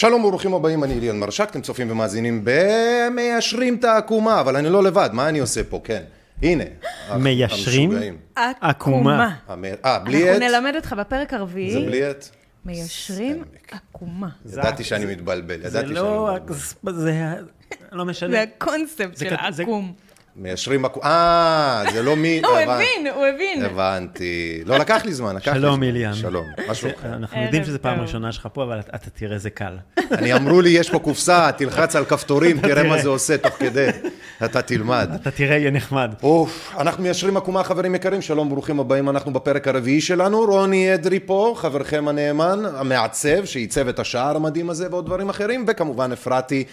שלום וברוכים הבאים, אני אליון מרשק, אתם צופים ומאזינים במיישרים את העקומה, אבל אני לא לבד, מה אני עושה פה? כן. הנה. מיישרים? עקומה. אה, בלי אנחנו עט? נלמד אותך בפרק הרביעי, זה בלי עט? מיישרים. עקומה. ידעתי שאני מתבלבל, זה ידעתי שאני לא... מתבלבל. זה לא משנה. זה הקונספט זה של כת- זה- עקום. מיישרים עקומה, אה, זה לא מי... הוא הבנ- הבין, הוא הבין. הבנתי. לא, לקח לי זמן, לקח לי זמן. שלום, אליאן. שלום, מה שלומך? אנחנו יודעים שזו פעם. ראשונה שלך פה, אבל אתה תראה, זה קל. אני אמרו לי, יש פה קופסה, תלחץ על כפתורים, תראה מה. זה עושה תוך כדי. אתה תלמד. אתה תראה, יהיה נחמד. אוף, אנחנו מיישרים עקומה, חברים יקרים, שלום, ברוכים הבאים, אנחנו בפרק הרביעי שלנו, רוני אדרי פה, חברכם הנאמן, המעצב, שעיצב את השער המדהים הזה ועוד דברים אחרים, וכמובן אפרתי,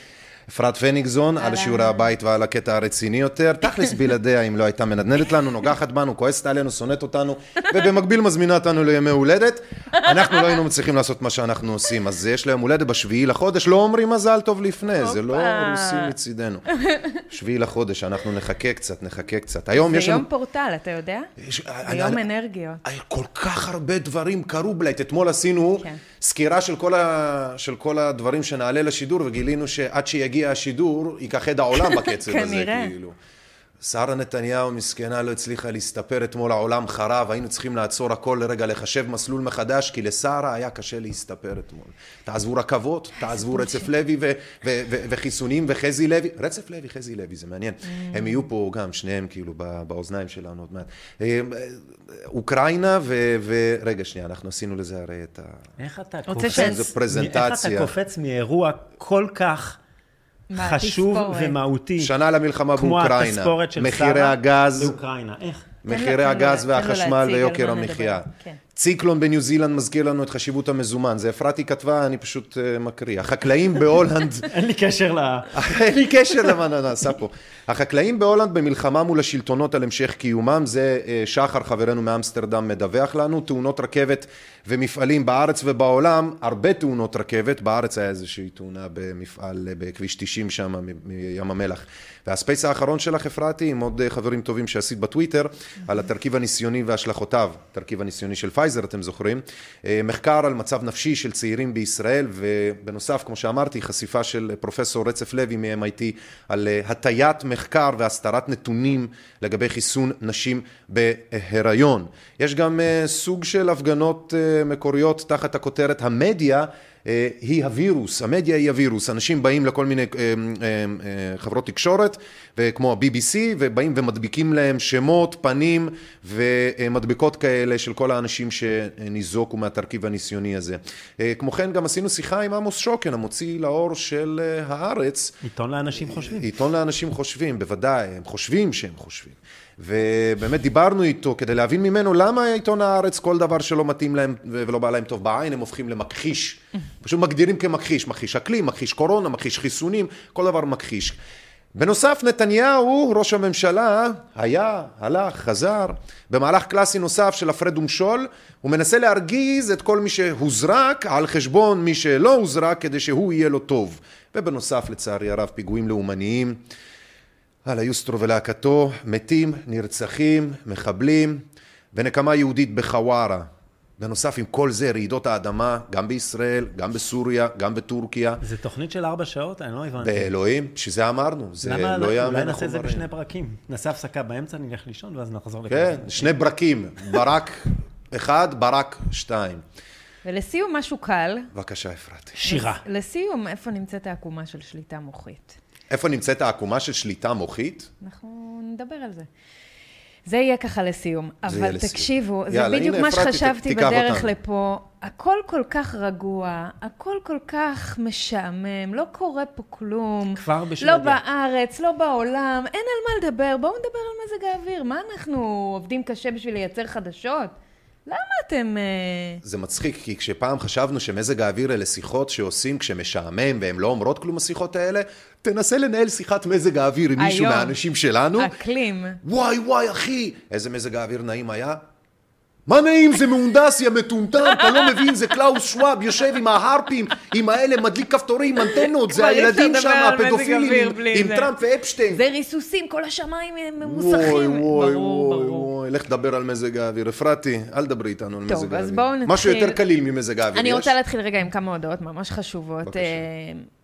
אפרת פניגזון, על שיעורי הבית ועל הקטע הרציני יותר, תכלס בלעדיה אם לא הייתה מנדנדת לנו, נוגחת בנו, כועסת עלינו, שונאת אותנו, ובמקביל מזמינה אותנו לימי הולדת. אנחנו לא היינו מצליחים לעשות מה שאנחנו עושים, אז יש לה יום הולדת בשביעי לחודש, לא אומרים מזל טוב לפני, זה לא. רוסים מצידנו. שביעי לחודש, אנחנו נחכה קצת, נחכה קצת. היום יש זה לנו... יום פורטל, אתה יודע? יש- זה אני- יום אני- אנרגיות. כל כך הרבה דברים קרו בלייט. אתמול עשינו כן. סקירה של כל, ה... של כל הדברים שנעלה לשידור, וגילינו שעד שיגיע השידור, יכחד העולם בקצב הזה. כאילו. שרה נתניהו מסכנה לא הצליחה להסתפר אתמול, העולם חרב, היינו צריכים לעצור הכל לרגע, לחשב מסלול מחדש, כי לשרה היה קשה להסתפר אתמול. תעזבו רכבות, תעזבו רצף לוי ו- ו- ו- וחיסונים וחזי לוי, רצף לוי, חזי לוי, זה מעניין. הם יהיו פה גם, שניהם כאילו ב- באוזניים שלנו עוד מעט. אה, אוקראינה ו... רגע, שנייה, אנחנו עשינו לזה הרי את ה... איך אתה קופץ... מאירוע כל כך חשוב תספורת. ומהותי, שנה למלחמה כמו באוקראינה. התספורת של מחירי שרה הגז, לאוקראינה. איך? מחירי הגז והחשמל ויוקר. המחיה. כן. ציקלון בניו זילנד מזכיר לנו את חשיבות המזומן. זה אפרתי כתבה, אני פשוט אה, מקריא. החקלאים בהולנד... אין לי קשר ל... אין לי קשר למה נעשה פה. החקלאים בהולנד במלחמה מול השלטונות על המשך קיומם, זה אה, שחר חברנו מאמסטרדם מדווח לנו, תאונות רכבת ומפעלים בארץ ובעולם, הרבה תאונות רכבת, בארץ היה איזושהי תאונה במפעל אה, בכביש 90 שם מים המלח. וה space האחרון שלך אפרתי, עם עוד חברים טובים שעשית בטוויטר, על התרכיב הניסיוני והשלכותיו, התרכיב הניסיוני של פייזר אתם זוכרים, אה, מחקר על מצב נפשי של צעירים בישראל, ובנוסף, כמו שאמרתי, חשיפה של פרופסור רצף לוי מ-MIT על אה, הטיית מחקר והסתרת נתונים לגבי חיסון נשים בהיריון. יש גם אה, סוג של הפגנות מקוריות תחת הכותרת המדיה היא הווירוס, המדיה היא הווירוס, אנשים באים לכל מיני אה, אה, אה, חברות תקשורת, וכמו ה-BBC, ובאים ומדביקים להם שמות, פנים ומדבקות כאלה של כל האנשים שניזוקו מהתרכיב הניסיוני הזה. אה, כמו כן, גם עשינו שיחה עם עמוס שוקן, המוציא לאור של אה, הארץ, עיתון לאנשים חושבים. עיתון לאנשים חושבים, בוודאי, הם חושבים שהם חושבים. ובאמת דיברנו איתו כדי להבין ממנו למה עיתון הארץ, כל דבר שלא מתאים להם ולא בא להם טוב בעין, הם הופכים למכחיש. פשוט מגדירים כמכחיש, מכחיש אקלים, מכחיש קורונה, מכחיש חיסונים, כל דבר מכחיש. בנוסף, נתניהו, ראש הממשלה, היה, הלך, חזר, במהלך קלאסי נוסף של הפרד ומשול, הוא מנסה להרגיז את כל מי שהוזרק על חשבון מי שלא הוזרק כדי שהוא יהיה לו טוב. ובנוסף, לצערי הרב, פיגועים לאומניים. על היוסטרו ולהקתו, מתים, נרצחים, מחבלים, ונקמה יהודית בחווארה. בנוסף עם כל זה, רעידות האדמה, גם בישראל, גם בסוריה, גם בטורקיה. זה תוכנית של ארבע שעות? אני לא הבנתי. באלוהים, שזה אמרנו, זה למה לא יאמן אולי נעשה את זה. בשני פרקים. נעשה הפסקה באמצע, נלך לישון, ואז נחזור לכאן. כן, שני ברקים, ברק אחד, ברק שתיים. ולסיום, משהו קל. בבקשה, אפרת. שירה. לסיום, איפה נמצאת העקומה של שליטה מוחית? איפה נמצאת העקומה של שליטה מוחית? אנחנו נדבר על זה. זה יהיה ככה לסיום. זה יהיה אבל לסיום. תקשיבו, זה יאללה, בדיוק הנה, מה שחשבתי תיקח בדרך אותנו. לפה. הכל כל כך רגוע, הכל כל כך משעמם, לא קורה פה כלום. כבר בשוודיה. לא בארץ, לא בעולם, אין על מה לדבר. בואו נדבר על מזג האוויר. מה אנחנו עובדים קשה בשביל לייצר חדשות? למה אתם... אה, זה מצחיק, כי כשפעם חשבנו שמזג האוויר אלה שיחות שעושים כשמשעמם והן לא אומרות כלום השיחות האלה, תנסה לנהל שיחת מזג האוויר עם מישהו. מהאנשים שלנו. אקלים. וואי וואי אחי, איזה מזג האוויר נעים היה. מה נעים, זה מהונדס, יא מטומטם, אתה לא מבין, זה קלאוס שוואב, יושב עם ה HAARP ים, עם האלה, מדליק כפתורים, אנטנות, זה הילדים שם, הפדופילים, עם-. טראמפ ואפשטיין. זה ריסוסים, כל השמיים ממוסכים. וואי, ברור, וואי, ברור. וואי, לך תדבר על מזג האוויר. אפרתי, אל דברי איתנו על טוב, מזג אז האוויר. בואו נתחיל. משהו יותר קליל ממזג האוויר, אני יש? רוצה להתחיל רגע עם כמה הודעות ממש חשובות. בבקשה.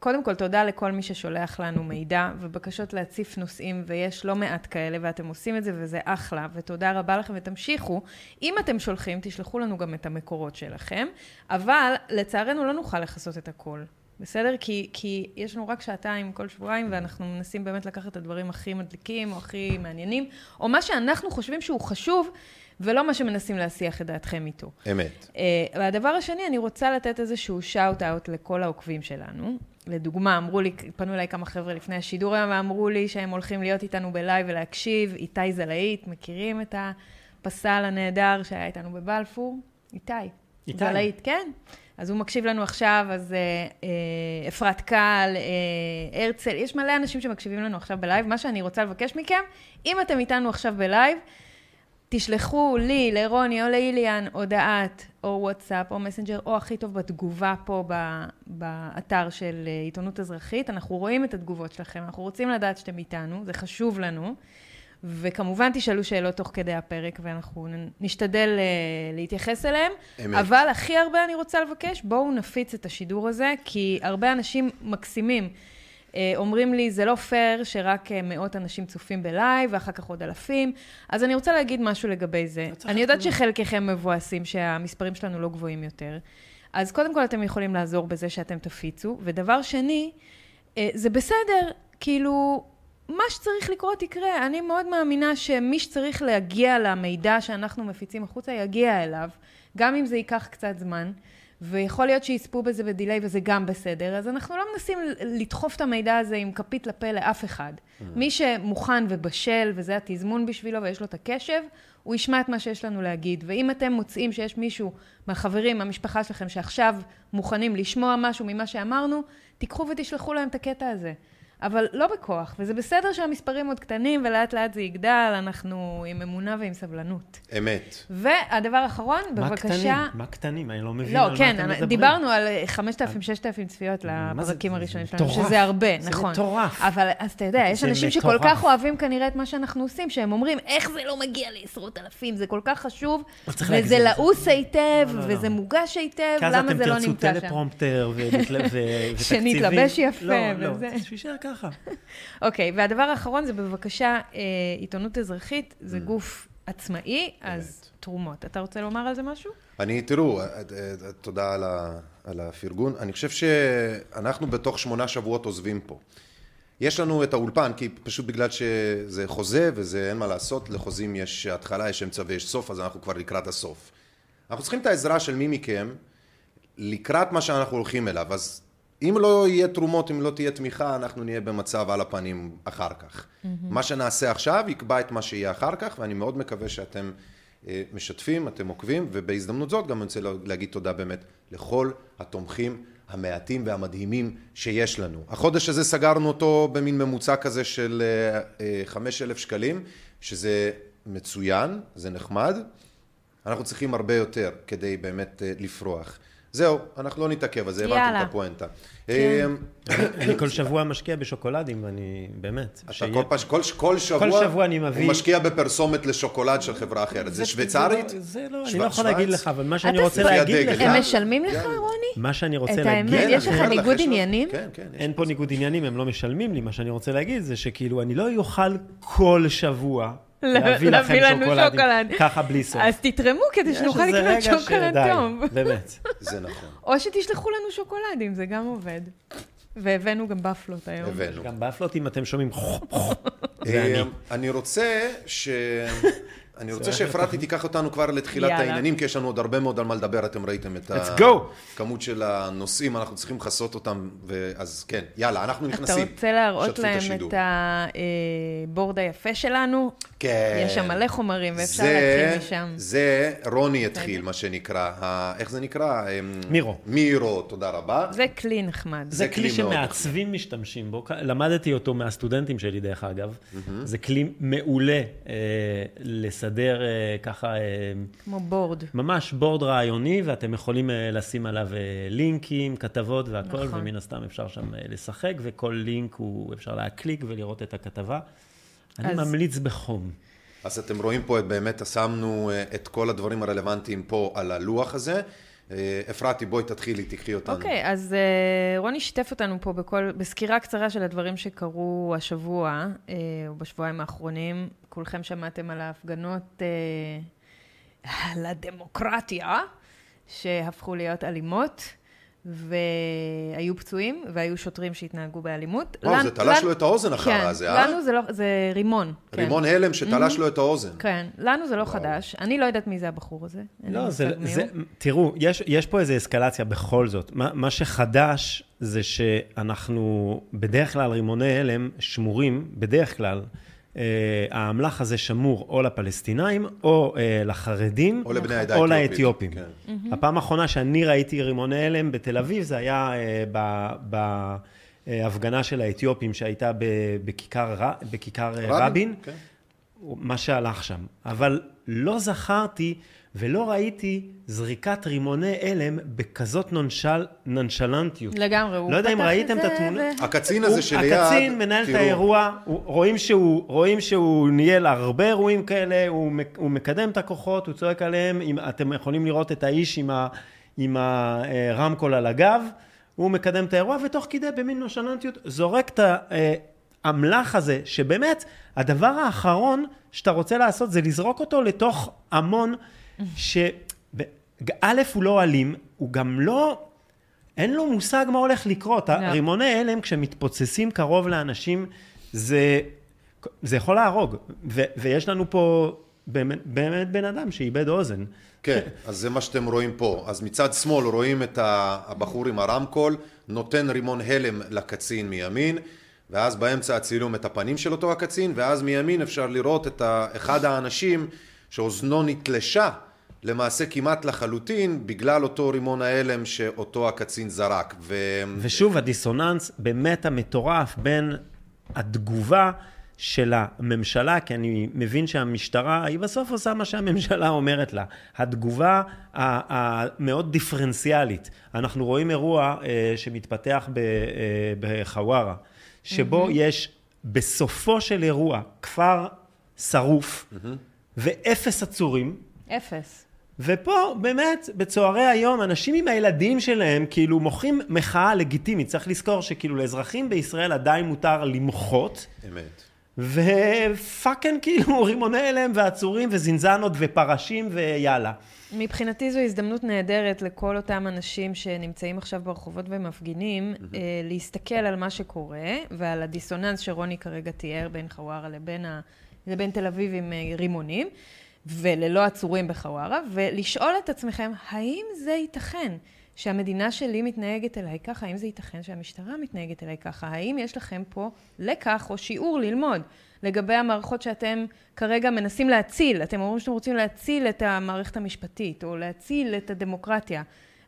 קודם כל, תודה לכל מי ששולח לנו מידע ובקשות להציף נושאים, ויש לא מעט כאלה, ואתם עושים את זה וזה אחלה, ותודה רבה לכם ותמשיכו. אם אתם שולחים, תשלחו לנו גם את המקורות שלכם, אבל לצערנו לא נוכל לכסות את הכל. בסדר? כי, כי יש לנו רק שעתיים כל שבועיים, ואנחנו מנסים באמת לקחת את הדברים הכי מדליקים, או הכי מעניינים, או מה שאנחנו חושבים שהוא חשוב, ולא מה שמנסים להסיח את דעתכם איתו. אמת. אה, והדבר השני, אני רוצה לתת איזשהו shout-out לכל העוקבים שלנו. לדוגמה, אמרו לי, פנו אליי כמה חבר'ה לפני השידור היום, ואמרו לי שהם הולכים להיות איתנו ב live ולהקשיב. איתי זלאיט, מכירים את הפסל הנהדר שהיה איתנו בבלפור? איתי. איתי. זלאיט, כן. אז הוא מקשיב לנו עכשיו, אז אה, אה, אפרת קל, אה, הרצל, יש מלא אנשים שמקשיבים לנו עכשיו ב live. מה שאני רוצה לבקש מכם, אם אתם איתנו עכשיו ב live, תשלחו לי, לרוני או לאיליאן הודעת או וואטסאפ או מסנג'ר, או הכי טוב בתגובה פה באתר של אה, עיתונות אזרחית. אנחנו רואים את התגובות שלכם, אנחנו רוצים לדעת שאתם איתנו, זה חשוב לנו. וכמובן תשאלו שאלות תוך כדי הפרק, ואנחנו נשתדל אה, להתייחס אליהם. אמת. אבל הכי הרבה אני רוצה לבקש, בואו נפיץ את השידור הזה, כי הרבה אנשים מקסימים אומרים לי, זה לא פייר שרק אה, מאות אנשים צופים ב live, ואחר כך עוד אלפים. אז אני רוצה להגיד משהו לגבי זה. לא אני יודעת. שחלקכם מבואסים שהמספרים שלנו לא גבוהים יותר. אז קודם כל אתם יכולים לעזור בזה שאתם תפיצו, ודבר שני, אה, זה בסדר, כאילו, מה שצריך לקרות יקרה. אני מאוד מאמינה שמי שצריך להגיע למידע שאנחנו מפיצים החוצה, יגיע אליו, גם אם זה ייקח קצת זמן. ויכול להיות שיצפו בזה בדיליי וזה גם בסדר, אז אנחנו לא מנסים לדחוף את המידע הזה עם כפית לפה לאף אחד. מי שמוכן ובשל, וזה התזמון בשבילו ויש לו את הקשב, הוא ישמע את מה שיש לנו להגיד. ואם אתם מוצאים שיש מישהו מהחברים, מהמשפחה שלכם, שעכשיו מוכנים לשמוע משהו ממה שאמרנו, תיקחו ותשלחו להם את הקטע הזה. אבל לא בכוח, וזה בסדר שהמספרים עוד קטנים ולאט לאט זה יגדל, אנחנו עם אמונה ועם סבלנות. אמת. והדבר האחרון, מה בבקשה... קטנים? מה קטנים? אני לא מבין לא, על מה כן, אתם מדברים. דיברנו על 5,000-6,000 צפיות מה זה- לפרקים זה הראשונים שלנו, מטורף. שזה הרבה, זה נכון. מטורף. אבל, אז אתה יודע, יש זה אנשים שכל מטורף. כך אוהבים כנראה את מה שאנחנו עושים, שהם אומרים, איך זה לא מגיע לעשרות אלפים, זה כל כך חשוב, לא וזה. לעוס היטב, לא, לא, לא. וזה מוגש היטב, כי אז למה אתם זה לא תרצו נמצא שם? טלפרומפטר ו- ו- ו- ותקציבים. שנתלבש יפה לא, לא, וזה. ככה. אוקיי, והדבר האחרון זה בבקשה, אה, עיתונות אזרחית, זה Mm. גוף עצמאי, אז תרומות. אתה רוצה לומר על זה משהו? אני, תראו, אה, אה, תודה על ה- על הפרגון. אני חושב שאנחנו בתוך שמונה שבועות עוזבים פה. יש לנו את האולפן, כי פשוט בגלל שזה חוזה וזה אין מה לעשות, לחוזים יש התחלה, יש אמצע ויש סוף, אז אנחנו כבר לקראת הסוף. אנחנו צריכים את העזרה של מי מכם לקראת מה שאנחנו הולכים אליו, אז אם לא יהיה תרומות, אם לא תהיה תמיכה, אנחנו נהיה במצב על הפנים אחר כך. מה שנעשה עכשיו יקבע את מה שיהיה אחר כך, ואני מאוד מקווה שאתם אה, משתפים, אתם עוקבים, ובהזדמנות זאת גם אני רוצה להגיד תודה באמת לכל התומכים המעטים והמדהימים שיש לנו. החודש הזה סגרנו אותו במין ממוצע כזה של חמש אלף שקלים, שזה מצוין, זה נחמד. אנחנו צריכים הרבה יותר כדי באמת אה, לפרוח. זהו, אנחנו לא נתעכב על זה, הבנתם. את הפואנטה. כן. אה, אני כל שבוע משקיע בשוקולדים, ואני באמת... אתה כל. כל, כל שבוע, הוא משקיע בפרסומת לשוקולד של חברה אחרת. זה שוויצרית? זה לא- זה לא, אני לא יכול להגיד? לך, אבל מה שאני רוצה להגיד. לך, הם. משלמים לך, יאללה. רוני? מה שאני רוצה את להגיד... האמת, כן, יש לך ניגוד עניינים? כן, כן. אין. פה ניגוד עניינים, הם לא משלמים לי. מה שאני רוצה להגיד זה שכאילו, אני לא אוכל כל שבוע להביא לכם שוקולדים שוקולד. ככה בלי סוף. אז תתרמו כדי שנוכל לקנות שוקולד טוב. באמת. זה נכון, או שתשלחו לנו שוקולדים, זה גם עובד. והבאנו גם בפלות היום. הבאנו. גם באפלות, אם אתם שומעים, זה אני. אני רוצה ש... אני רוצה שאפרתי תיקח אותנו כבר לתחילת. העניינים, כי יש לנו עוד הרבה מאוד על מה לדבר, אתם ראיתם את Let's go. הכמות של הנושאים, אנחנו צריכים לכסות אותם, אז כן, יאללה, אנחנו אתה נכנסים. רוצה להראות להם. את הבורד היפה שלנו? כן. יש שם מלא חומרים ואפשר זה- להתחיל משם. זה רוני התחיל, מה שנקרא. ה- איך זה נקרא? אמ, מירו. מירו, תודה רבה. זה כלי נחמד. זה זה כלי שמעצבים משתמשים בו, למדתי אותו מהסטודנטים שלי דרך אגב, זה כלי מעולה אה, לסדר לסדר אה, ככה, אה, כמו בורד. ממש בורד רעיוני, ואתם יכולים אה, לשים עליו לינקים, כתבות והכל, נכון. ומן הסתם אפשר שם לשחק, וכל לינק הוא, אפשר להקליק ולראות את הכתבה. אני אז- ממליץ בחום. אז אתם רואים פה, את- באמת שמנו את כל הדברים הרלוונטיים פה על הלוח הזה. אה, אפרתי, בואי תתחילי, תקחי אותנו. אוקיי, אז אה, רוני שיתף אותנו פה בכל, בסקירה קצרה של הדברים שקרו השבוע, אה, או בשבועיים האחרונים. כולכם שמעתם על ההפגנות אה, על הדמוקרטיה, שהפכו להיות אלימות, והיו פצועים, והיו שוטרים שהתנהגו באלימות. וואו, לנו- זה תלש לנו- לו את האוזן אחר כן, הזה, אה? לנו זה לא, זה רימון. כן. רימון הלם שתלש לו את האוזן. כן, לנו זה לא וואו. חדש. אני לא יודעת מי זה הבחור הזה. לא, זה, זה. תראו, יש, יש פה איזו אסקלציה בכל זאת. מה, מה שחדש זה שאנחנו, בדרך כלל רימוני הלם שמורים, בדרך כלל, האמל"ח הזה שמור או לפלסטינאים, או אה, לחרדים, או לבני העדה או האתיופית. לאתיופים. כן. הפעם האחרונה שאני ראיתי רימוני הלם בתל אביב, זה היה אה, ב... ב הפגנה של האתיופים שהייתה בכיכר, בכיכר אה, רבין, כן. מה שהלך שם. אבל לא זכרתי ולא ראיתי זריקת רימוני הלם בכזאת נונשל, נונשלנטיות. לגמרי, הוא לא יודע אם פתח ראיתם את זה התמונה. ו- הקצין הזה שליד, הקצין מנהל את תראו, האירוע, הוא- רואים שהוא, רואים שהוא ניהל הרבה אירועים כאלה, הוא, הוא מקדם את הכוחות, הוא צועק עליהם, אם, אתם יכולים לראות את האיש עם, ה, עם הרמקול על הגב, הוא מקדם את האירוע, ותוך כדי במין נושלנטיות זורק את האמל"ח הזה, שבאמת, הדבר האחרון שאתה רוצה לעשות זה לזרוק אותו לתוך המון, ש... א', הוא לא אלים, הוא גם לא... אין לו מושג מה הולך לקרות. לא. רימוני הלם, כשמתפוצצים קרוב לאנשים, זה, זה יכול להרוג. ו, ויש לנו פה באמת, באמת בן אדם שאיבד אוזן. כן, אז זה מה שאתם רואים פה. אז מצד שמאל רואים את הבחור עם הרמקול, נותן רימון הלם לקצין מימין, ואז באמצע הצילום את הפנים של אותו הקצין, ואז מימין אפשר לראות את אחד האנשים שאוזנו נתלשה למעשה כמעט לחלוטין, בגלל אותו רימון ההלם שאותו הקצין זרק. ו... ושוב, הדיסוננס באמת המטורף בין התגובה של הממשלה, כי אני מבין שהמשטרה, היא בסוף עושה מה שהממשלה אומרת לה. התגובה ה- המאוד דיפרנציאלית. אנחנו רואים אירוע אה, שמתפתח ב- אה, בחווארה, שבו יש בסופו של אירוע כפר שרוף ואפס עצורים. אפס. ופה באמת, בצהרי היום, אנשים עם הילדים שלהם כאילו מוחים מחאה לגיטימית. צריך לזכור שכאילו לאזרחים בישראל עדיין מותר למחות, אמת. ופאקינג כאילו רימוני הלם ועצורים וזינזנות ופרשים ויאללה. מבחינתי זו הזדמנות נהדרת לכל אותם אנשים שנמצאים עכשיו ברחובות ומפגינים, אה, להסתכל על מה שקורה ועל הדיסוננס שרוני כרגע תיאר בין חווארה לבין, ה... לבין תל אביב עם אה, רימונים, וללא עצורים בחווארה, ולשאול את עצמכם, האם זה ייתכן? שהמדינה שלי מתנהגת אליי ככה, האם זה ייתכן שהמשטרה מתנהגת אליי ככה? האם יש לכם פה לקח או שיעור ללמוד לגבי המערכות שאתם כרגע מנסים להציל? אתם אומרים שאתם רוצים להציל את המערכת המשפטית, או להציל את הדמוקרטיה,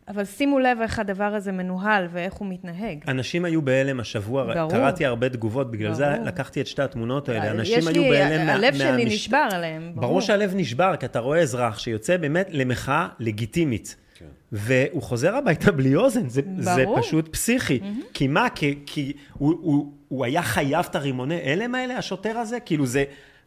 אבל שימו לב איך הדבר הזה מנוהל ואיך הוא מתנהג. אנשים היו בהלם השבוע, ברור. קראתי הרבה תגובות, בגלל זה ברור. לקחתי את שתי התמונות האלה. יש אנשים לי, היו בהלם מה- הלב שלי מהמש- נשבר עליהם, ברור. ברור שהלב נשבר, כי אתה רואה אזרח שיוצא באמת למחאה לגיטימית. כן. והוא חוזר הביתה בלי אוזן, זה, זה. פשוט פסיכי. כי מה, כי, כי הוא, הוא, הוא היה חייב את הרימוני הלם האלה, השוטר הזה? כאילו זה,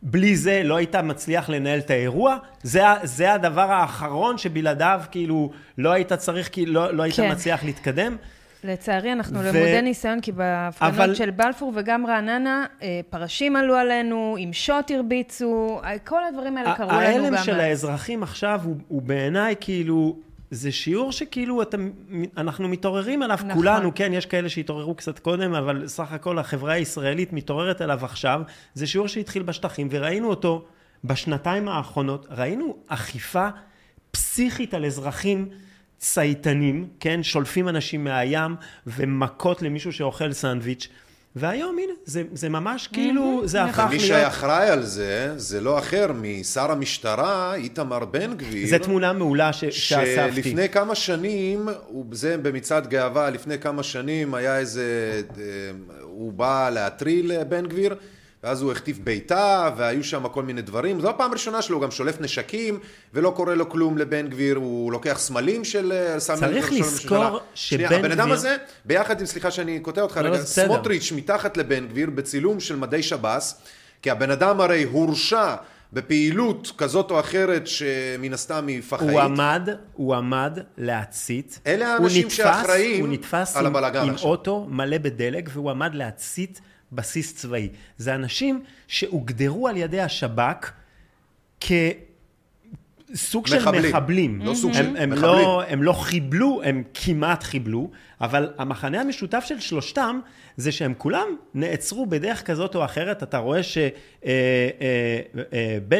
בלי זה לא היית מצליח לנהל את האירוע? זה, זה הדבר האחרון שבלעדיו כאילו לא היית צריך, כאילו לא, לא היית כן. מצליח להתקדם? לצערי, אנחנו ו- למודי ניסיון, כי בהפגנות אבל- של בלפור וגם רעננה, אה, פרשים עלו עלינו, עם שוט הרביצו, אה, כל הדברים האלה קרו לנו גם... ההלם של האזרחים עכשיו הוא, הוא בעיניי כאילו, זה שיעור שכאילו אתם, אנחנו מתעוררים עליו נכון. כולנו, כן, יש כאלה שהתעוררו קצת קודם, אבל סך הכל החברה הישראלית מתעוררת עליו עכשיו. זה שיעור שהתחיל בשטחים, וראינו אותו בשנתיים האחרונות, ראינו אכיפה פסיכית על אזרחים. צייתנים, כן, שולפים אנשים מהים ומכות למישהו שאוכל סנדוויץ', והיום הנה, זה, זה ממש כאילו, זה. הפך מי להיות... שאחראי על זה, זה לא אחר משר המשטרה, איתמר בן גביר. זו תמונה מעולה ש... שאספתי. שלפני כמה שנים, זה במצעד גאווה, לפני כמה שנים היה איזה, אה, הוא בא להטריל בן גביר, ואז הוא החטיף בעיטה, והיו שם כל מיני דברים. זו הפעם הראשונה שלו, הוא גם שולף נשקים, ולא קורה לו כלום לבן גביר, הוא לוקח סמלים של... אה, צריך לזכור שבן הבן אדם גביר- הזה, ביחד עם, סליחה שאני קוטע אותך לא, רגע, לא, בסדר. סמוטריץ' מתחת לבן גביר בצילום של מדי שב"ס, כי הבן אדם הרי הורשע בפעילות כזאת או אחרת שמן הסתם היא פח"עית. הוא עמד, הוא עמד להצית. אלה הוא האנשים נתפס- שאחראים הוא נתפס על עם, הבלגן עם עכשיו. אוטו מלא בדלק, והוא עמד להצית בסיס צבאי. זה אנשים שהוגדרו על ידי השב"כ כסוג של מחבלים. מחבלים. לא סוג של- הם, מחבלים. לא, הם לא חיבלו, הם כמעט חיבלו, אבל המחנה המשותף של שלושתם זה שהם כולם נעצרו בדרך כזאת או אחרת. אתה רואה שבן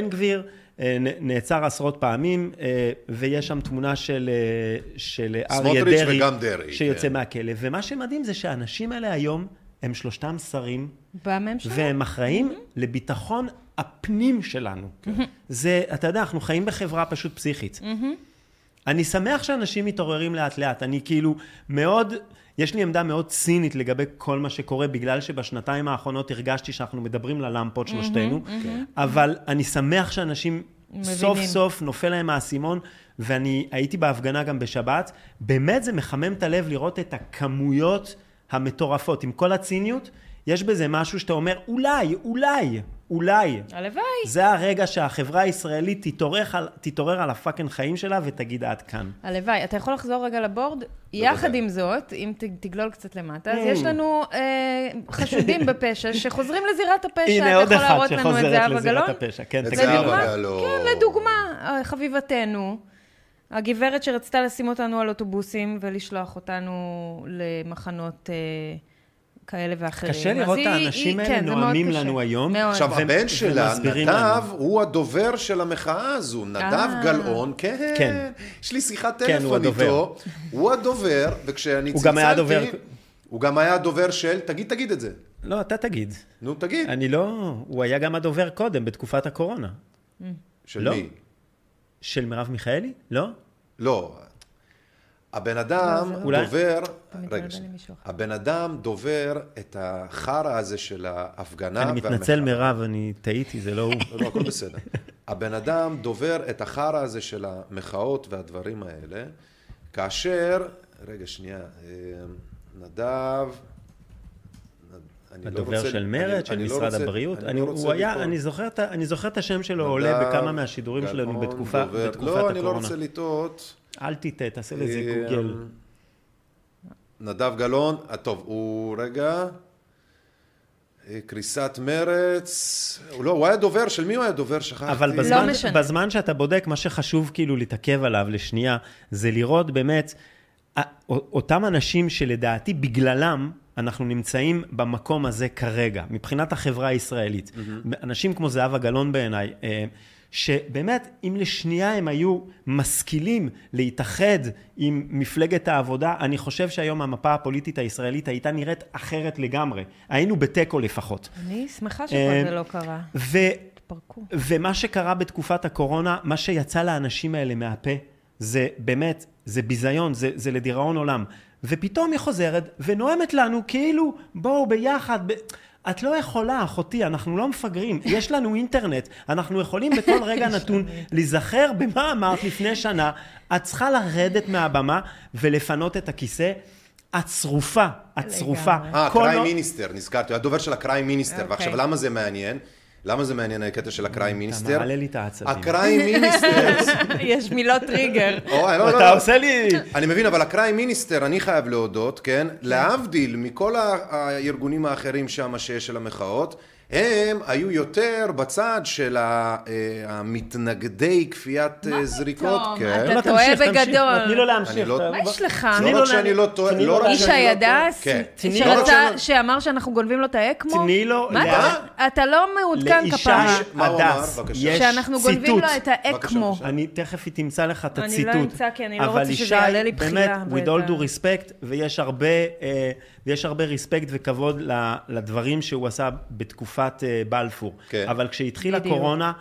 גביר אה, נ- נעצר עשרות פעמים, אה, ויש שם תמונה של, אה, של אריה דרעי, שיוצא כן. מהכלא. ומה שמדהים זה שהאנשים האלה היום, הם שלושתם שרים, בממשלה. והם אחראים לביטחון הפנים שלנו. זה, אתה יודע, אנחנו חיים בחברה פשוט פסיכית. אני שמח שאנשים מתעוררים לאט לאט. אני כאילו מאוד, יש לי עמדה מאוד צינית לגבי כל מה שקורה, בגלל שבשנתיים האחרונות הרגשתי שאנחנו מדברים ללמפות שלושתנו, אבל אני שמח שאנשים מבינים. סוף סוף נופל להם האסימון, ואני הייתי בהפגנה גם בשבת. באמת זה מחמם את הלב לראות את הכמויות המטורפות. עם כל הציניות, יש בזה משהו שאתה אומר, אולי, אולי, אולי. הלוואי. זה הרגע שהחברה הישראלית תתעורר על, תתעורר על הפאקינג חיים שלה ותגיד עד כאן. הלוואי. אתה יכול לחזור רגע לבורד? יחד עם זאת, אם ת- תגלול קצת למטה, אז יש לנו אה, חשודים בפשע שחוזרים לזירת הפשע. הנה עוד אחת שחוזרת לזירת? הפשע. כן, תגידי. כן, לדוגמה, אה, חביבתנו, הגברת שרצתה לשים אותנו על אוטובוסים ולשלוח אותנו למחנות אה, כאלה ואחרים. קשה לראות את האנשים האלה כן, נואמים קשה. לנו היום. מאוד. עכשיו, הבן שלה, נדב, לנו. הוא הדובר של המחאה הזו. נדב אה. גלאון, כן. כן. יש לי שיחת כן, טלפון הדובר. איתו. הוא הדובר, וכשאני הוא גם היה דובר- הוא גם היה הדובר של, תגיד, תגיד את זה. לא, אתה תגיד. נו, תגיד. אני לא... הוא היה גם הדובר קודם, בתקופת הקורונה. של לא. מי? של מרב מיכאלי? לא? לא. הבן אדם אולי- דובר, רגע. הבן אדם דובר את החרא הזה של ההפגנה. אני מתנצל. מירב, אני טעיתי, זה לא הוא. לא, לא, הכל בסדר. הבן אדם דובר את החרא הזה של המחאות והדברים האלה, כאשר, רגע, שנייה, אה, נדב, אני לא הדובר רוצה- של אני- מרצ, של אני לא משרד רוצה- הבריאות. אני אני, לא הוא היה. אני זוכר, את אני זוכר את השם שלו עולה בכמה מהשידורים שלנו בתקופה, דובר- בתקופת לא, אני לא הקורונה. רוצה לטעות. אל תטעה, תעשה לזה אה, גוגל. נדב גלאון, טוב, הוא רגע, אה, קריסת מרץ, הוא לא, הוא היה דובר, של מי הוא היה דובר? שכחתי. אבל לא בזמן, משנה. בזמן שאתה בודק, מה שחשוב כאילו להתעכב עליו לשנייה, זה לראות באמת, א- אותם אנשים שלדעתי בגללם אנחנו נמצאים במקום הזה כרגע, מבחינת החברה הישראלית. אנשים כמו זהבה גלאון בעיניי, אה, שבאמת, אם לשנייה הם היו משכילים להתאחד עם מפלגת העבודה, אני חושב שהיום המפה הפוליטית הישראלית הייתה נראית אחרת לגמרי. היינו בתיקו לפחות. אני שמחה שכל אה, זה לא קרה. ו... התפרקו. ומה שקרה בתקופת הקורונה, מה שיצא לאנשים האלה מהפה, זה באמת, זה ביזיון, זה, זה לדיראון עולם. ופתאום היא חוזרת ונואמת לנו כאילו, בואו ביחד. ב... את לא יכולה, אחותי, אנחנו לא מפגרים, יש לנו אינטרנט, אנחנו יכולים בכל רגע נתון להיזכר במה אמרת לפני שנה, את צריכה לרדת מהבמה ולפנות את הכיסא. את שרופה, את שרופה. לגמרי. אה, Crime Minister, נזכרתי, הדובר של ה Crime Minister. אוקיי. ועכשיו, למה זה מעניין? למה זה מעניין הקטע של ה Crime Minister? מעלה לי את העצבים. ה Crime Minister, יש מילות טריגר. אתה. עושה לי... אני מבין, אבל הקריים מיניסטר, אני חייב להודות, כן? להבדיל מכל הארגונים האחרים שם שיש של המחאות, הם היו יותר בצד של אה, המתנגדי כפיית אה, זריקות. פתאום? כן. אתה לא, טועה. בגדול. תני לו להמשיך. אני לא- מה יש לך? תני לא רק שאני לה- לא טועה, לא לו רק איש שאני לא הידס, טועה. כן. לא רק שרצה, שאני- שאמר שאנחנו גונבים לו את האקמו? תני לו מה לה- אתה- לא מעודכן לאישה כפרה. מה? הדס. יש שאנחנו גונבים. לו את האקמו. אני תכף היא תמצא לך את אני הציטוט. לא אמצא, כי אני לא אבל רוצה שזה ישי, יעלה לי באמת, בחילה with ואת all ה- due respect, ויש הרבה, אה, ויש הרבה ריספקט וכבוד לדברים שהוא עשה בתקופת אה, בלפור. כן. אבל כשהתחילה בדיוק. הקורונה,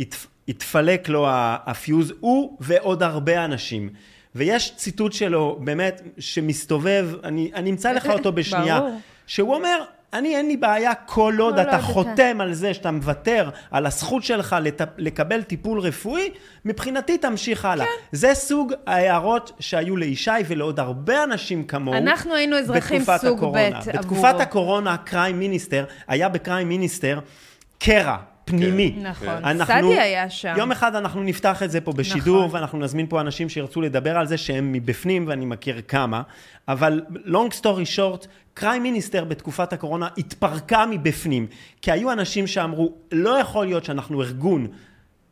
התפ- התפלק לו הפיוז, הוא ועוד הרבה אנשים. ויש ציטוט שלו, באמת, שמסתובב, אני, אני אמצא לך אותו בשנייה, ברור. שהוא אומר, אני אין לי בעיה כל עוד אתה חותם על זה שאתה מוותר על הזכות שלך לט... לקבל טיפול רפואי, מבחינתי תמשיך הלאה. זה סוג ההערות שהיו לישי ולעוד הרבה אנשים כמוהו. אנחנו היינו אזרחים בתקופת סוג הקורונה. ב' בתקופת עבורו. הקורונה, קריים מיניסטר, היה בקריים מיניסטר קרע. פנימי. נכון. אנחנו- סעדי היה שם. יום אחד אנחנו נפתח את זה פה בשידור, נכון. ואנחנו נזמין פה אנשים שירצו לדבר על זה שהם מבפנים, ואני מכיר כמה. אבל long story short, קריים מיניסטר בתקופת הקורונה התפרקה מבפנים. כי היו אנשים שאמרו, לא יכול להיות שאנחנו ארגון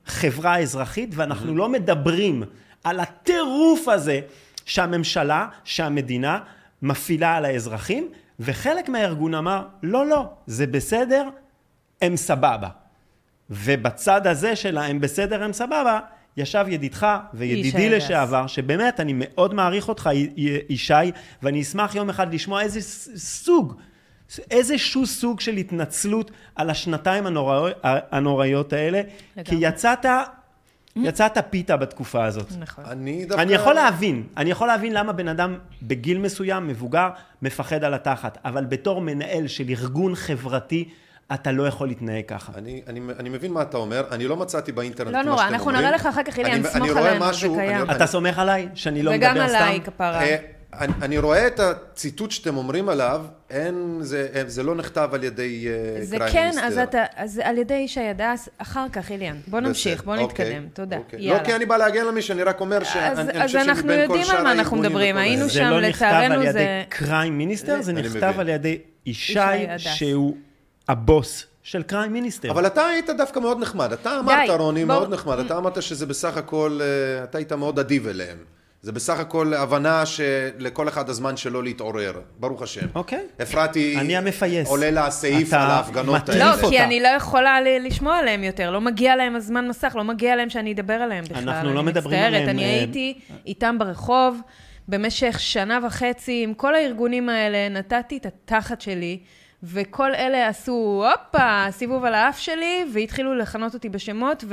חברה אזרחית, ואנחנו לא מדברים על הטירוף הזה שהממשלה, שהמדינה, מפעילה על האזרחים, וחלק מהארגון אמר, לא, לא, זה בסדר, הם סבבה. ובצד הזה של הם בסדר, הם סבבה, ישב ידידך וידידי. לשעבר, שבאמת, אני מאוד מעריך אותך, ישי, ואני אשמח יום אחד לשמוע איזה סוג, איזשהו סוג של התנצלות על השנתיים הנורא, הנוראיות האלה, כי. יצאת, יצאת פיתה בתקופה הזאת. נכון. אני דווקא... אני יכול להבין, אני יכול להבין למה בן אדם בגיל מסוים, מבוגר, מפחד על התחת, אבל בתור מנהל של ארגון חברתי, אתה לא יכול להתנהג ככה. אני, אני, אני מבין מה אתה אומר, אני לא מצאתי באינטרנט לא את מה נורא, שאתם אנחנו אומרים. נראה לך אחר כך, אילן, אני- סמוך עלינו, זה משהו- קיים. אני- אתה סומך עליי שאני לא מדבר וגם סתם? עליי, כפרה. אה, אני, אני רואה את הציטוט שאתם אומרים עליו, אין, זה, אה, זה לא נכתב על ידי אה, זה כן, מיניסטר. אז אתה, אז על ידי ישי הדס, אחר כך, איליאן. בוא נמשיך, בוא אוקיי, נתקדם. תודה. אוקיי. יאללה. לא כי אני בא להגן על מישהו, אני רק אומר שאני אז- אני אז חושב אנחנו שמבין כל יודעים שאר על מה אנחנו הארגונים מדברים, היינו זה. זה שם, לא נכתב לצערנו, על ידי זה- קריים מיניסטר, זה נכתב מבין. על ידי ישי. שהוא הבוס של קריים מיניסטר. אבל אתה היית דווקא מאוד נחמד. אתה אמרת, די, רוני, מאוד נחמד. אתה אמרת שזה בסך הכל, אה, אתה היית מאוד אדיב אליהם. זה בסך הכל הבנה שלכל אחד הזמן שלו להתעורר. ברוך השם. אוקיי. אפרתי, אני המפייס. עולה לה הסעיף אתה על ההפגנות האלה. לא, כי. אני לא יכולה לשמוע עליהם יותר, לא מגיע להם הזמן מסך, לא מגיע להם שאני אדבר עליהם בכלל. אנחנו לא אני מדברים מצטערת, עליהם, אני אה, הייתי איתם ברחוב במשך שנה וחצי, עם כל הארגונים האלה, נתתי את התחת שלי, וכל אלה עשו, הופה, סיבוב על האף שלי, והתחילו לכנות אותי בשמות,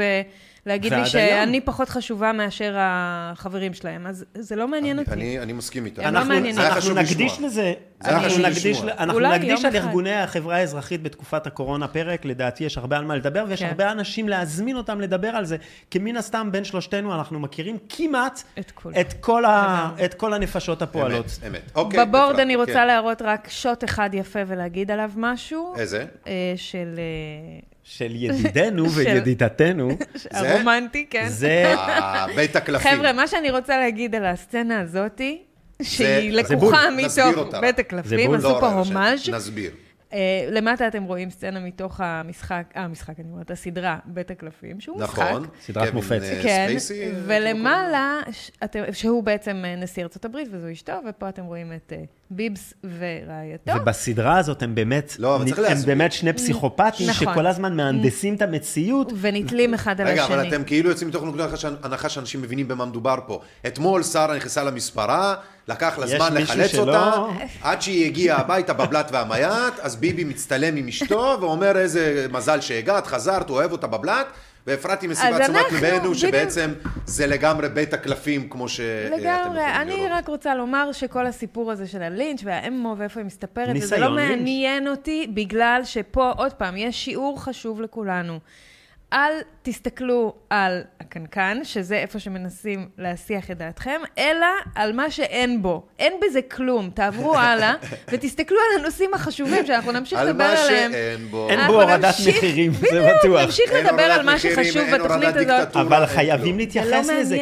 ולהגיד לי ועד היום. שאני פחות חשובה מאשר החברים שלהם. אז זה לא מעניין אותי. אני, אני מסכים איתך. לא אנחנו. זה היה אנחנו חשוב נקדיש לשמוע. לזה, זה היה אנחנו חשוב נקדיש, לשמוע. אנחנו נקדיש על. ארגוני החברה האזרחית בתקופת הקורונה פרק, לדעתי יש הרבה על מה לדבר, ויש כן. הרבה אנשים להזמין אותם לדבר על זה, כי מן הסתם בין שלושתנו אנחנו מכירים כמעט את כולם. את כל, ה, את כל הנפשות הפועלות. אמת, אמת. אוקיי, בבורד אני רוצה כן. להראות רק שוט אחד יפה ולהגיד עליו משהו. איזה? אה, של... של ידידנו וידידתנו, זה? הרומנטי, כן. זה בית הקלפים. חבר'ה, מה שאני רוצה להגיד על הסצנה הזאתי, שהיא לקוחה מתוך. בית זה הקלפים. עשו לא, פה רגע, הומאז'. נסביר. אה, למטה אתם רואים סצנה מתוך המשחק, אה, המשחק, אני אומרת, הסדרה, בית הקלפים, שהוא משחק. נכון. סדרת מופת. כן, ולמעלה, שהוא בעצם אה, נשיא ארצות הברית וזו אשתו, ופה אתם רואים את אה, ביבס ורעייתו. ובסדרה הזאת הם באמת, לא, אבל צריך הם להסביר. באמת שני פסיכופטים נכון. שכל הזמן מהנדסים את המציאות. ונתלים אחד על רגע, השני. אבל אתם כאילו יוצאים מתוך נקודת הנחה שאנשים מבינים במה מדובר פה. אתמול שרה נכנסה למספרה, לקח לה זמן לחלץ שלא- אותה, עד שהיא הגיעה הביתה בבלת והמייט, אז ביבי מצטלם עם אשתו ואומר איזה מזל שהגעת, חזרת, אוהב אותה בבלת. ואפרתי מסיבת אז תשומת אנחנו, ליבנו. שבעצם זה לגמרי בית הקלפים, כמו שאתם יכולים לראות. לגמרי, אני רק רוצה לומר שכל הסיפור הזה של הלינץ' והאמו ואיפה היא מסתפרת, וזה לא לינץ'. מעניין אותי, בגלל שפה, עוד פעם, יש שיעור חשוב לכולנו. אל תסתכלו על הקנקן, שזה איפה שמנסים להסיח את דעתכם, אלא על מה שאין בו. אין בזה כלום. תעברו הלאה, ותסתכלו על הנושאים החשובים שאנחנו נמשיך על לדבר מה עליהם. שאין בו. אין בו הורדת נמשיך- מחירים, זה בדיוק, בטוח. נמשיך אין לדבר על מה שחשוב בתוכנית הזאת. אבל חייבים. להתייחס לא לזה.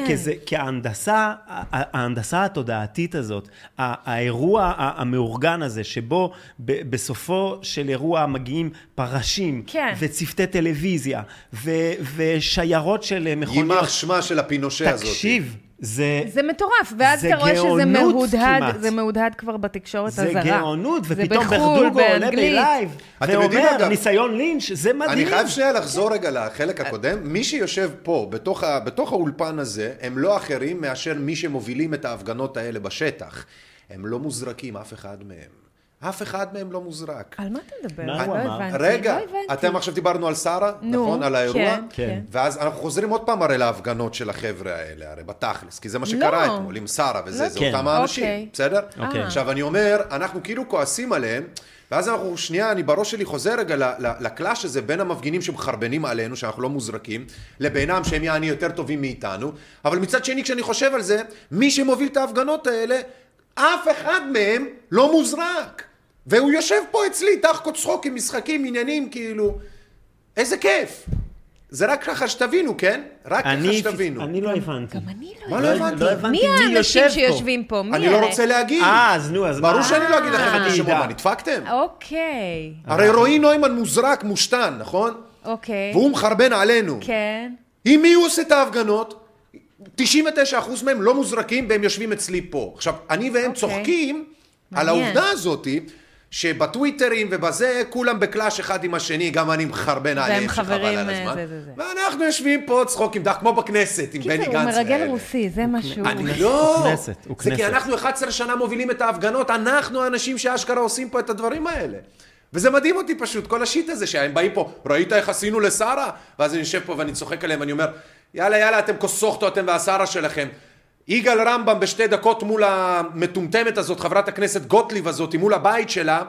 כי, ההנדסה, ההנדסה התודעתית הזאת, האירוע המאורגן הזה, שבו בסופו של אירוע מגיעים פרשים, כן. וצוותי טלוויזיה, ו- ושיירות של מכוניות. יימח שמה של הפינושה הזאת. תקשיב, זה... זה מטורף, ואז אתה רואה שזה גאונות מהודהד, כמעט. זה מהודהד כבר בתקשורת זה הזרה. גאונות, זה ופתאום בחו"ל, ברדוגו עולה. בלייב, ואומר, אגב, ניסיון לינץ', זה מדהים. אני חייב שנייה לחזור רגע לחלק הקודם. מי שיושב פה, בתוך, ה, בתוך האולפן הזה, הם לא אחרים מאשר מי שמובילים את ההפגנות האלה בשטח. הם לא מוזרקים, אף אחד מהם. אף אחד מהם לא מוזרק. על מה אתה מדבר? מה לא הוא אמר? הבנתי. רגע, לא הבנתי. אתם עכשיו דיברנו על שרה, נכון? על האירוע? כן, כן. כן. ואז אנחנו חוזרים עוד פעם הרי להפגנות של החבר'ה האלה, הרי בתכלס, כי זה מה לא. שקרה אתמול עם שרה וזה, לא. זה כן. אותם האנשים, אוקיי. בסדר? אוקיי. עכשיו אני אומר, אנחנו כאילו כועסים עליהם, ואז אנחנו, שנייה, אני בראש שלי חוזר רגע לקלאש הזה בין המפגינים שמחרבנים עלינו, שאנחנו לא מוזרקים, לבינם שהם יעני יותר טובים מאיתנו, אבל מצד שני כשאני חושב על זה, מי שמוביל את ההפגנות האלה, אף אחד מהם לא מוזרק. והוא יושב פה אצלי, תחת צחוקים, משחקים, עניינים, כאילו, איזה כיף. זה רק ככה שתבינו, כן? רק ככה אני, שתבינו. אני לא הבנתי. גם אני לא מה לא. הבנתי? לא הבנתי מי מי האנשים. שיושבים פה? מי אני לא אלה? רוצה להגיד. אה, אז נו, אז ברור מה? שאני לא אגיד לכם את אני השמות. מה, נדפקתם? אוקיי, הרי רועי נוימן מוזרק, מושתן, נכון? אוקיי. והוא מחרבן עלינו. כן. עם מי הוא עושה את ההפגנות? 99% מהם לא מוזרקים והם יושבים אצלי פה. עכשיו, אני והם אוקיי. צוחקים על. העובדה הזאתי, שבטוויטרים ובזה כולם בקלאש אחד עם השני, גם אני מחרבן עליהם שחבל חברים, על אה, הזמן. זה, זה, זה. ואנחנו יושבים פה צחוקים, כמו בכנסת עם בני גנץ. הוא מרגל. רוסי, זה משהו. אני לא, הוא כנסת, הוא זה כי כנסת. אנחנו 11 שנה מובילים את ההפגנות, אנחנו האנשים שאשכרה עושים פה את הדברים האלה. וזה מדהים אותי פשוט, כל השיט הזה שהם באים פה, ראית איך עשינו לשרה? ואז אני יושב פה ואני צוחק עליהם, אני אומר, יאללה יאללה אתם כוסוכטו אתם והשרה שלכם. יגאל רמב"ם בשתי דקות מול המטומטמת הזאת, חברת הכנסת גוטליב הזאת, מול הבית שלה,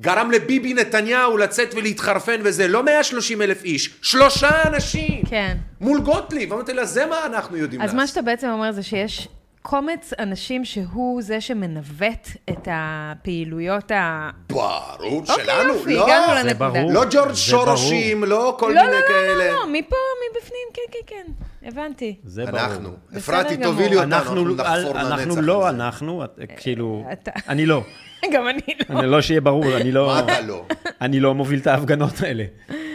גרם לביבי נתניהו לצאת ולהתחרפן וזה, לא 130 אלף איש, שלושה אנשים! כן. מול גוטליב, אמרתי לה, זה מה אנחנו יודעים אז לעשות. מה שאתה בעצם אומר זה שיש קומץ אנשים שהוא זה שמנווט את הפעילויות ה... ברור, אוקיי, שלנו, יופי, לא, הגענו זה לנקודה. ברור. לא ג'ורג' זה שורשים, לא כל לא, מיני לא, לא, כאלה. לא, לא, מפה, מבפנים, כן, כן, כן. הבנתי. זה ברור. אנחנו, אפרתי. תובילי אותנו, אנחנו, אנחנו נחפור אנחנו לנצח. לא וזה. אנחנו, את- כאילו. אני לא. גם אני לא. אני לא שיהיה ברור, אני לא, מה אתה לא? אני לא מוביל את ההפגנות האלה.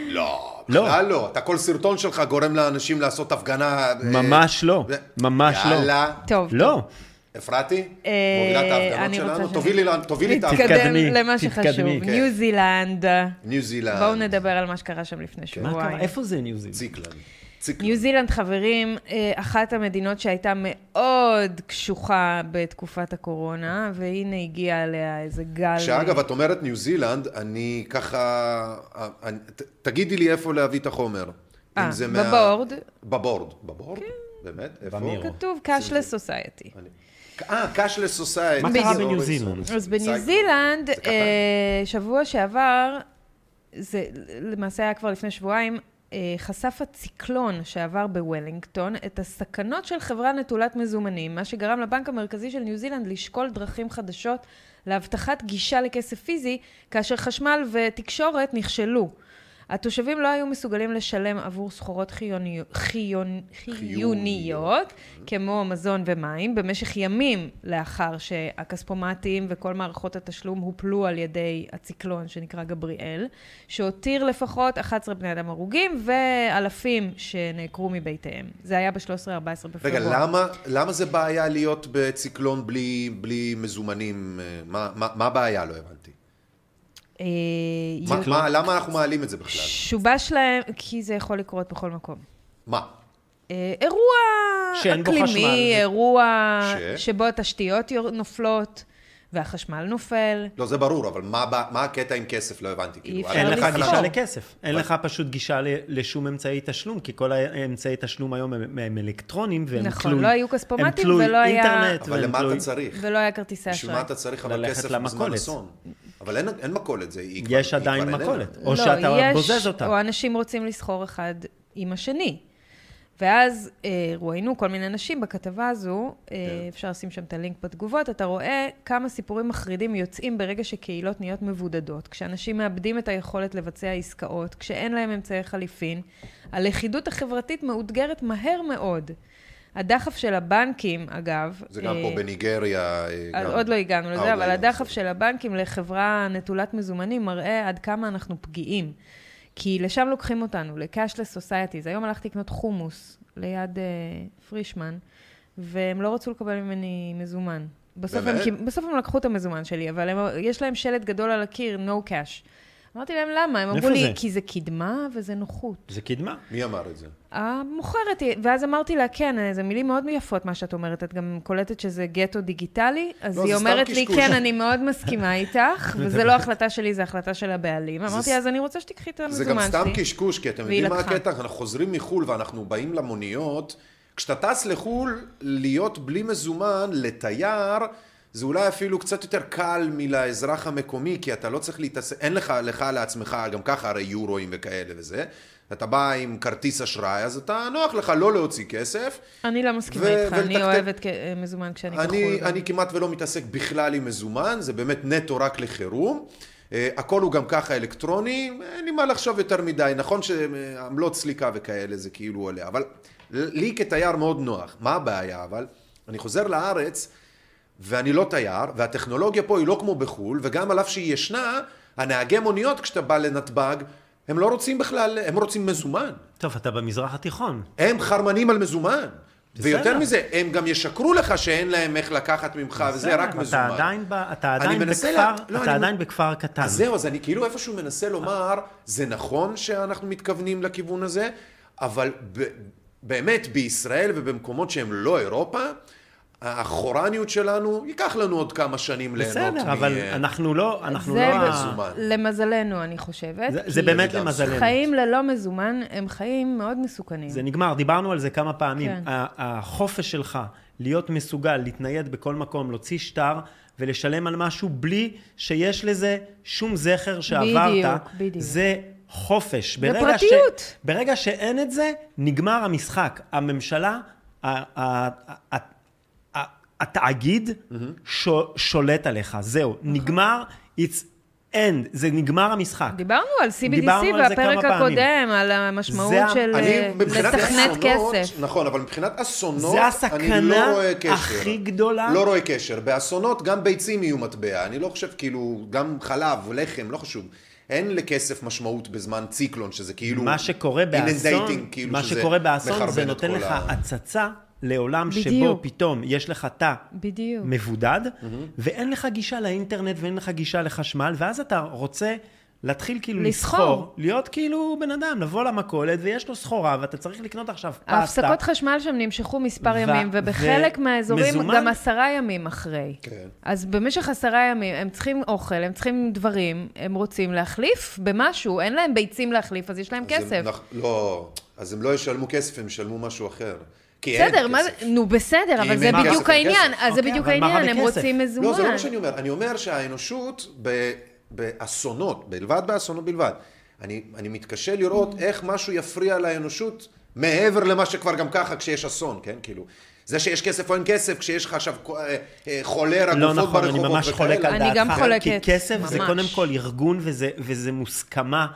לא, לא. בכלל לא. אתה כל סרטון שלך גורם לאנשים לעשות הפגנה. אה, ממש לא, ממש לא. יאללה. טוב. לא, אפרתי, אה, מובילה את ההפגנות אני רוצה שלנו? ש- תובילי את ההפגנות. תתקדמי, למה שחשוב. תתקדמי, כן. ניו זילנד. ניו זילנד. בואו נדבר על מה שקרה שם לפני? שבועיים. איפה זה ניו זילנד? ציקלון. ציקלון. ניו זילנד, חברים, אה, אחת המדינות שהייתה מאוד קשוחה בתקופת הקורונה, והנה הגיע עליה איזה גל. שאגב, את אומרת ניו זילנד, אני ככה... אה, אני- ת- תגידי לי איפה להביא את החומר. אה, אם זה מה- ב board. ב board. ב board? באמת? איפה? במירו. כתוב cashless society. אה, cashless society. מה קרה בניו זילנד? אז בניו זילנד. אה, שבוע שעבר, זה למעשה היה כבר לפני שבועיים, חשף הציקלון שעבר בוולינגטון את הסכנות של חברה נטולת מזומנים, מה שגרם לבנק המרכזי של ניו זילנד לשקול דרכים חדשות להבטחת גישה לכסף פיזי, כאשר חשמל ותקשורת נכשלו. התושבים לא היו מסוגלים לשלם עבור סחורות חיוני... חיון... חיוניות, כמו מזון ומים, במשך ימים לאחר שהכספומטים וכל מערכות התשלום הופלו על ידי הציקלון שנקרא גבריאל, שהותיר לפחות 11 בני אדם הרוגים ואלפים שנעקרו מבתיהם. זה היה ב-13-14 בפברואר. רגע, למה, למה זה בעיה להיות בציקלון בלי, בלי מזומנים? מה, מה, מה הבעיה? לא הבנתי. אה, מה, מה, למה אנחנו מעלים את זה בכלל? שובש להם, כי זה יכול לקרות בכל מקום. מה? אה, אירוע אקלימי. אירוע ש? שבו התשתיות נופלות והחשמל נופל. לא, זה ברור, אבל מה, מה הקטע עם כסף? לא הבנתי. כאילו, אין לך גישה לכסף, אין לך פשוט גישה ל- לשום אמצעי תשלום, כי כל האמצעי תשלום היום הם הם אלקטרונים, והם נכון, תלוי... לא היו הם כספומטים תלוי ולא היה- אינטרנט, אבל והם למה אתה תלוי- צריך? ולא היה כרטיסי בשביל אשראי. מה אתה צריך אבל כסף בזמן. אסון? אבל אין, אין מכולת, זה היא כבר- יש עדיין. מכולת, או לא, שאתה יש- בוזז אותה. או אנשים רוצים לסחור אחד עם השני. ואז אה, רואיינו כל מיני אנשים בכתבה הזו, אה, כן. אפשר לשים שם את הלינק בתגובות, אתה רואה כמה סיפורים מחרידים יוצאים ברגע שקהילות נהיות מבודדות, כשאנשים מאבדים את היכולת לבצע עסקאות, כשאין להם אמצעי חליפין, הלכידות החברתית מאותגרת מהר מאוד. הדחף של הבנקים, אגב... זה גם אה, פה בניגריה. אה, אז גם- עוד לא הגענו אה, לזה, לא אבל הדחף. של הבנקים לחברה נטולת מזומנים מראה עד כמה אנחנו פגיעים. כי לשם לוקחים אותנו, ל-cashless societies. היום הלכתי לקנות חומוס ליד אה, פרישמן, והם לא רצו לקבל ממני מזומן. בסוף הם, בסוף הם לקחו את המזומן שלי, אבל הם, יש להם שלט גדול על הקיר, no cash. אמרתי להם, למה? הם אמרו לי, זה? כי זה קדמה וזה נוחות. זה קדמה. מי אמר את זה? המוכרת, ואז אמרתי לה, כן, זה מילים מאוד יפות מה שאת אומרת, את גם קולטת שזה גטו דיגיטלי, אז לא, היא זה אומרת לי, קשקוש. כן, אני מאוד מסכימה איתך, וזה לא החלטה שלי, זה החלטה של הבעלים. זה אמרתי, אז אני רוצה שתיקחי את זה המזומן גם שלי. סתם קשקוש, כי אתם יודעים מה. הקטע? אנחנו חוזרים מחו"ל ואנחנו באים למוניות. כשאתה טס לחו"ל, להיות בלי מזומן, לתייר, זה אולי אפילו קצת יותר קל מלאזרח המקומי, כי אתה לא צריך להתעסק, אין לך, לך לעצמך, גם ככה הרי יורואים וכאלה וזה. אתה בא עם כרטיס אשראי, אז אתה, נוח לך לא להוציא כסף. אני לא מסכימה ו- איתך, אני ולתקתק- אוהבת כ- מזומן כשאני בחו"ל. אני, גם. אני כמעט ולא מתעסק בכלל עם מזומן, זה באמת נטו רק לחירום. אה, הכל הוא גם ככה אלקטרוני, אין לי מה לחשוב יותר מדי. נכון שעמלות סליקה וכאלה זה כאילו עולה, אבל לי כתייר מאוד נוח. מה הבעיה אבל? אני חוזר לארץ ואני לא תייר, והטכנולוגיה פה היא לא כמו בחו"ל, וגם על אף שהיא ישנה, הנהגי מוניות כשאתה בא לנתב"ג, הם לא רוצים בכלל, הם רוצים מזומן. טוב, אתה במזרח התיכון. הם חרמנים על מזומן. בסדר. ויותר מזה, הם גם ישקרו לך שאין להם איך לקחת ממך, וזה בסדר, רק אתה מזומן. עדיין, ב, אתה עדיין בכפר, לה- לא, אתה אני- עדיין בכפר קטן. אז זהו, אז אני כאילו איפשהו מנסה לומר, זה נכון שאנחנו מתכוונים לכיוון הזה, אבל ב- באמת בישראל ובמקומות שהם לא אירופה, החורניות שלנו, ייקח לנו עוד כמה שנים ליהנות בסדר, אבל מ- אנחנו לא, אנחנו זה לא... מזומן. למזלנו, אני חושבת. זה- זה באמת למזלנו. חיים ללא מזומן הם חיים מאוד מסוכנים. זה נגמר, דיברנו על זה כמה פעמים. כן. החופש שלך להיות מסוגל להתנייד בכל מקום, להוציא שטר ולשלם על משהו בלי שיש לזה שום זכר שעברת, בדיוק, בדיוק. זה חופש. ברגע. ש... ברגע שאין את זה, נגמר המשחק. הממשלה, ה- ה- ה- ה- התאגיד שולט עליך, זהו, נגמר, it's end, זה נגמר המשחק. דיברנו על CBDC דיברנו על זה בפרק. הקודם, על המשמעות זה של אה, לתכנת אסונות, כסף. נכון, אבל מבחינת אסונות, זה אני הסכנה לא רואה קשר. הכי גדולה. לא רואה קשר. באסונות גם ביצים יהיו מטבע. אני לא חושב, כאילו, גם חלב, לחם, לא חשוב. אין לכסף משמעות בזמן ציקלון, שזה כאילו... מה שקורה באסון, כאילו מה שקורה באסון זה נותן לך ה- הצצה לעולם שבו בדיוק. פתאום יש לך תא בדיוק. מבודד, ואין לך גישה לאינטרנט ואין לך גישה לחשמל, ואז אתה רוצה להתחיל כאילו לסחור. לסחור, להיות כאילו בן אדם, לבוא למכולת ויש לו סחורה ואתה צריך לקנות עכשיו פסטה. ההפסקות חשמל שם נמשכו מספר ו- ימים, ובחלק ו- מהאזורים מזומן? גם עשרה ימים אחרי. כן. אז במשך עשרה ימים הם צריכים אוכל, הם צריכים דברים, הם רוצים להחליף במשהו, אין להם ביצים להחליף, אז יש להם אז הם- כסף. נכ- לא, אז הם לא ישלמו כסף, הם ישלמו משהו אחר. כי אין בסדר, מה כסף. זה, נו בסדר, אבל זה בדיוק העניין. אז זה אוקיי, בדיוק העניין, הם? רוצים מזומן. לא, זה לא מה שאני אומר. אני אומר שהאנושות, ב, באסונות, בלבד באסונות בלבד, אני, אני מתקשה לראות איך משהו יפריע לאנושות מעבר למה שכבר גם ככה כשיש אסון, כן? כאילו, זה שיש כסף או אין כסף, כשיש לך עכשיו אה, אה, חולרה, לא גופות נכון, אני ברחובות ממש חולק על וכאלה. דעתך. אני גם חולקת, כי כסף זה ממש. קודם כל ארגון וזה, וזה מוסכמה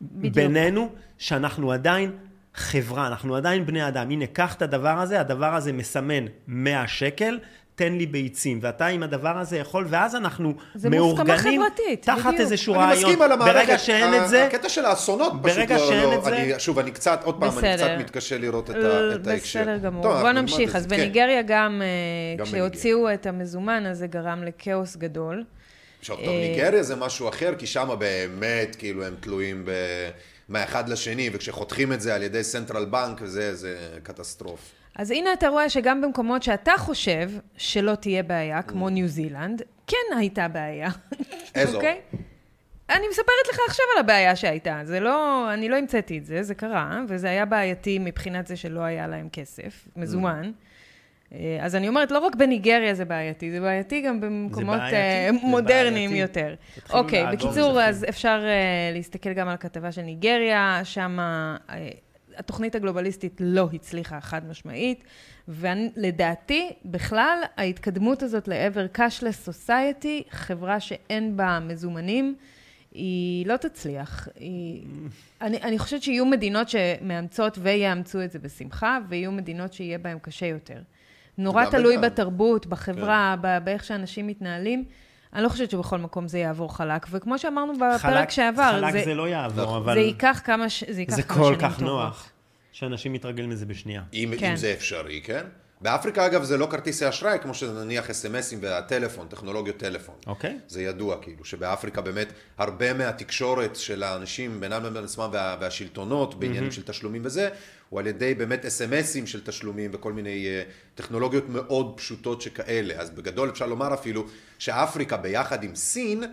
בדיוק. בינינו, שאנחנו עדיין חברה, אנחנו עדיין בני אדם. הנה, קח את הדבר הזה, הדבר הזה מסמן 100 שקל. תן לי ביצים, ואתה עם הדבר הזה יכול, ואז אנחנו מאורגנים תחת בדיוק. איזשהו אני רעיון. מסכים על המערכת, ברגע שאין את זה, הקטע של האסונות פשוט ברגע לא, שאין לא, את זה- אני, שוב, אני קצת, עוד פעם, אני. קצת מתקשה לראות את, אה, ה, את ההקשר. בסדר גמור. טוב, בוא נמשיך. אז זה, כן. בניגריה גם, אה, גם כשהוציאו את המזומן, אז זה גרם לכאוס גדול. עכשיו, טוב, אה, ניגריה זה משהו אחר, כי שם באמת, כאילו, הם תלויים ב... מהאחד לשני, וכשחותכים את זה על ידי central bank, זה, זה catastrophe. אז הנה אתה רואה שגם במקומות שאתה חושב שלא תהיה בעיה, כמו ניו זילנד, כן הייתה בעיה. איזו? אוקיי? אני מספרת לך עכשיו על הבעיה שהייתה. זה לא, אני לא המצאתי את זה, זה קרה, וזה היה בעייתי מבחינת זה שלא היה להם כסף, מזומן. אה, אז אני אומרת, לא רק בניגריה זה בעייתי, זה בעייתי גם במקומות בעייתי, אה, זה מודרניים בעייתי. יותר. אוקיי, לעבור בקיצור. אז אפשר אה, להסתכל גם על הכתבה של ניגריה, שם אה, התוכנית הגלובליסטית לא הצליחה חד משמעית, ולדעתי, בכלל, ההתקדמות הזאת לעבר cashless society, חברה שאין בה מזומנים, היא לא תצליח. היא... אני, אני חושבת שיהיו מדינות שמאמצות ויאמצו את זה בשמחה, ויהיו מדינות שיהיה בהן קשה יותר. נורא תלוי וגם. בתרבות, בחברה, ב- באיך שאנשים מתנהלים. אני לא חושבת שבכל מקום זה יעבור חלק, וכמו שאמרנו בפרק חלק- שעבר, חלק זה, זה לא יעבור, נכון. אבל זה ייקח כמה, ש... זה ייקח זה כמה כל שנים כך טובות. נוח, שאנשים מתרגלים לזה בשנייה. אם, כן. אם זה אפשרי, כן? באפריקה אגב זה לא כרטיסי אשראי, כמו שזה נניח אס.אם.אסים והטלפון, טכנולוגיות טלפון. אוקיי. זה ידוע כאילו, שבאפריקה באמת הרבה מהתקשורת של האנשים בינם לבין עצמם וה, והשלטונות בעניינים של תשלומים וזה, הוא על ידי באמת אס.אם.אסים של תשלומים וכל מיני uh, טכנולוגיות מאוד פשוטות שכאלה. אז בגדול אפשר לומר אפילו שאפריקה ביחד עם סין,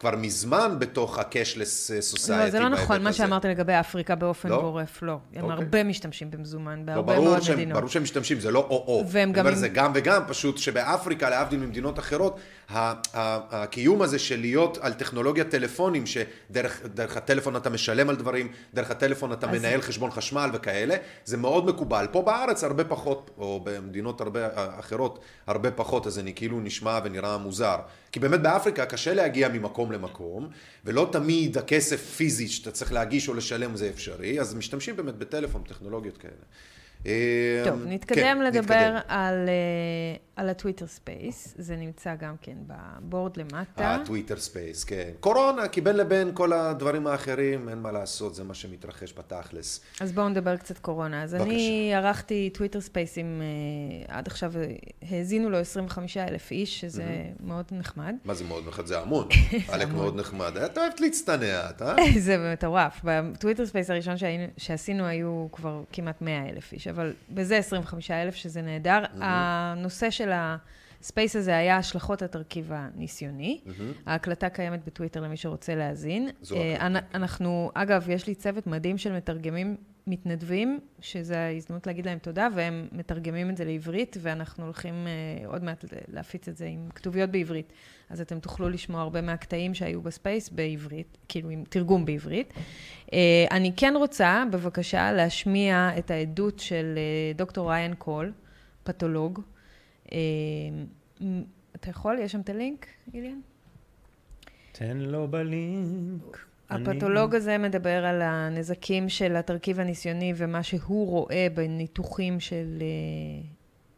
כבר מזמן בתוך ה-cashless society. לא, זה לא נכון, מה הזה. שאמרת לגבי אפריקה באופן לא? גורף, לא. הם אוקיי. הרבה משתמשים במזומן, לא, בהרבה מאוד שהם, מדינות. ברור שהם משתמשים, זה לא או-או. והם גם זה גם וגם, פשוט שבאפריקה, להבדיל ממדינות אחרות, הקיום הזה של להיות על טכנולוגיית טלפונים, שדרך דרך הטלפון אתה משלם על דברים, דרך הטלפון אתה מנהל חשבון חשמל וכאלה, זה מאוד מקובל. פה בארץ הרבה פחות, או במדינות הרבה אחרות הרבה פחות, אז אני כאילו נשמע ונראה מוזר. כי באמת באפריקה קשה להגיע ממקום למקום, ולא תמיד הכסף פיזית שאתה צריך להגיש או לשלם זה אפשרי, אז משתמשים באמת בטלפון, טכנולוגיות כאלה. טוב, אה, נתקדם כן, לדבר נתקדם. על, אה, על הטוויטר space, זה נמצא גם כן ב board למטה. הטוויטר space, כן. קורונה, כי בין לבין כל הדברים האחרים, אין מה לעשות, זה מה שמתרחש בתכלס. אז בואו נדבר קצת קורונה. אז בבקשה. אני ערכתי טוויטר spaceים, אה, עד עכשיו אה, האזינו לו 25 אלף איש, שזה מאוד נחמד. מה זה מאוד נחמד? זה המון. עלק מאוד נחמד. את אוהבת להצטנע, את, אה? זה מטורף. בטוויטר space הראשון שעשינו היו כבר כמעט 100 אלף איש, אבל בזה 25 אלף, שזה נהדר. הנושא של ה space הזה היה השלכות התרכיב הניסיוני. ההקלטה קיימת בטוויטר למי שרוצה להאזין. זו אה, ההקלטה, אנ- אנחנו, אגב, יש לי צוות מדהים של מתרגמים מתנדבים, שזו ההזדמנות להגיד להם תודה, והם מתרגמים את זה לעברית, ואנחנו הולכים אה, עוד מעט להפיץ את זה עם כתוביות בעברית. אז אתם תוכלו לשמוע הרבה מהקטעים שהיו ב space בעברית, כאילו עם תרגום בעברית. אה, אני כן רוצה, בבקשה, להשמיע את העדות של אה, דוקטור ריין קול, פתולוג. מ- אתה יכול? יש שם את הלינק, איליאן? תן לו בלינק. הפתולוג הזה מדבר על הנזקים של התרכיב הניסיוני ומה שהוא רואה בניתוחים של אה,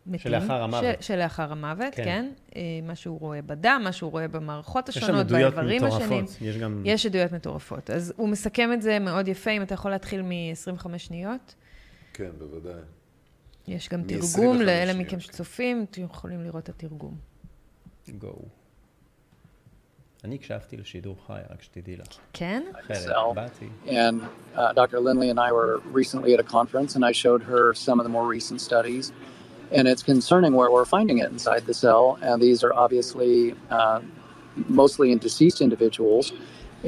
מתים. שלאחר המוות. של, שלאחר המוות, כן. כן. כן. מה שהוא רואה בדם, מה שהוא רואה במערכות יש שם השונות, עדויות באיברים השונים. מטורפות. יש גם... יש עדויות מטורפות. אז הוא מסכם את זה מאוד יפה, אם אתה יכול להתחיל מ-25 שניות. כן, בוודאי. יש גם תרגום 25 לאלה שניות, מכם כן. שצופים, אתם יכולים לראות את התרגום. גו. אני הקשבתי לשידור חי, רק שתדעי לך. כן? אחרת, Cell. באתי. And uh, Dr. Lindley and I were recently at a conference, and I showed her some of the more recent studies. And it's concerning where we're finding it inside the cell. And these are obviously uh, mostly in deceased individuals.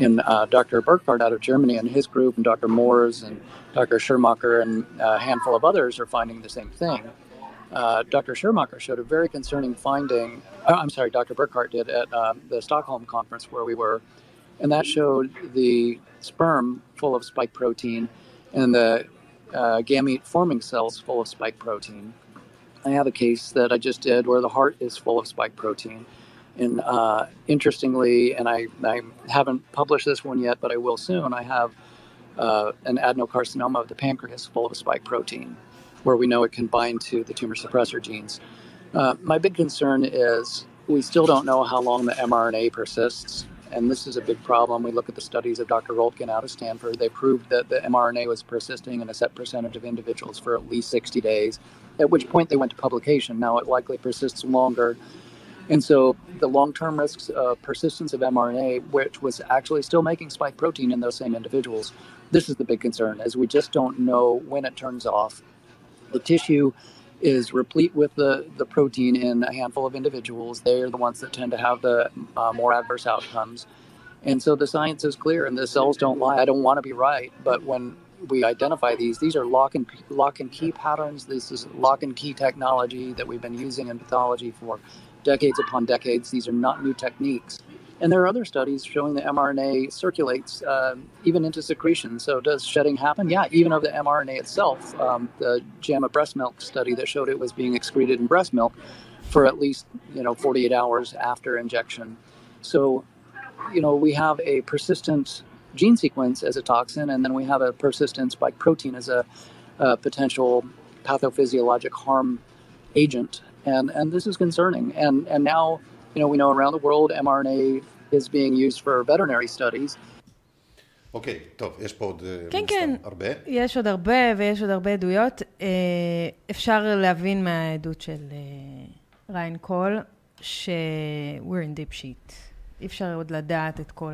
And uh, Dr. Burkhardt out of Germany and his group, and Dr. Moores and Dr. Schermacher and a handful of others are finding the same thing. Uh, Dr. Schermacher showed a very concerning finding. uh, I'm sorry, Dr. Burkhardt did at um, the Stockholm conference where we were, and that showed the sperm full of spike protein and the uh, gamete forming cells full of spike protein. I have a case that I just did where the heart is full of spike protein. And uh, interestingly, and I, I haven't published this one yet, but I will soon, I have uh, an adenocarcinoma of the pancreas full of spike protein, where we know it can bind to the tumor suppressor genes. Uh, my big concern is we still don't know how long the mRNA persists. And this is a big problem. We look at the studies of Dr. Roltgen out of Stanford. They proved that the mRNA was persisting in a set percentage of individuals for at least 60 days, at which point they went to publication. Now it likely persists longer. And so the long term risks of persistence of mRNA, which was actually still making spike protein in those same individuals, this is the big concern, as we just don't know when it turns off. The tissue is replete with the, the protein in a handful of individuals. They are the ones that tend to have the uh, more adverse outcomes. And so the science is clear, and the cells don't lie. I don't want to be right, but when we identify these, these are lock and lock and key patterns. This is lock and key technology that we've been using in pathology for decades upon decades. These are not new techniques. And there are other studies showing the mRNA circulates um, even into secretion. So does shedding happen? Yeah, even of the mRNA itself. Um, the JAMA breast milk study that showed it was being excreted in breast milk for at least you know 48 hours after injection. So, you know, we have a persistent gene sequence as a toxin, and then we have a persistent spike protein as a, a potential pathophysiologic harm agent, and and this is concerning. And and now you know we know around the world mRNA is being used for veterinary studies. אוקיי, טוב, יש פה עוד אה, כן, כן. הרבה. יש עוד הרבה ויש עוד הרבה עדויות. אה, אפשר להבין מהעדות של אה, ריין קול, ש- we're in deep shit. אי אפשר עוד לדעת את כל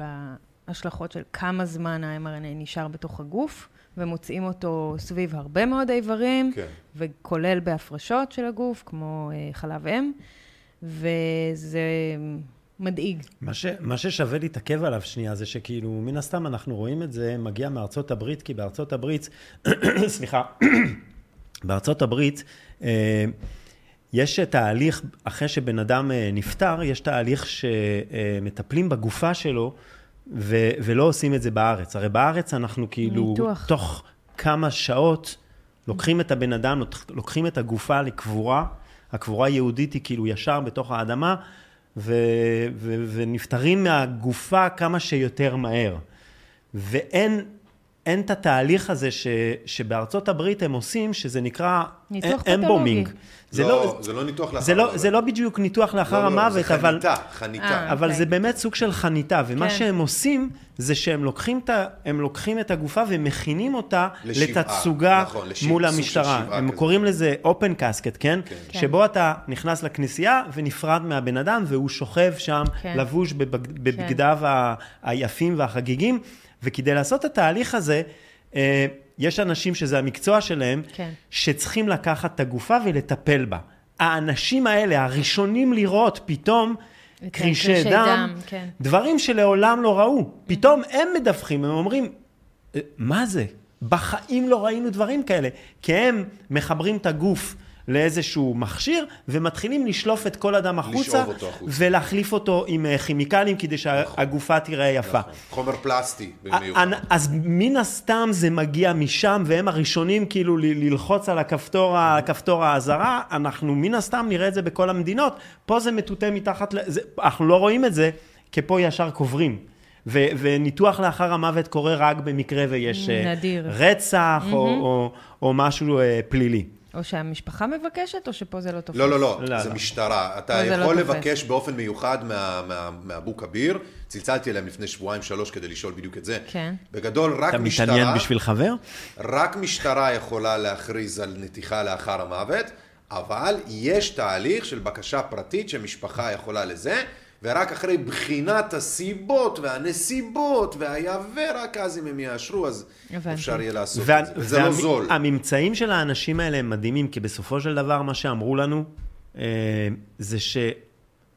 ההשלכות של כמה זמן ה-mRNA נשאר בתוך הגוף, ומוצאים אותו סביב הרבה מאוד איברים, כן. וכולל בהפרשות של הגוף, כמו חלב אם, וזה מדאיג. מה, ש, מה ששווה להתעכב עליו שנייה זה שכאילו, מן הסתם אנחנו רואים את זה מגיע מארצות הברית, כי בארצות הברית, סליחה, בארצות הברית אה, יש תהליך, אחרי שבן אדם אה, נפטר, יש תהליך שמטפלים בגופה שלו ו, ולא עושים את זה בארץ. הרי בארץ אנחנו כאילו, ניתוח. תוך כמה שעות לוקחים את הבן אדם, לוקחים את הגופה לקבורה, הקבורה היהודית היא כאילו ישר בתוך האדמה, ו, ו, ונפטרים מהגופה כמה שיותר מהר. ואין אין את התהליך הזה ש, שבארצות הברית הם עושים, שזה נקרא אמבומינג. זה לא, לא, זה לא ניתוח לאחר זה לא, המוות. זה לא בדיוק ניתוח לאחר לא, לא, המוות, זה אבל... חניתה, חניתה. אה. אבל אוקיי. זה באמת סוג של חניתה, ומה כן. שהם עושים זה שהם לוקחים את, הם לוקחים את הגופה ומכינים אותה לשבעה, לתצוגה נכון, לשבעה, מול המשטרה. הם כזה. קוראים לזה open casket, כן? כן. שבו אתה נכנס לכנסייה ונפרד מהבן אדם והוא שוכב שם, כן. לבוש בבג- בבגדיו ה- היפים והחגיגים, וכדי לעשות את התהליך הזה, אה, יש אנשים שזה המקצוע שלהם, כן. שצריכים לקחת את הגופה ולטפל בה. האנשים האלה, הראשונים לראות פתאום קרישי דם, דם, כן. דברים שלעולם לא ראו. פתאום הם מדווחים, הם אומרים, "אה, מה זה? בחיים לא ראינו דברים כאלה. כי הם מחברים את הגוף לאיזשהו מכשיר, ומתחילים לשלוף את כל אדם החוצה, אותו החוצה. ולהחליף אותו עם אה, כימיקלים כדי שהגופה תיראה יפה. נכון. חומר פלסטי במיוחד. אז מן הסתם זה מגיע משם, והם הראשונים כאילו ל- ללחוץ על הכפתור, ה- כפתור האזהרה, אנחנו מן הסתם נראה את זה בכל המדינות. פה זה מטוטא מתחת, זה, אנחנו לא רואים את זה, כי פה ישר קוברים. ו- וניתוח לאחר המוות קורה רק במקרה ויש אה, נדיר. רצח או, או, או משהו אה, פלילי. או שהמשפחה מבקשת, או שפה זה לא תופס. לא, לא, לא, לא, זה לא. משטרה. אתה לא יכול תופס. לבקש באופן מיוחד מה- מה- מאבו כביר, צלצלתי אליהם לפני שבועיים שלוש כדי לשאול בדיוק את זה. כן. בגדול, רק אתה משטרה, מתעניין בשביל חבר? רק משטרה יכולה להכריז על נתיחה לאחר המוות, אבל יש תהליך של בקשה פרטית שמשפחה יכולה לזה, ורק אחרי בחינת הסיבות והנסיבות והיה ורק אז אם הם יאשרו, אז הבנתי. אפשר יהיה לעשות וה- את זה. וזה לא זול. הממצאים של האנשים האלה הם מדהימים, כי בסופו של דבר מה שאמרו לנו, אה, זה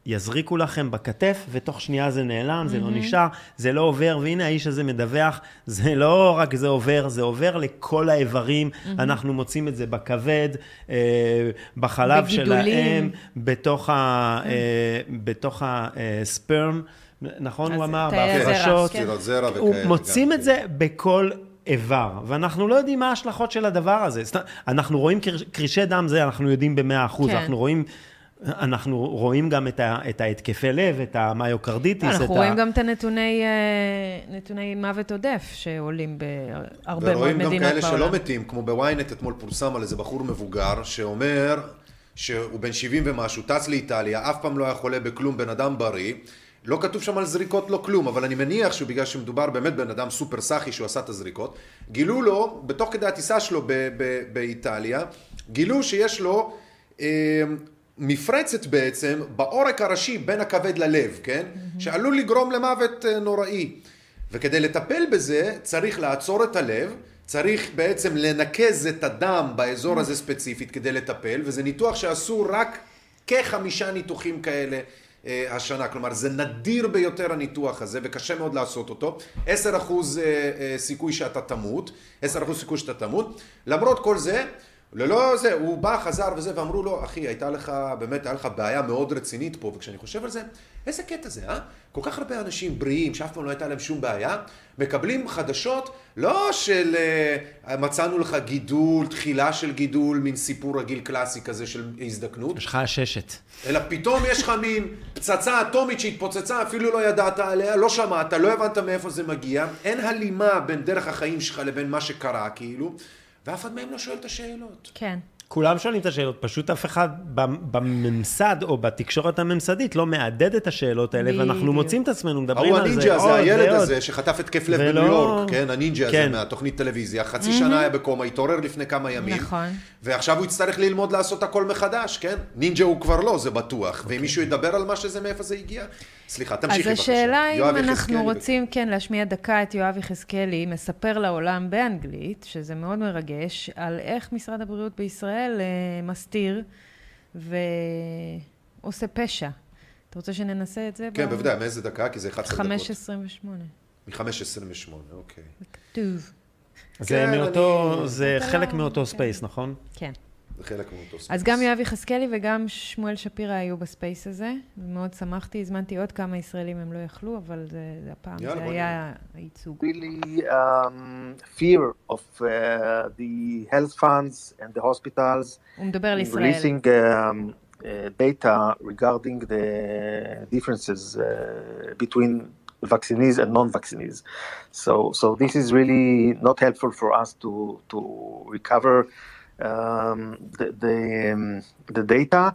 שיזריקו לכם בכתף, ותוך שנייה זה נעלם, זה לא נשאר, זה לא עובר, והנה האיש הזה מדווח, זה לא רק זה עובר, זה עובר לכל האיברים, אנחנו מוצאים את זה בכבד, אה, בחלב בגידולים. האם, בתוך ה- אה, בתוך הספרם, נכון הוא אמר, תאי הזרע, בהפרשות. כן. מוצאים גם את כן. זה בכל איבר, ואנחנו לא יודעים מה ההשלכות של הדבר הזה. אנחנו רואים קר- קרישי דם זה, אנחנו יודעים במאה אחוז, כן. אנחנו רואים... אנחנו רואים גם את, ה, את ההתקפי לב, את המיוקרדיטיס, את אנחנו ה... רואים גם את הנתוני אה, נתוני מוות עודף שעולים בהרבה מאוד ורואים גם מדינות כאלה בעולם. שלא מתים, כמו בוויינט אתמול פורסם על איזה בחור מבוגר, שאומר שהוא בן 70 ומשהו, טס לאיטליה, אף פעם לא היה חולה בכלום, בן אדם בריא. לא כתוב שם על זריקות לא כלום, אבל אני מניח שבגלל שמדובר באמת בן אדם סופר סאחי שהוא עשה את הזריקות, גילו לו, בתוך כדי הטיסה שלו ב- ב- באיטליה, גילו שיש לו אה, מפרצת בעצם בעורק הראשי בין הכבד ללב, כן? שעלול לגרום למוות אה, נוראי. וכדי לטפל בזה צריך לעצור את הלב, צריך בעצם לנקז את הדם באזור הזה ספציפית כדי לטפל, וזה ניתוח שעשו רק כחמישה ניתוחים כאלה אה, השנה, כלומר זה נדיר ביותר הניתוח הזה וקשה מאוד לעשות אותו, 10% אה, אה, סיכוי שאתה תמות, 10% סיכוי שאתה תמות, למרות כל זה ללא זה, הוא בא, חזר וזה, ואמרו לו, אחי, הייתה לך, באמת, היה לך בעיה מאוד רצינית פה, וכשאני חושב על זה, איזה קטע זה, אה? כל כך הרבה אנשים בריאים, שאף פעם לא הייתה להם שום בעיה, מקבלים חדשות, לא של uh, מצאנו לך גידול, תחילה של גידול, מין סיפור רגיל קלאסי כזה של הזדקנות, יש לך עששת. אלא פתאום יש לך מין פצצה אטומית שהתפוצצה, אפילו לא ידעת עליה, לא שמעת, לא הבנת מאיפה זה מגיע, אין הלימה בין דרך החיים שלך לבין מה שקרה, כאילו, ואף אחד מהם לא שואל את השאלות. כן. כולם שואלים את השאלות, פשוט אף אחד בממסד או בתקשורת הממסדית לא מהדהד את השאלות האלה, ואנחנו. מוצאים את עצמנו מדברים ההוא על זה הנינג'ה עוד הזה, הילד. הזה שחטף התקף לב בניו יורק, כן, הנינג'ה הזה כן. מהתוכנית טלוויזיה, חצי שנה היה בקומה, התעורר לפני כמה ימים. נכון. ועכשיו הוא יצטרך ללמוד לעשות הכל מחדש, כן? נינג'ה הוא כבר לא, זה בטוח. אוקיי. ואם מישהו ידבר על מה שזה, מאיפה זה הגיע? סליחה, אז תמשיכי בבקשה. השאלה אם אנחנו יחזקאלי, רוצים, כן, להשמיע דקה את יואב יחזקאלי, מספר לעולם באנגלית, שזה מאוד מרגש, על איך משרד הבריאות בישראל אה, מסתיר ועושה פשע. אתה רוצה שננסה את זה? כן, בוודאי, מאיזה דקה? כי זה 11 דקות. 5.28. מ-5.28, אוקיי. כתוב. זה כן, מאותו, אני- זה אתה חלק לא- מאותו כן. space, נכון? כן. זה חלק מאותו space. אז גם יואב יחזקאלי וגם שמואל שפירא היו ב space הזה, ומאוד שמחתי, הזמנתי עוד כמה ישראלים, הם לא יכלו, אבל זה, זה הפעם, יאללה, זה היה הייצוג. really um, fear of uh, the health funds and the hospitals הוא מדבר על ישראל. releasing um, uh, data regarding the differences uh, between vaccinees and non-vaccinees. So, so this is really not helpful for us to to recover um, the the, um, the data.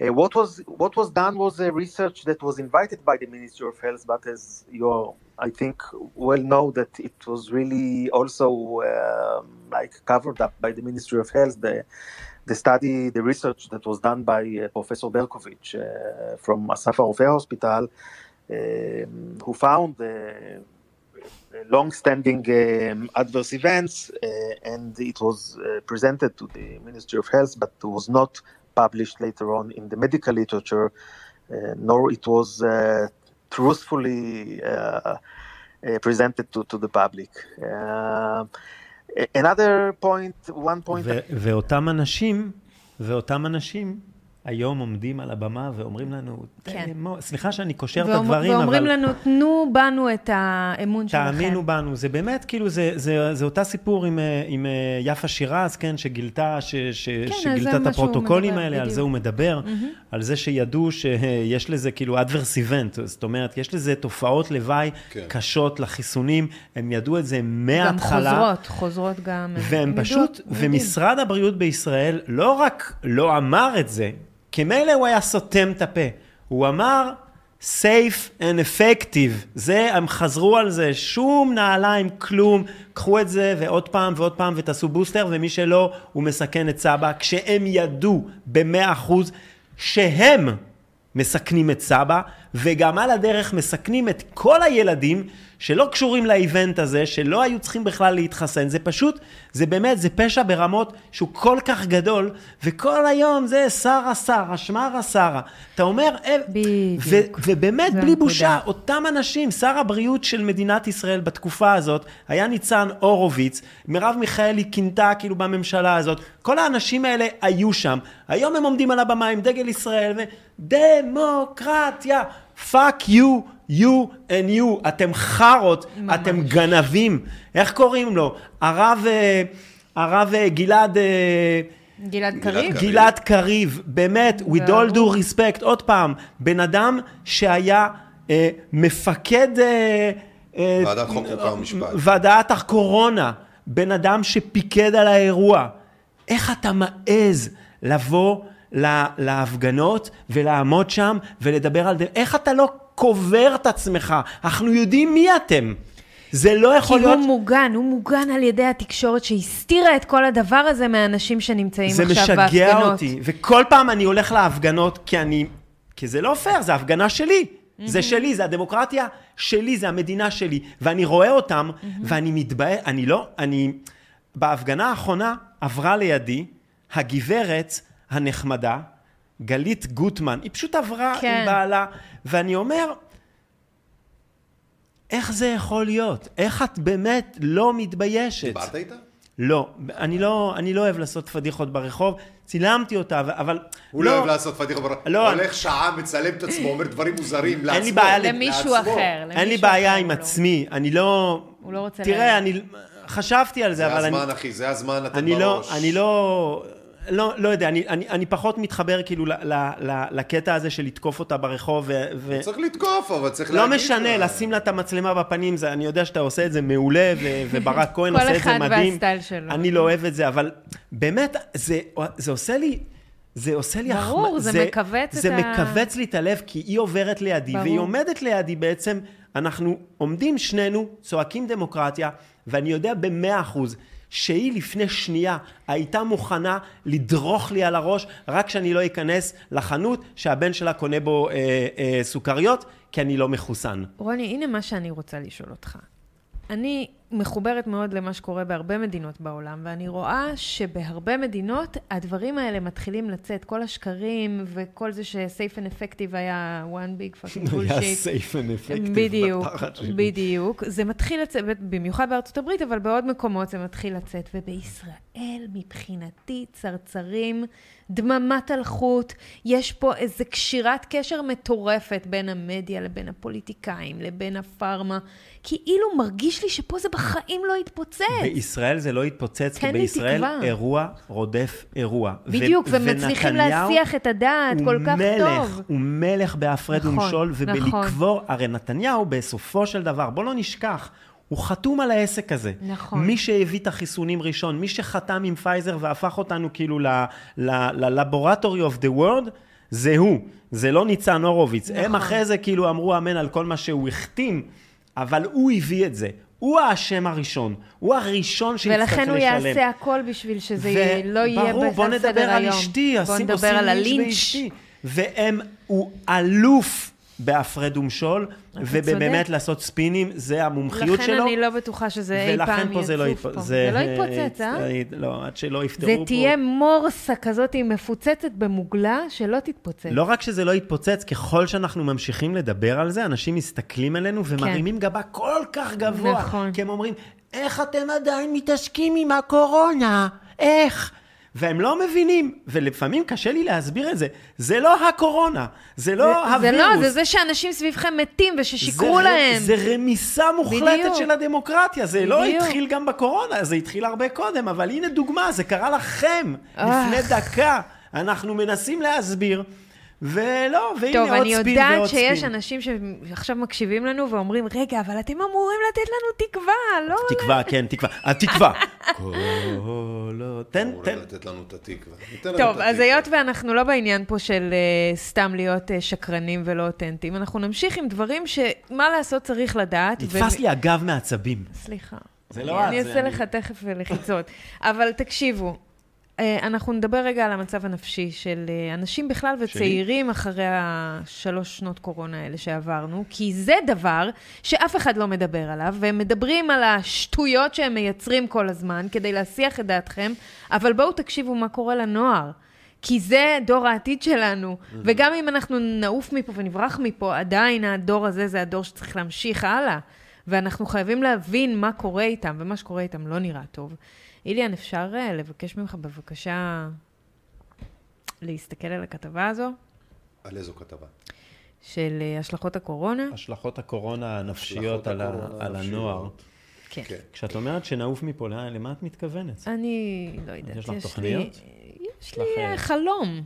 Uh, what was what was done was a research that was invited by the Ministry of Health, but as you I think well know that it was really also um, like covered up by the Ministry of Health. The the study, the research that was done by uh, Professor Berkovich uh, from Asafa Hospital, um, who found uh, long-standing um, adverse events, uh, and it was uh, presented to the Ministry of Health, but was not published later on in the medical literature, uh, nor it was uh, truthfully uh, uh, presented to, to the public. Uh, another point, one point. ו- ואותם אנשים, ואותם אנשים, היום עומדים על הבמה ואומרים לנו, כן. סליחה שאני קושר את ואומר- הדברים, ואומרים אבל לנו, תנו בנו את האמון שלכם. תאמינו בנו, זה באמת, כאילו, זה, זה, זה אותה סיפור עם, אה, עם אה, יפה שירז, כן, שגילתה, ש, ש, על שגילתה את הפרוטוקולים מדבר, האלה, על בדיוק. זה הוא מדבר, על זה שידעו שיש לזה כאילו adverse event, זאת אומרת, יש לזה תופעות לוואי כן. קשות לחיסונים, הם ידעו את זה גם מההתחלה. חוזרות, חוזרות גם. והם ידעו, פשוט, יודעים. ומשרד הבריאות בישראל לא רק לא אמר את זה, כי מילא הוא היה סותם את הפה, הוא אמר safe and effective, זה, הם חזרו על זה, שום נעליים, כלום, קחו את זה ועוד פעם ועוד פעם ותעשו בוסטר, ומי שלא, הוא מסכן את סבא, כשהם ידעו במאה אחוז שהם מסכנים את סבא, וגם על הדרך מסכנים את כל הילדים שלא קשורים לאיבנט הזה, שלא היו צריכים בכלל להתחסן. זה פשוט, זה באמת, זה פשע ברמות שהוא כל כך גדול, וכל היום זה שרה שרה, שמרה שרה. אתה אומר, אה, בדיוק. ובאמת, בלי. בושה, אותם אנשים, שר הבריאות של מדינת ישראל בתקופה הזאת, היה ניצן הורוביץ, מרב מיכאלי כינתה כאילו בממשלה הזאת, כל האנשים האלה היו שם. היום הם עומדים על הבמה עם דגל ישראל ודמוקרטיה, fuck you, you and you, אתם חארות, אתם גנבים. איך קוראים לו? הרב, אה, הרב אה, גלעד... אה, גלעד גלעד קריב? גלעד קריב, באמת, with all due respect, עוד פעם, בן אדם שהיה אה, מפקד אה, אה, ועדת חוק חוקה ומשפט. ועדת הקורונה, בן אדם שפיקד על האירוע. איך אתה מעז לבוא לה, להפגנות ולעמוד שם ולדבר על זה? איך אתה לא קובר את עצמך? אנחנו יודעים מי אתם. זה לא כי יכול הוא להיות... מוגן, הוא מוגן על ידי התקשורת שהסתירה את כל הדבר הזה מהאנשים שנמצאים זה עכשיו בהפגנות. משגע אותי, וכל פעם אני הולך להפגנות, כי אני... כי זה לא פייר, זה הפגנה שלי. זה שלי, זה הדמוקרטיה שלי, זה המדינה שלי. ואני רואה אותם, ואני מתבאס, אני לא, אני... בהפגנה האחרונה עברה לידי הגברת הנחמדה, גלית גוטמן. היא פשוט עברה כן. עם בעלה, ואני אומר, איך זה יכול להיות? איך את באמת לא מתביישת? דיברת איתה? לא, אני לא, אני לא אוהב לעשות פדיחות ברחוב, צילמתי אותה, אבל... הוא לא אוהב לעשות פדיחה ברחוב. לא, הולך שעה, מצלם את עצמו, אומר דברים מוזרים לעצמו. אין לי בעיה למישהו לעצמו. אחר. אין לי למישהו בעיה עם לא. עצמי, אני לא... הוא לא רוצה תראה, לה- אני חשבתי על זה, זה אבל אני... הזמן, אחי, זה הזמן, אתם אני לא, בראש. אני לא... לא, לא יודע, אני, אני, אני פחות מתחבר כאילו ל, ל, ל, לקטע הזה של לתקוף אותה ברחוב, ו... ו... צריך לתקוף, אבל צריך לא להגיד... משנה, לה. לשים לה את המצלמה בפנים, זה, אני יודע שאתה עושה את זה מעולה, ו, וברק כהן כל עושה את זה אחד מדהים. והסטייל שלו. אני לא אוהב את זה, אבל באמת, זה, זה עושה לי... זה עושה לי... ברור, החמ- זה מכווץ זה את ה- מכווץ לי את הלב, כי היא עוברת לידי, ברור. והיא עומדת לידי בעצם, אנחנו עומדים שנינו, צועקים דמוקרטיה, ואני יודע במאה אחוז שהיא לפני שנייה הייתה מוכנה לדרוך לי על הראש, רק שאני לא אכנס לחנות שהבן שלה קונה בו אה, אה, סוכריות, כי אני לא מחוסן. רוני, הנה מה שאני רוצה לשאול אותך. אני מחוברת מאוד למה שקורה בהרבה מדינות בעולם, ואני רואה שבהרבה מדינות הדברים האלה מתחילים לצאת, כל השקרים וכל זה ש-safe and effective היה one big fucking bullshit. בדיוק, בדיוק. זה מתחיל לצאת, במיוחד בארצות הברית, אבל בעוד מקומות זה מתחיל לצאת. ובישראל, מבחינתי, צרצרים, דממת אלחוט, יש פה איזו קשירת קשר מטורפת בין המדיה לבין הפוליטיקאים, לבין הפארמה. כאילו מרגיש לי שפה זה בחיים לא יתפוצץ. בישראל זה לא יתפוצץ, כי בישראל. אירוע רודף אירוע. ו- בדיוק, ומצליחים ונתניהו להסיח את הדעת כל כך מלך, טוב. הוא מלך בהפרד נכון, ומשול, נכון. ובלקבור, הרי נתניהו בסופו של דבר, בוא לא נשכח, הוא חתום על העסק הזה. נכון. מי שהביא את החיסונים ראשון, מי שחתם עם פייזר והפך אותנו כאילו ל laboratory of the world, זה הוא, זה לא ניצן הורוביץ. נכון. הם אחרי זה כאילו אמרו אמן על כל מה שהוא החתים, אבל הוא הביא את זה. הוא האשם הראשון, הוא הראשון שיצטרך לשלם. ולכן הוא יעשה הכל בשביל שזה ו- לא יהיה ברור, בוא בסדר נדבר על היום. אשתי, בוא עושים- נדבר על לינץ' הלינץ'. והם, הוא אלוף בהפרד ומשול, ובאמת צודק. לעשות ספינים, זה המומחיות שלו. לכן אני לא בטוחה שזה אי פעם ולכן פה זה לא יצוף יתפוצץ. פה. זה לא יתפוצץ, אה? לא, עד שלא יפתרו זה פה. תהיה מורסה כזאת מפוצצת במוגלה, שלא תתפוצץ. לא רק שזה לא יתפוצץ, ככל שאנחנו ממשיכים לדבר על זה, אנשים מסתכלים עלינו ומרימים גבה כל כך גבוה. כן. נכון. כי הם אומרים, איך אתם עדיין מתעסקים עם הקורונה? איך? והם לא מבינים, ולפעמים קשה לי להסביר את זה. זה לא הקורונה, זה לא זה הווירוס. לא, זה זה שאנשים סביבכם מתים וששיקרו זה, להם. זה רמיסה מוחלטת בדיוק. של הדמוקרטיה. זה לא בדיוק. התחיל גם בקורונה, זה התחיל הרבה קודם, אבל הנה דוגמה, זה קרה לכם. לפני דקה. אנחנו מנסים להסביר, ולא, והנה טוב, עוד אני ספין יודעת ועוד שיש ספין. אנשים שעכשיו מקשיבים לנו ואומרים, רגע, אבל אתם אמורים לתת לנו תקווה, לא? תקווה, כן, תקווה. התקווה. קולות. תן, אמור תן. לתת לנו את התקווה. טוב, התקווה. אז היות ואנחנו לא בעניין פה של uh, סתם להיות uh, שקרנים ולא אותנטיים, אנחנו נמשיך עם דברים שמה לעשות צריך לדעת. נתפס לי הגב מעצבים. סליחה. זה לא אני את, זה אעשה אני. לך תכף לחיצות. אבל תקשיבו, אה, אנחנו נדבר רגע על המצב הנפשי של אה, אנשים בכלל וצעירים אחרי השלוש שנות קורונה האלה שעברנו, כי זה דבר שאף אחד לא מדבר עליו, והם מדברים על השטויות שהם מייצרים כל הזמן כדי להסיח את דעתכם, אבל בואו תקשיבו מה קורה לנוער. כי זה דור העתיד שלנו, וגם אם אנחנו נעוף מפה ונברח מפה, עדיין הדור הזה זה הדור שצריך להמשיך הלאה. ואנחנו חייבים להבין מה קורה איתם, ומה שקורה איתם לא נראה טוב. איליאן, אפשר אה, לבקש ממך בבקשה להסתכל על הכתבה הזו על איזו כתבה? של אה, השלכות הקורונה? השלכות הקורונה הנפשיות השלכות על הקורונה על. הנוער. כן. כן. כשאת אומרת שנעוף מפה, למה את מתכוונת? אני לא יודעת, יש לך. תוכניות? יש לי אה, חלום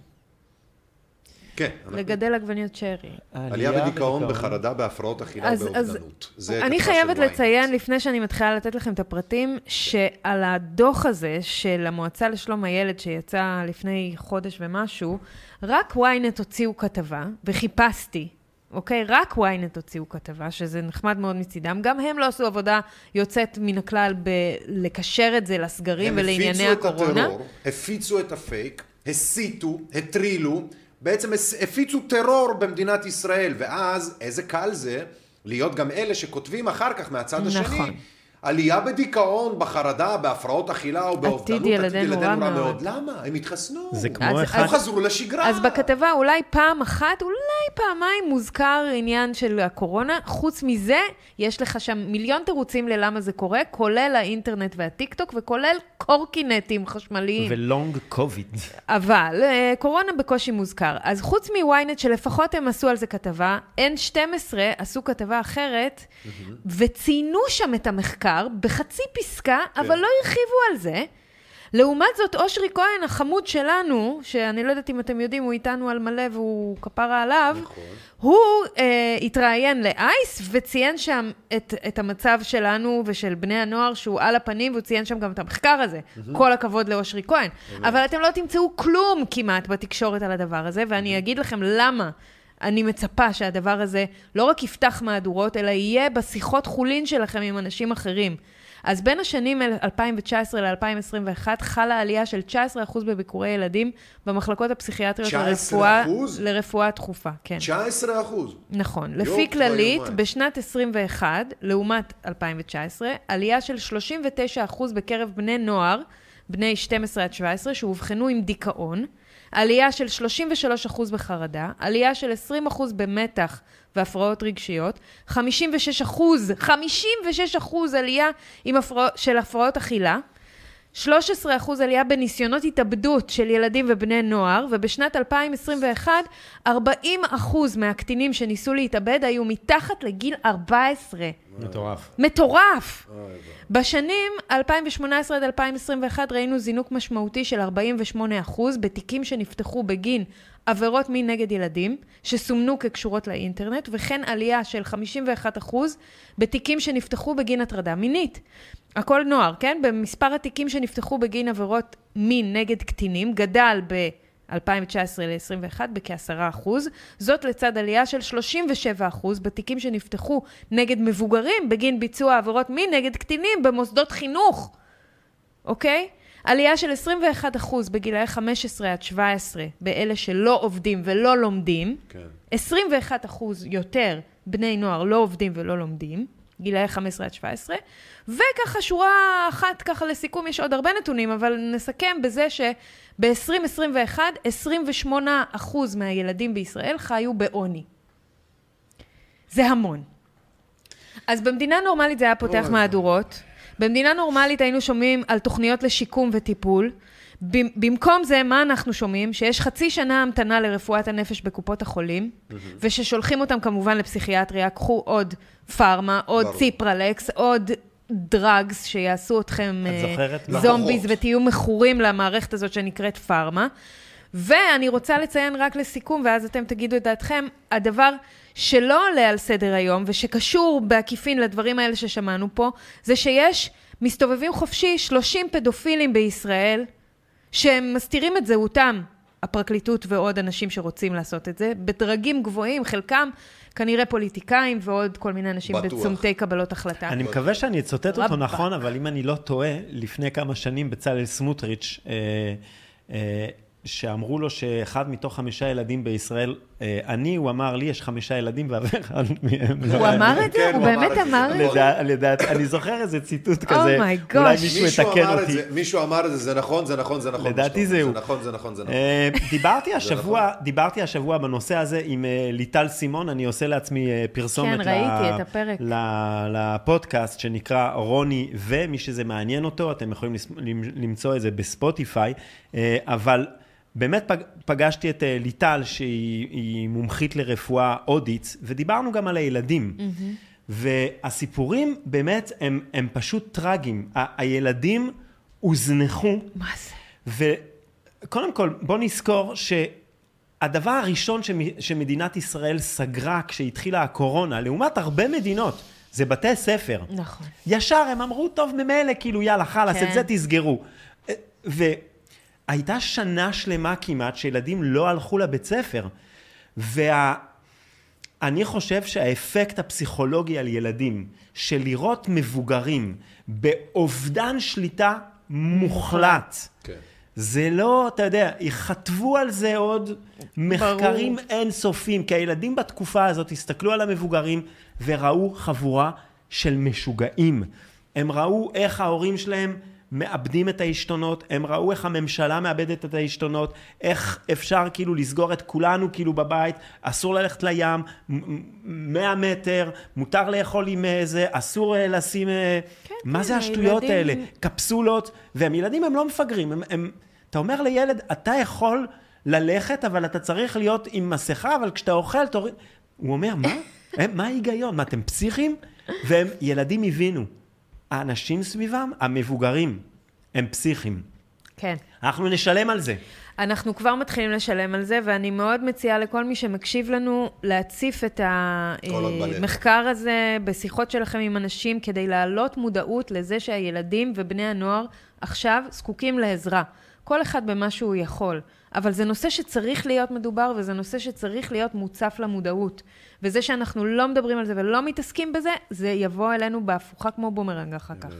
כן. לגדל עגבניות שרי. עלייה בדיכאון, בחרדה, בהפרעות אכילה ובאובדנות. אני חייבת. לציין, לפני שאני מתחילה לתת לכם את הפרטים, שעל הדוח הזה של המועצה לשלום הילד, שיצא לפני חודש ומשהו, רק ynet הוציאו כתבה, וחיפשתי, אוקיי? רק ynet הוציאו כתבה, שזה נחמד מאוד מצידם. גם הם לא עשו עבודה יוצאת מן הכלל בלקשר את זה לסגרים ולענייני הם הפיצו את הקורונה. הטרור, הפיצו את הפייק, הסיתו, הטרילו, בעצם הפיצו טרור במדינת ישראל, ואז איזה קל זה להיות גם אלה שכותבים אחר כך מהצד השני. עלייה בדיכאון, בחרדה, בהפרעות אכילה או באובדנות, ילדינו רע מאוד. למה? הם התחסנו. זה כמו אז- אחד... הם חזרו לשגרה. אז בכתבה אולי פעם אחת, אולי פעמיים מוזכר עניין של הקורונה. חוץ מזה, יש לך שם מיליון תירוצים ללמה זה קורה, כולל האינטרנט והטיקטוק וכולל קורקינטים חשמליים. ולונג קוביד. אבל אה, קורונה בקושי מוזכר. אז חוץ מוויינט, שלפחות הם עשו על זה כתבה, N12 עשו כתבה אחרת, וציינו שם את המחקר בחצי פסקה, אבל לא הרחיבו על זה. לעומת זאת, אושרי כהן, החמוד שלנו, שאני לא יודעת אם אתם יודעים, הוא איתנו על מלא והוא כפרה עליו, נכון. הוא אה, התראיין לאייס וציין שם את, את המצב שלנו ושל בני הנוער שהוא על הפנים, והוא ציין שם גם את המחקר הזה. כל הכבוד לאושרי כהן. אבל אתם לא תמצאו כלום כמעט בתקשורת על הדבר הזה, ואני אגיד לכם למה. אני מצפה שהדבר הזה לא רק יפתח מהדורות, אלא יהיה בשיחות חולין שלכם עם אנשים אחרים. אז בין השנים 2019 ל-2021 חלה עלייה של 19% בביקורי ילדים במחלקות הפסיכיאטריות 19%? לרפואה, לרפואה דחופה. כן. 19 אחוז. נכון. יופי, לפי כללית, יומיים. בשנת 21, לעומת 2019, עלייה של 39% בקרב בני נוער, בני 12 עד 17, שאובחנו עם דיכאון, עלייה של 33% בחרדה, עלייה של 20% במתח והפרעות רגשיות, 56%, 56% עלייה הפרע... של הפרעות אכילה, 13% עלייה בניסיונות התאבדות של ילדים ובני נוער, ובשנת 2021, 40% מהקטינים שניסו להתאבד היו מתחת לגיל 14. מטורף. מטורף! בשנים 2018 עד 2021 ראינו זינוק משמעותי של 48% בתיקים שנפתחו בגין עבירות מין נגד ילדים, שסומנו כקשורות לאינטרנט, וכן עלייה של 51% בתיקים שנפתחו בגין הטרדה מינית. הכל נוער, כן? במספר התיקים שנפתחו בגין עבירות מין נגד קטינים גדל ב... 2019 ל-21 בכ-10%, זאת לצד עלייה של 37% בתיקים שנפתחו נגד מבוגרים בגין ביצוע עבירות מין נגד קטינים במוסדות חינוך, אוקיי? עלייה של 21% בגילאי 15 עד 17 באלה שלא עובדים ולא לומדים, כן. 21% יותר בני נוער לא עובדים ולא לומדים, גילאי 15 עד 17, וככה שורה אחת ככה לסיכום, יש עוד הרבה נתונים, אבל נסכם בזה שב-2021, 28% מהילדים בישראל חיו בעוני. זה המון. אז במדינה נורמלית זה היה פותח אוי. מהדורות. במדינה נורמלית היינו שומעים על תוכניות לשיקום וטיפול. במ- במקום זה, מה אנחנו שומעים? שיש חצי שנה המתנה לרפואת הנפש בקופות החולים, וששולחים אותם כמובן לפסיכיאטריה, קחו עוד פארמה, עוד ברור. ציפרלקס, עוד דרגס שיעשו אתכם את אה, זוכרת? זומביז. ותהיו מכורים למערכת הזאת שנקראת פארמה. ואני רוצה לציין רק לסיכום, ואז אתם תגידו את דעתכם, הדבר שלא עולה על סדר היום, ושקשור בעקיפין לדברים האלה ששמענו פה, זה שיש, מסתובבים חופשי 30 פדופילים בישראל, שהם מסתירים את זהותם, הפרקליטות ועוד אנשים שרוצים לעשות את זה, בדרגים גבוהים, חלקם כנראה פוליטיקאים ועוד כל מיני אנשים בטוח. בצומתי קבלות החלטה. אני מקווה שאני אצטט אותו. נכון, אבל אם אני לא טועה, לפני כמה שנים בצלאל סמוטריץ', אה, אה, שאמרו לו שאחד מתוך חמישה ילדים בישראל, אה, אני, הוא אמר, לי יש חמישה ילדים ואף אחד מהם לא... הוא אמר את זה? כן, הוא באמת. אמר את זה? לדעת, אני זוכר איזה ציטוט Oh כזה, my אולי gosh. מישהו יתקן אותי. זה, מישהו אמר את זה, זה נכון, זה נכון, זה נכון. לדעתי זה. הוא. זה נכון, זה נכון, זה נכון. אה, דיברתי השבוע, דיברתי השבוע בנושא הזה עם אה, ליטל סימון, אני עושה לעצמי פרסומת כן, ראיתי את הפרק. לפודקאסט שנקרא רוני, ומי שזה מעניין אותו, אתם יכולים למצוא את זה בספוטיפיי, אבל באמת פג, פגשתי את אה, ליטל, שהיא היא מומחית לרפואה הודית, ודיברנו גם על הילדים. והסיפורים באמת הם, הם פשוט טרגיים. ה- הילדים הוזנחו. מה זה? וקודם כל, בוא נזכור שהדבר הראשון שמ- שמדינת ישראל סגרה כשהתחילה הקורונה, לעומת הרבה מדינות, זה בתי ספר. נכון. ישר הם אמרו, טוב, ממילא, כאילו, יאללה, חלאס, כן. את זה תסגרו. והייתה שנה שלמה כמעט שילדים לא הלכו לבית ספר. וה... אני חושב שהאפקט הפסיכולוגי על ילדים, של לראות מבוגרים באובדן שליטה מוחלט, כן. זה לא, אתה יודע, יכתבו על זה עוד מחקרים אינסופיים, כי הילדים בתקופה הזאת הסתכלו על המבוגרים וראו חבורה של משוגעים. הם ראו איך ההורים שלהם מאבדים את העשתונות, הם ראו איך הממשלה מאבדת את העשתונות, איך אפשר כאילו לסגור את כולנו כאילו בבית, אסור ללכת לים, מ- מ- 100 מטר, מותר לאכול עם זה, אסור אה, לשים... אה, כן, מה כן, זה השטויות הילדים- האלה? קפסולות, והם ילדים הם לא מפגרים, הם, הם, אתה אומר לילד, אתה יכול ללכת, אבל אתה צריך להיות עם מסכה, אבל כשאתה אוכל, תוריד... הוא אומר, מה? הם, מה ההיגיון? מה, אתם פסיכים? והם, ילדים הבינו, האנשים סביבם, המבוגרים, הם פסיכים. כן. אנחנו נשלם על זה. אנחנו כבר מתחילים לשלם על זה, ואני מאוד מציעה לכל מי שמקשיב לנו להציף את. המחקר הזה בשיחות שלכם עם אנשים, כדי להעלות מודעות לזה שהילדים ובני הנוער עכשיו זקוקים לעזרה. כל אחד במה שהוא יכול. אבל זה נושא שצריך להיות מדובר, וזה נושא שצריך להיות מוצף למודעות. וזה שאנחנו לא מדברים על זה ולא מתעסקים בזה, זה יבוא אלינו בהפוכה כמו בומרנג אחר כך.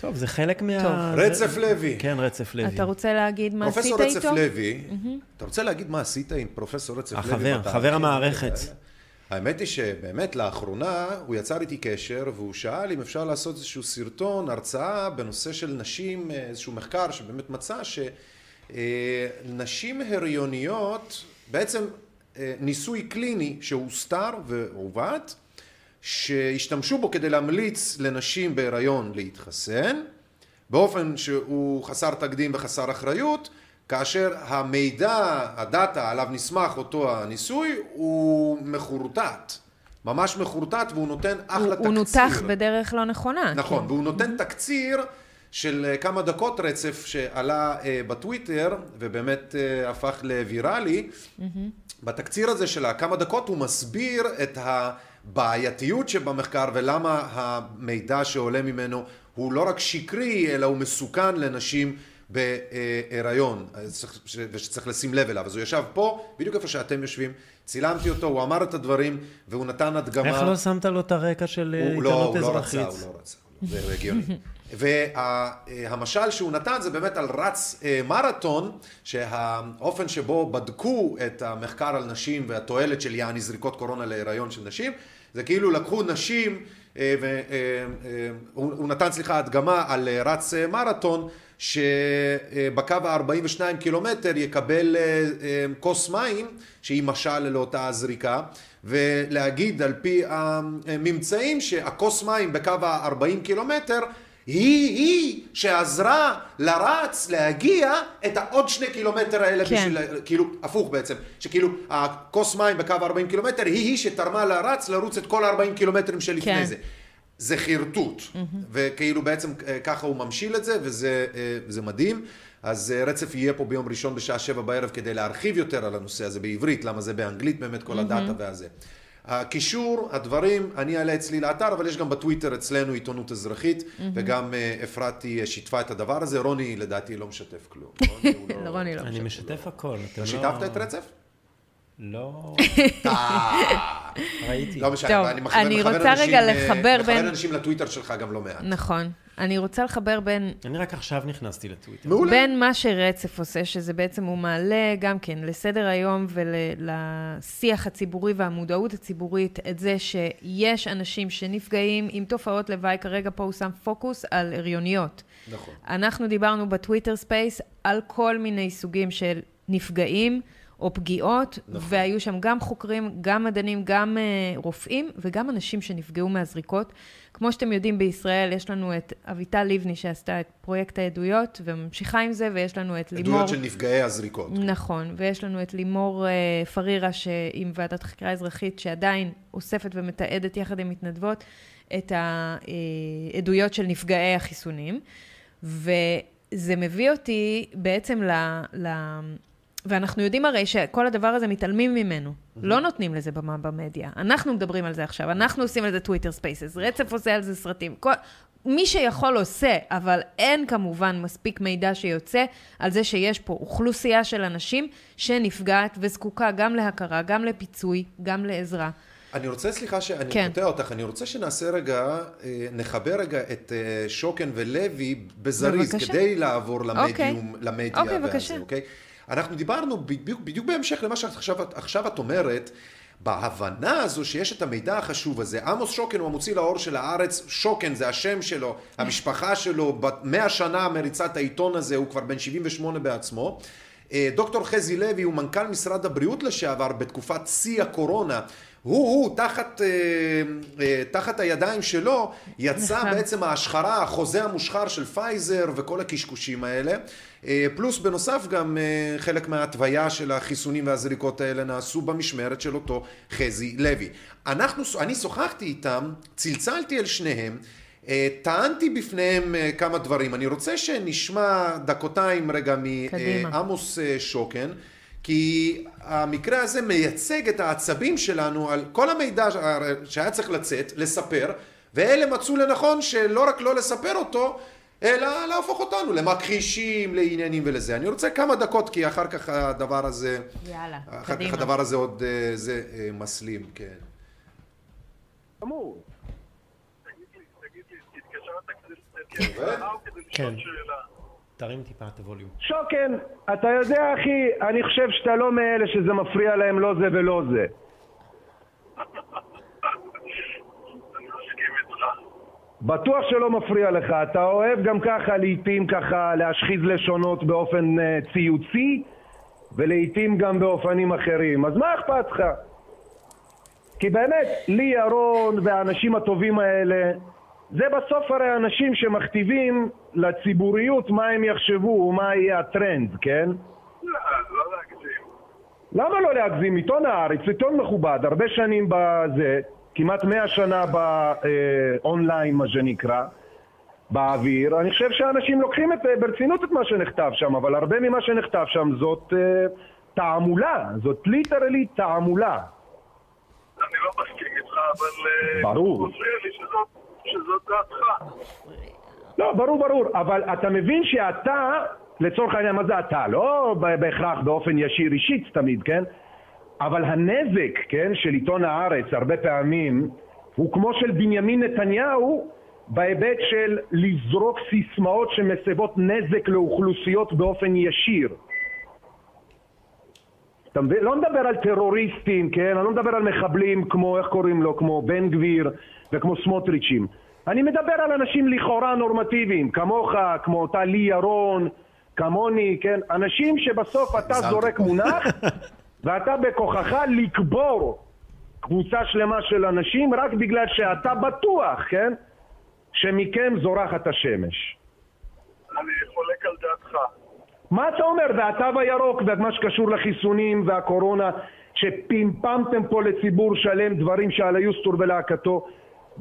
טוב, זה חלק מה... טוב. רצף לוי. כן, רצף לוי. אתה רוצה להגיד מה עשית פרופסור איתו? רצף לוי, אתה רוצה להגיד מה עשית עם פרופסור רצף לוי? החבר, חבר המערכת. האלה? האמת היא שבאמת לאחרונה הוא יצר איתי קשר והוא שאל אם אפשר לעשות איזשהו סרטון, הרצאה בנושא של נשים, איזשהו מחקר שבאמת מצא שנשים הריוניות, בעצם אה, ניסוי קליני שהוסתר ועוות, שהשתמשו בו כדי להמליץ לנשים בהיריון להתחסן, באופן שהוא חסר תקדים וחסר אחריות, כאשר המידע, הדאטה עליו נסמך אותו הניסוי, הוא מחורטט. ממש מחורטט והוא נותן אחלה הוא, תקציר. הוא נותח בדרך לא נכונה. נכון, כן. והוא נותן תקציר של אה, כמה דקות רצף שעלה אה, בטוויטר ובאמת אה, הפך לוויראלי. בתקציר הזה של הכמה דקות הוא מסביר את הבעייתיות שבמחקר ולמה המידע שעולה ממנו הוא לא רק שקרי אלא הוא מסוכן לנשים בהיריון ש- ושצריך לשים לב אליו. אז הוא ישב פה, בדיוק איפה שאתם יושבים, צילמתי אותו, הוא אמר את הדברים והוא נתן הדגמה. איך לא שמת לו את הרקע של אה, הוא לא, עיתונות הוא לא אזרחית? רצה, הוא לא רצה, זה הגיוני. והמשל שהוא נתן זה באמת על רץ אה, מרתון, שהאופן שבו בדקו את המחקר על נשים והתועלת של יעני זריקות קורונה להיריון של נשים, זה כאילו לקחו נשים, והוא נתן סליחה הדגמה על אה, רץ אה, מרתון, שבקו ה-42 קילומטר יקבל אה, אה, כוס מים, שהיא משל לאותה זריקה, ולהגיד על פי הממצאים שהכוס מים בקו ה-40 קילומטר היא היא שעזרה לרץ להגיע את העוד שני קילומטר האלה כן. בשביל, כאילו, הפוך בעצם, שכאילו הכוס מים בקו ה-40 קילומטר היא היא שתרמה לרץ לרוץ את כל ה-40 קילומטרים שלפני כן. זה. זה חרטוט, וכאילו בעצם אה, ככה הוא ממשיל את זה, וזה אה, זה מדהים. אז אה, רצף יהיה פה ביום ראשון בשעה שבע בערב כדי להרחיב יותר על הנושא הזה בעברית, למה זה באנגלית באמת כל הדאטה והזה. הקישור, הדברים, אני אעלה אצלי לאתר, אבל יש גם בטוויטר אצלנו עיתונות אזרחית, וגם אה, אפרתי אה, שיתפה את הדבר הזה, רוני לדעתי לא משתף כלום. רוני הוא לא- רוני לא. אני משתף הכל. אתם לא... שיתפת את רצף? לא... ראיתי. לא משנה, אני מכוון אה, לחבר מכוון בין- אנשים לטוויטר שלך גם לא מעט. נכון. אני רוצה לחבר בין אני רק עכשיו נכנסתי לטוויטר. מעולה. בין מה שרצף עושה, שזה בעצם הוא מעלה גם כן לסדר היום ולשיח הציבורי והמודעות הציבורית, את זה שיש אנשים שנפגעים עם תופעות לוואי, כרגע פה הוא שם פוקוס על הריוניות. נכון. אנחנו דיברנו בטוויטר space על כל מיני סוגים של נפגעים או פגיעות, נכון. והיו שם גם חוקרים, גם מדענים, גם אה, רופאים וגם אנשים שנפגעו מהזריקות. כמו שאתם יודעים, בישראל יש לנו את אביטל לבני שעשתה את פרויקט העדויות וממשיכה עם זה, ויש לנו את לימור... עדויות של נפגעי הזריקות. נכון, ויש לנו את לימור uh, פרירה עם ועדת חקירה אזרחית, שעדיין אוספת ומתעדת יחד עם מתנדבות את העדויות של נפגעי החיסונים. וזה מביא אותי בעצם ל... ל... ואנחנו יודעים הרי שכל הדבר הזה מתעלמים ממנו. לא נותנים לזה במה במדיה. אנחנו מדברים על זה עכשיו, אנחנו עושים על זה טוויטר spaces, רצף עושה על זה סרטים. כל... מי שיכול עושה, אבל אין כמובן מספיק מידע שיוצא על זה שיש פה אוכלוסייה של אנשים שנפגעת וזקוקה גם להכרה, גם לפיצוי, גם לעזרה. אני רוצה, סליחה שאני כן. קוטע אותך, אני רוצה שנעשה רגע, אה, נחבר רגע את אה, שוקן ולוי בזריז, בבקשה. כדי לעבור למדיום, אוקיי. למדיה אוקיי, בבקשה. אוקיי? אנחנו דיברנו בדיוק, בדיוק בהמשך למה שעכשיו עכשיו את אומרת, בהבנה הזו שיש את המידע החשוב הזה, עמוס שוקן הוא המוציא לאור של הארץ, שוקן זה השם שלו, המשפחה שלו, בת שנה מריצת העיתון הזה, הוא כבר בן 78 בעצמו. אה, דוקטור חזי לוי הוא מנכ"ל משרד הבריאות לשעבר בתקופת שיא הקורונה. הוא, הוא, תחת, אה, אה, תחת הידיים שלו, יצא נכון. בעצם ההשחרה, החוזה המושחר של פייזר וכל הקשקושים האלה. אה, פלוס בנוסף גם חלק מההתוויה של החיסונים והזריקות האלה נעשו במשמרת של אותו חזי לוי. אנחנו, אני שוחחתי איתם, צלצלתי אל שניהם, טענתי בפניהם כמה דברים. אני רוצה שנשמע דקותיים רגע. מעמוס שוקן, כי המקרה הזה מייצג את העצבים שלנו על כל המידע שהיה צריך לצאת, לספר, ואלה מצאו לנכון שלא רק לא לספר אותו, אלא להפוך אותנו למכחישים, לעניינים ולזה. אני רוצה כמה דקות, כי אחר כך הדבר הזה, יאללה, אחר כך קדימה. הדבר הזה עוד אה, זה אה, מסלים, כן. חמור. כן. תרים טיפה את הווליום. שוקן, אתה יודע אחי, אני חושב שאתה לא מאלה שזה מפריע להם לא זה ולא זה. בטוח שלא מפריע לך, אתה אוהב גם ככה לעיתים ככה להשחיז לשונות באופן אה, ציוצי ולעיתים גם באופנים אחרים, אז מה אכפת לך? כי באמת, לי ירון והאנשים הטובים האלה, זה בסוף הרי אנשים שמכתיבים לציבוריות מה הם יחשבו ומה יהיה הטרנד, כן? לא, לא להגזים. למה לא להגזים? עיתון הארץ, עיתון מכובד, הרבה שנים בזה, כמעט מאה שנה באונליין, מה שנקרא, באוויר. אני חושב שאנשים לוקחים את, ברצינות את מה שנכתב שם, אבל הרבה ממה שנכתב שם זאת אה, תעמולה, זאת literally תעמולה. אני לא מסכים איתך, אבל... אה, ברור. מפריע לי שזאת, שזאת דעתך. לא, ברור, ברור, אבל אתה מבין שאתה, לצורך העניין, מה זה אתה? לא בהכרח באופן ישיר אישית תמיד, כן? אבל הנזק, כן, של עיתון הארץ הרבה פעמים הוא כמו של בנימין נתניהו בהיבט של לזרוק סיסמאות שמסבות נזק לאוכלוסיות באופן ישיר. אתה מבין? לא מדבר על טרוריסטים, כן? אני לא מדבר על מחבלים כמו, איך קוראים לו? כמו בן גביר וכמו סמוטריצ'ים. אני מדבר על אנשים לכאורה נורמטיביים, כמוך, כמו אותה לי ירון, כמוני, כן? אנשים שבסוף אתה זורק. מונח ואתה בכוחך לקבור קבוצה שלמה של אנשים רק בגלל שאתה בטוח, כן? שמכם זורחת השמש. אני חולק על דעתך. מה אתה אומר? והתו הירוק ומה שקשור לחיסונים והקורונה שפמפמתם פה לציבור שלם דברים שעל היוסטור ולהקתו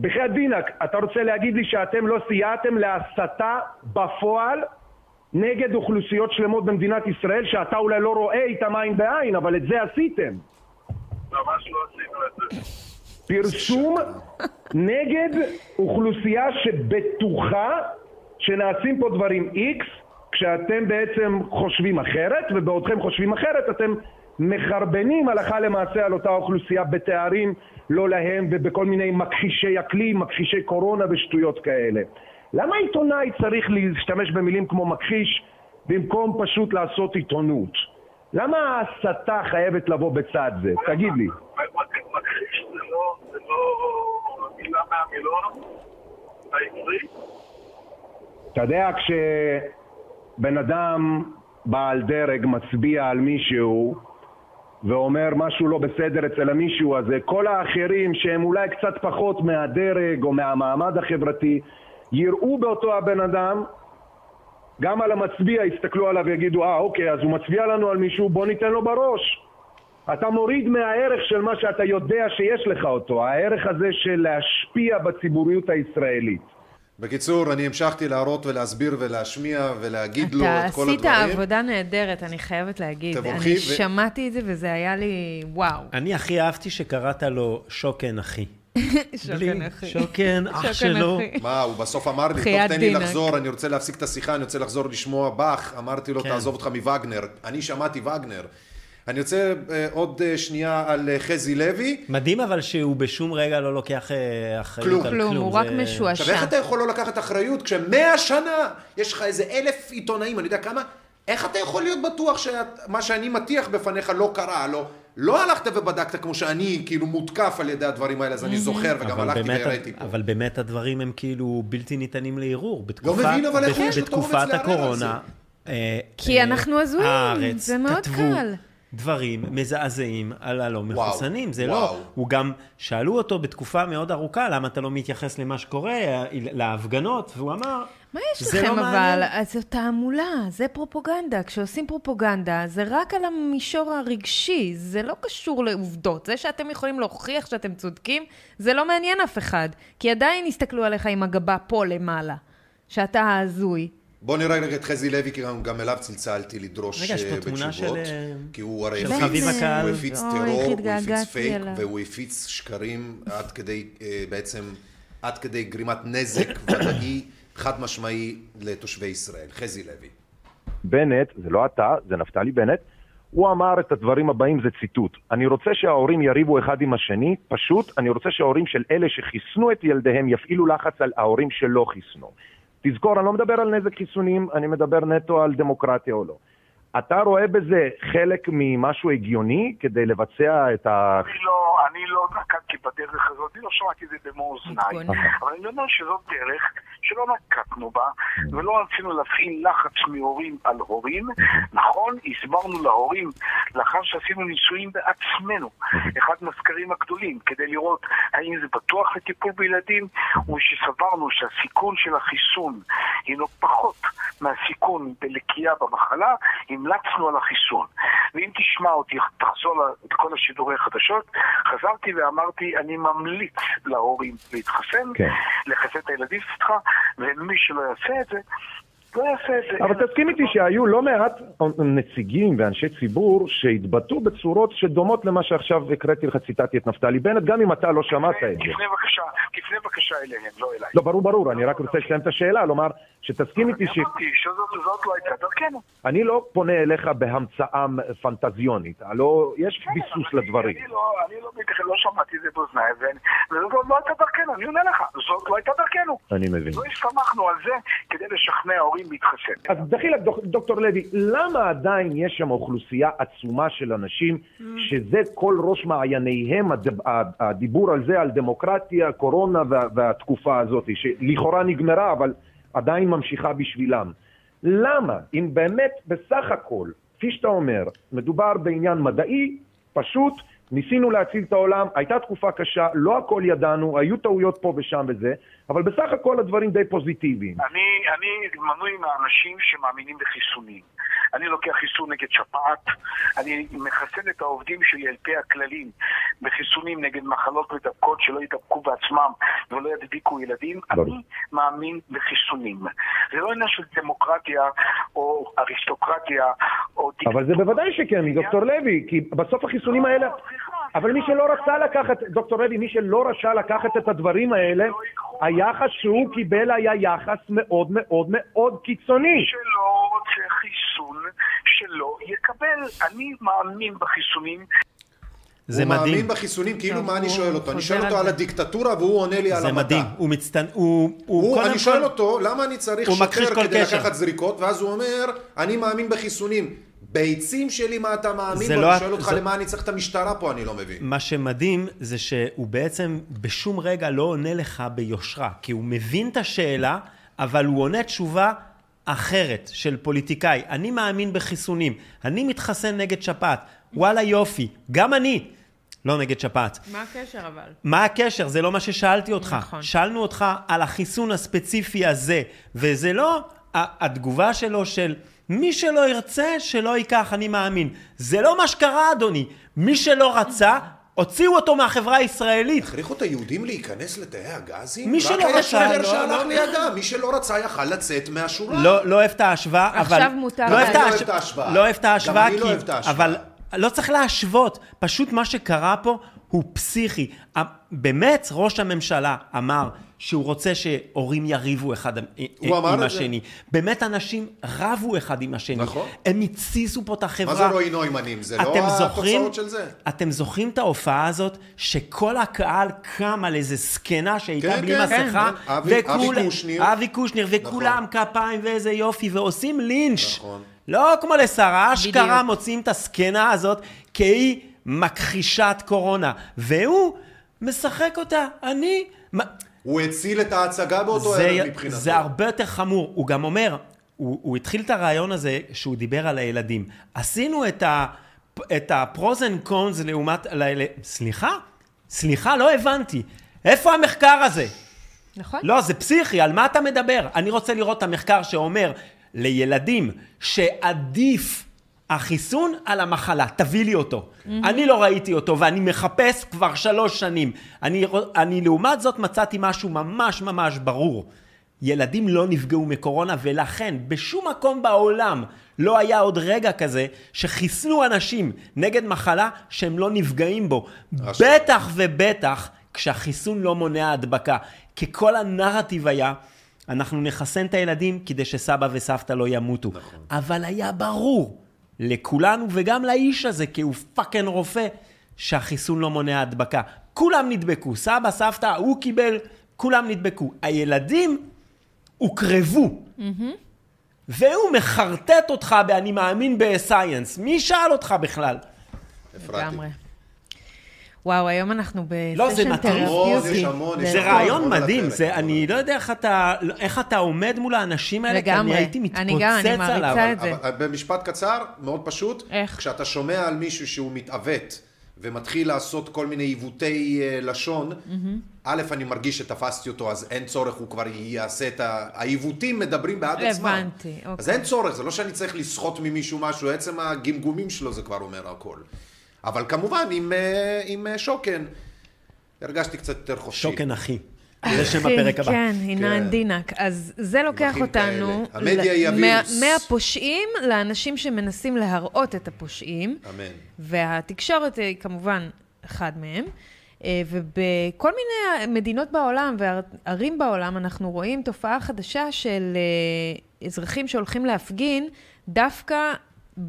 בחייאת דינק, אתה רוצה להגיד לי שאתם לא סייעתם להסתה בפועל נגד אוכלוסיות שלמות במדינת ישראל שאתה אולי לא רואה איתם עין בעין אבל את זה עשיתם ממש לא עשינו את זה. פרסום נגד אוכלוסייה שבטוחה שנעשים פה דברים X כשאתם בעצם חושבים אחרת ובעודכם חושבים אחרת אתם מחרבנים הלכה למעשה על אותה אוכלוסייה בתארים לא להם ובכל מיני מכחישי אקלים, מכחישי קורונה ושטויות כאלה. למה עיתונאי צריך להשתמש במילים כמו מכחיש במקום פשוט לעשות עיתונות? למה ההסתה חייבת לבוא בצד זה? תגיד לי. מכחיש זה לא, זה לא מילה מהמילון העברי. אתה יודע, כשבן אדם בעל דרג מצביע על מישהו ואומר משהו לא בסדר אצל המישהו הזה, כל האחרים שהם אולי קצת פחות מהדרג או מהמעמד החברתי יראו באותו הבן אדם גם על המצביע יסתכלו עליו ויגידו אה אוקיי אז הוא מצביע לנו על מישהו בוא ניתן לו בראש אתה מוריד מהערך של מה שאתה יודע שיש לך אותו, הערך הזה של להשפיע בציבוריות הישראלית. בקיצור, אני המשכתי להראות ולהסביר ולהשמיע ולהגיד לו אתה את כל עשית הדברים. עבודה נהדרת, אני חייבת להגיד. תבורכי אני ו- שמעתי את זה וזה היה לי וואו. אני הכי אהבתי שקראת לו שוקן אחי. שוקן אחי. שוקן, אח שלו. מה, הוא בסוף אמר לי, טוב, תן לי דינק." לחזור, אני רוצה להפסיק את השיחה, אני רוצה לחזור לשמוע באך. אמרתי לו, כן. תעזוב אותך מווגנר. אני שמעתי וגנר. אני רוצה אה, עוד אה, שנייה על אה, חזי לוי. מדהים אבל שהוא בשום רגע לא לוקח אה, אחריות כלום. על כלום. כלום, הוא רק זה- משועשע. עכשיו, איך אתה יכול לא לקחת אחריות כשמאה שנה יש לך איזה אלף עיתונאים, אני יודע כמה, איך אתה יכול להיות בטוח שמה שאני מטיח בפניך לא קרה? לא, לא הלכת ובדקת כמו שאני כאילו מותקף על ידי הדברים האלה, אז אני זוכר וגם הלכתי והראיתי פה. אבל באמת הדברים הם כאילו בלתי ניתנים לערעור. בתקופת, מבין, אבל איך יש לו את האומץ בתקופת לערער על הקורונה. אה, כי אנחנו הזויים, זה מאוד קל. דברים מזעזעים על הלא מחוסנים. זה וואו. לא, הוא גם, שאלו אותו בתקופה מאוד ארוכה, למה אתה לא מתייחס למה שקורה, להפגנות, והוא אמר, מה יש זה לכם לא אבל? מעניין." אז זו תעמולה, זה פרופוגנדה. כשעושים פרופוגנדה, זה רק על המישור הרגשי, זה לא קשור לעובדות. זה שאתם יכולים להוכיח שאתם צודקים, זה לא מעניין אף אחד. כי עדיין יסתכלו עליך עם הגבה פה למעלה, שאתה הזוי. בוא נראה רגע את חזי לוי, כי גם- אליו צלצלתי לדרוש רגע, יש פה אה, תמונה בתשובות. של, אה, כי הוא הרי הפיץ-. הוא הפיץ טרור, הוא הפיץ פייק. והוא הפיץ שקרים עד כדי, אה, בעצם, עד כדי גרימת נזק ודאי, חד משמעי, לתושבי ישראל. חזי לוי. בנט, זה לא אתה, זה נפתלי בנט, הוא אמר את הדברים הבאים, זה ציטוט. אני רוצה שההורים יריבו אחד עם השני, פשוט אני רוצה שההורים של אלה שחיסנו את ילדיהם יפעילו לחץ על ההורים שלא חיסנו. תזכור, אני לא מדבר על נזק חיסונים, אני מדבר נטו על דמוקרטיה או לא. אתה רואה בזה חלק ממשהו הגיוני כדי לבצע את ה... אני לא, אני לא נקטתי בדרך הזאת, אני לא שמעתי את זה במו אוזניי. מתגונן. אבל אני אומר שזאת דרך שלא נקטנו בה, ולא רצינו להפעיל לחץ מהורים על הורים. נכון, הסברנו להורים, לאחר שעשינו ניסויים בעצמנו, אחד מהסקרים הגדולים, כדי לראות האם זה בטוח לטיפול בילדים, ושסברנו שהסיכון של החיסון הינו פחות מהסיכון בלקייה במחלה, המלצנו על החיסון. ואם תשמע אותי, תחזור את כל השידורי חדשות, חזרתי ואמרתי, אני ממליץ להורים להתחסן, כן. לחסן את הילדים שלך, ומי שלא יעשה את זה, לא יעשה את זה. אבל תסכים איתי שהיו לא מעט נציגים ואנשי ציבור שהתבטאו בצורות שדומות למה שעכשיו הקראתי לך, ציטטתי את נפתלי בנט, גם אם אתה לא שמעת את זה. תפנה בבקשה, תפנה בבקשה אליהם, לא אליי. לא, ברור, ברור, אני רק רוצה לסיים את השאלה, לומר שתסכים איתי אני אמרתי שזאת זאת לא הייתה דרכנו. שאני לא פונה אליך בהמצאה פנטזיונית, הלא יש ביסוס אני- לדברים. אני לא, אני לא, לא שמעתי את זה באוזניי, וזאת לא הייתה דרכנו, אני עונה לך, זאת לא הייתה דרכנו. אני מבין. לא הסתמכנו על זה כדי לשכנע הורים להתחסן. אז דחילק, דוק- דוקטור לוי, למה עדיין יש שם אוכלוסייה עצומה של אנשים שזה כל ראש מעייניהם, הד- הדיבור על זה, על דמוקרטיה, קורונה וה- והתקופה הזאת, שלכאורה נגמרה, אבל עדיין ממשיכה בשבילם. למה, אם באמת בסך הכל, כפי שאתה אומר, מדובר בעניין מדעי, פשוט, ניסינו להציל את העולם, הייתה תקופה קשה, לא הכל ידענו, היו טעויות פה ושם וזה, אבל בסך הכל הדברים די פוזיטיביים. אני, אני מנוי מהאנשים שמאמינים בחיסונים. אני לוקח חיסון נגד שפעת, אני מחסן את העובדים שלי על פי הכללים בחיסונים נגד מחלות מדבקות שלא ידבקו בעצמם ולא ידביקו ילדים. ברור. אני מאמין בחיסונים. זה לא עניין של דמוקרטיה או אריסטוקרטיה אבל זה בוודאי שכן, דוקטור לוי, כי בסוף החיסונים האלה... אבל מי שלא רצה לקחת, דוקטור לוי, מי שלא רצה לקחת את הדברים האלה, היחס שהוא קיבל היה יחס מאוד מאוד מאוד קיצוני. שלא רוצה חיסון שלא יקבל. אני מאמין בחיסונים. זה הוא מדהים. מאמין בחיסונים, כאילו מה אני הוא שואל אותו? אני שואל אותו על זה. הדיקטטורה והוא עונה לי על זה המדע. מדהים. הוא מצטנ... הוא, הוא, הוא, אני שואל אותו, למה אני צריך הוא כל כדי. לקחת זריקות, ואז הוא אומר, אני מאמין בחיסונים. ביצים שלי, מה אתה מאמין? ואני לא- שואל אותך, זה- למה אני צריך את המשטרה פה? אני לא מבין. מה שמדהים זה שהוא בעצם בשום רגע לא עונה לך ביושרה, כי הוא מבין את השאלה, אבל הוא עונה תשובה אחרת של פוליטיקאי. אני מאמין בחיסונים, אני מתחסן נגד שפעת, וואלה יופי, גם אני. לא נגד שפעת. מה הקשר אבל? מה הקשר? זה לא מה ששאלתי אותך. נכון. שאלנו אותך על החיסון הספציפי הזה, וזה לא התגובה שלו של מי שלא ירצה, שלא ייקח, אני מאמין. זה לא מה שקרה, אדוני. מי שלא רצה, הוציאו אותו מהחברה הישראלית. הכריחו את היהודים להיכנס לתאי הגזים? מי שלא רק היה רצה, לא, שהלך לא. לידם. מי שלא רצה יכל לצאת מהשורה. לא, לא אוהב את ההשוואה, אבל... עכשיו מותר לא אוהב. את לא אוהב את ההשוואה. לא אוהב את גם ההשוואה, אני לא כי... אוהב את ההשוואה. אבל לא צריך להשוות. פשוט מה שקרה פה הוא פסיכי. באמת, ראש הממשלה אמר שהוא רוצה שהורים יריבו אחד עם-. השני. באמת אנשים רבו אחד עם השני. נכון. הם התסיסו פה את החברה. מה זה רועי נוימנים? זה לא התוצאות של זה. אתם זוכרים את ההופעה הזאת, שכל הקהל קם על איזה זקנה שהייתה כן, בלי כן, מסכה, כן. אבי- וכול- אבי קושניר. אבי קושניר, וכולם כפיים ואיזה יופי, ועושים לינץ'. נכון. לא כמו לשרה, אשכרה. מוצאים את הזקנה הזאת כהיא מכחישת קורונה. והוא משחק אותה, אני... הוא הציל את ההצגה באותו זה, ערב מבחינתו. זה הרבה יותר חמור. הוא גם אומר, הוא, הוא התחיל את הרעיון הזה שהוא דיבר על הילדים. עשינו את את ה pros and cons לעומת... ל- ל- סליחה? סליחה, לא הבנתי. איפה המחקר הזה? נכון? לא, זה פסיכי, על מה אתה מדבר? אני רוצה לראות את המחקר שאומר לילדים שעדיף החיסון על המחלה, תביא לי אותו. אני לא ראיתי אותו ואני מחפש כבר שלוש שנים. אני, אני לעומת זאת מצאתי משהו ממש ממש ברור. ילדים לא נפגעו מקורונה ולכן בשום מקום בעולם לא היה עוד רגע כזה שחיסנו אנשים נגד מחלה שהם לא נפגעים בו. אשכרה. בטח ובטח כשהחיסון לא מונע הדבקה. כי כל הנרטיב היה, אנחנו נחסן את הילדים כדי שסבא וסבתא לא ימותו. נכון. אבל היה ברור לכולנו וגם לאיש הזה, כי הוא fucking רופא, שהחיסון לא מונע הדבקה. כולם נדבקו, סבא, סבתא, הוא קיבל, כולם נדבקו. הילדים הוקרבו. והוא מחרטט אותך ב"אני מאמין בסייאנס". מי שאל אותך בכלל? הפרעתי. לגמרי. וואו, היום אנחנו לא, זה בסשן מטריף. המון, תרפיוטי. זה זה רעיון מדהים, זה, אני לא יודע איך אתה, איך אתה עומד מול האנשים האלה, כי אני לגמרי. הייתי אני גם, אני מתפוצץ מעריצה עליו. את זה. אבל במשפט קצר, מאוד פשוט, איך? כשאתה שומע על מישהו שהוא מתעוות ומתחיל לעשות כל מיני עיוותי אה, לשון, א', אני מרגיש שתפסתי אותו, אז אין צורך, הוא כבר יעשה את ה... העיוותים מדברים בעד עצמם. הבנתי, אז אוקיי. אין צורך, זה לא שאני צריך לסחוט ממישהו משהו, עצם הגמגומים שלו זה כבר אומר הכל. אבל כמובן, עם, אה, עם אה, שוקן, הרגשתי קצת יותר חופשי. שוקן אחי. זה שם הפרק הבא. כן, עינן כן. דינק. אז זה לוקח אותנו... כאלה. המדיה היא הווירוס. מה- מהפושעים לאנשים שמנסים להראות את הפושעים. אמן. והתקשורת היא כמובן אחד מהם. אה, ובכל מיני מדינות בעולם וערים בעולם אנחנו רואים תופעה חדשה של אזרחים שהולכים להפגין דווקא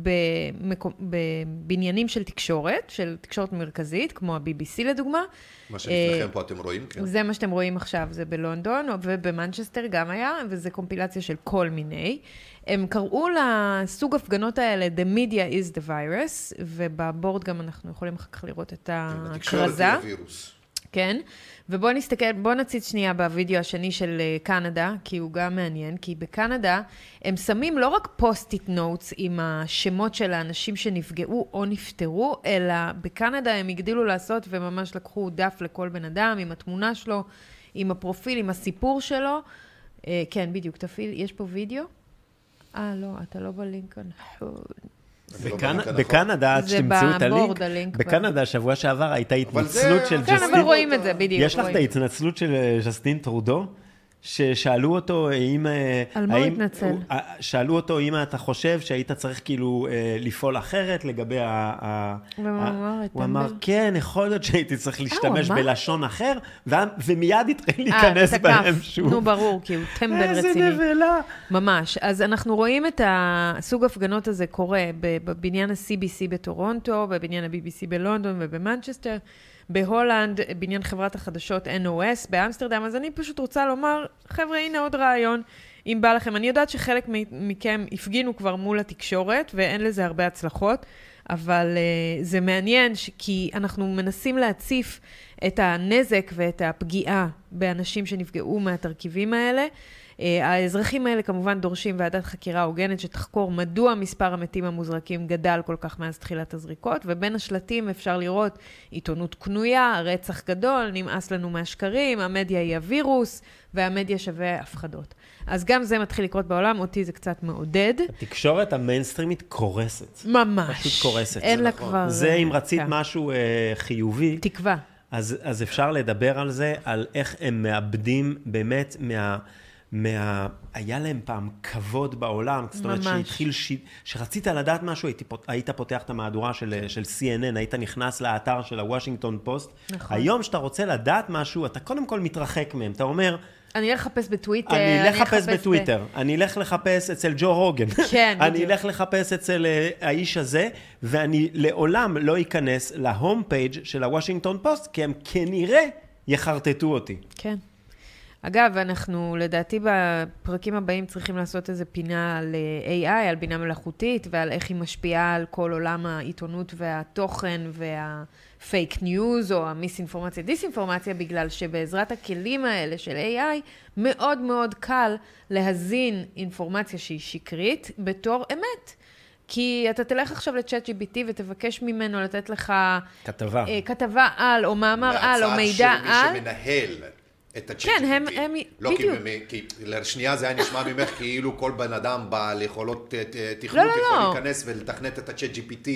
במקו- בבניינים של תקשורת, של תקשורת מרכזית, כמו ה-BBC לדוגמה. מה אה, שלפניכם פה אתם רואים, כן. זה מה שאתם רואים עכשיו, זה בלונדון, ובמנצ'סטר גם היה, וזה קומפילציה של כל מיני. הם קראו לסוג הפגנות האלה The Media is the Virus, ובבורד גם אנחנו יכולים אחר כך לראות את התקשורת ההכרזה. היא הווירוס. כן, ובואו נסתכל, בואו נציץ שנייה בווידאו השני של אה, קנדה, כי הוא גם מעניין, כי בקנדה הם שמים לא רק Post-it notes עם השמות של האנשים שנפגעו או נפטרו, אלא בקנדה הם הגדילו לעשות וממש לקחו דף לכל בן אדם עם התמונה שלו, עם הפרופיל, עם הסיפור שלו. אה, כן, בדיוק, תפעיל, יש פה וידאו? אה, לא, אתה לא בלינק הנכון. לא. בקנדה, עד שתמצאו את הלינק, בקנדה, שבוע שעבר הייתה התנצלות של כן, ג'סטין. אבל רואים את זה, בדיוק. יש לך את. ההתנצלות של אה, ז'סטין טרודו? ששאלו אותו אם... אה, על מה הוא התנצל? אה, שאלו אותו אם אתה חושב שהיית צריך כאילו אה, לפעול אחרת לגבי ה... ומה הוא אמר? הוא אמר? כן, יכול להיות שהייתי צריך להשתמש? בלשון אחר, ומיד התחיל להיכנס. בהם שוב. נו, ברור, כי הוא טמבל איזה רציני. נבלה. ממש. אז אנחנו רואים את הסוג הפגנות הזה קורה בבניין ה-CBC בטורונטו, בבניין ה-BBC בלונדון ובמנצ'סטר, בהולנד, בניין חברת החדשות NOS באמסטרדם. אז אני פשוט רוצה לומר, חבר'ה, הנה עוד רעיון. אם בא לכם, אני יודעת שחלק מכם הפגינו כבר מול התקשורת, ואין לזה הרבה הצלחות, אבל uh, זה מעניין, ש- כי אנחנו מנסים להציף את הנזק ואת הפגיעה באנשים שנפגעו מהתרכיבים האלה. Uh, האזרחים האלה כמובן דורשים ועדת חקירה הוגנת שתחקור מדוע מספר המתים המוזרקים גדל כל כך מאז תחילת הזריקות, ובין השלטים אפשר לראות עיתונות קנויה, רצח גדול, נמאס לנו מהשקרים, המדיה היא הווירוס, והמדיה שווה הפחדות. אז גם זה מתחיל לקרות בעולם, אותי זה קצת מעודד. התקשורת המיינסטרימית קורסת. ממש. פשוט קורסת, אין לה נכון. כבר... זה אם אה, רצית כן. משהו אה, חיובי, תקווה. אז, אז אפשר לדבר על זה, על איך הם מאבדים באמת מה... מה... היה להם פעם כבוד בעולם, זאת אומרת ממש. שהתחיל, ש... שרצית לדעת משהו, היית, פות... היית פותח את המהדורה של, של CNN, היית נכנס לאתר של הוושינגטון פוסט. נכון. היום שאתה רוצה לדעת משהו, אתה קודם כל מתרחק מהם, אתה אומר, אני אלך לחפש בטוויטר, אני אלך לחפש ב- בטוויטר, אני אלך לחפש אצל ג'ו רוגן, כן, אני בדיוק. אלך לחפש אצל אה, האיש הזה, ואני לעולם לא אכנס ל home page של הוושינגטון פוסט, כי הם כנראה יחרטטו אותי. כן. אגב, אנחנו לדעתי בפרקים הבאים צריכים לעשות איזה פינה על אה, AI, על בינה מלאכותית, ועל איך היא משפיעה על כל עולם העיתונות והתוכן וה fake news, או המיסאינפורמציה, דיסאינפורמציה, בגלל שבעזרת הכלים האלה של AI, מאוד מאוד קל להזין אינפורמציה שהיא שקרית בתור אמת. כי אתה תלך עכשיו לצ'אט GBT ותבקש ממנו לתת לך... כתבה. אה, כתבה על, או מאמר על, או מידע מהצד של על. מי שמנהל את ה-ChatGPT. כן, הם- הם- לא כי בדיוק. במי- כי לשנייה זה היה נשמע ממך כאילו כל בן אדם בעל יכולות אה, אה, תכנות לא, יכול לא. להיכנס ולתכנת את ה-chat GPT.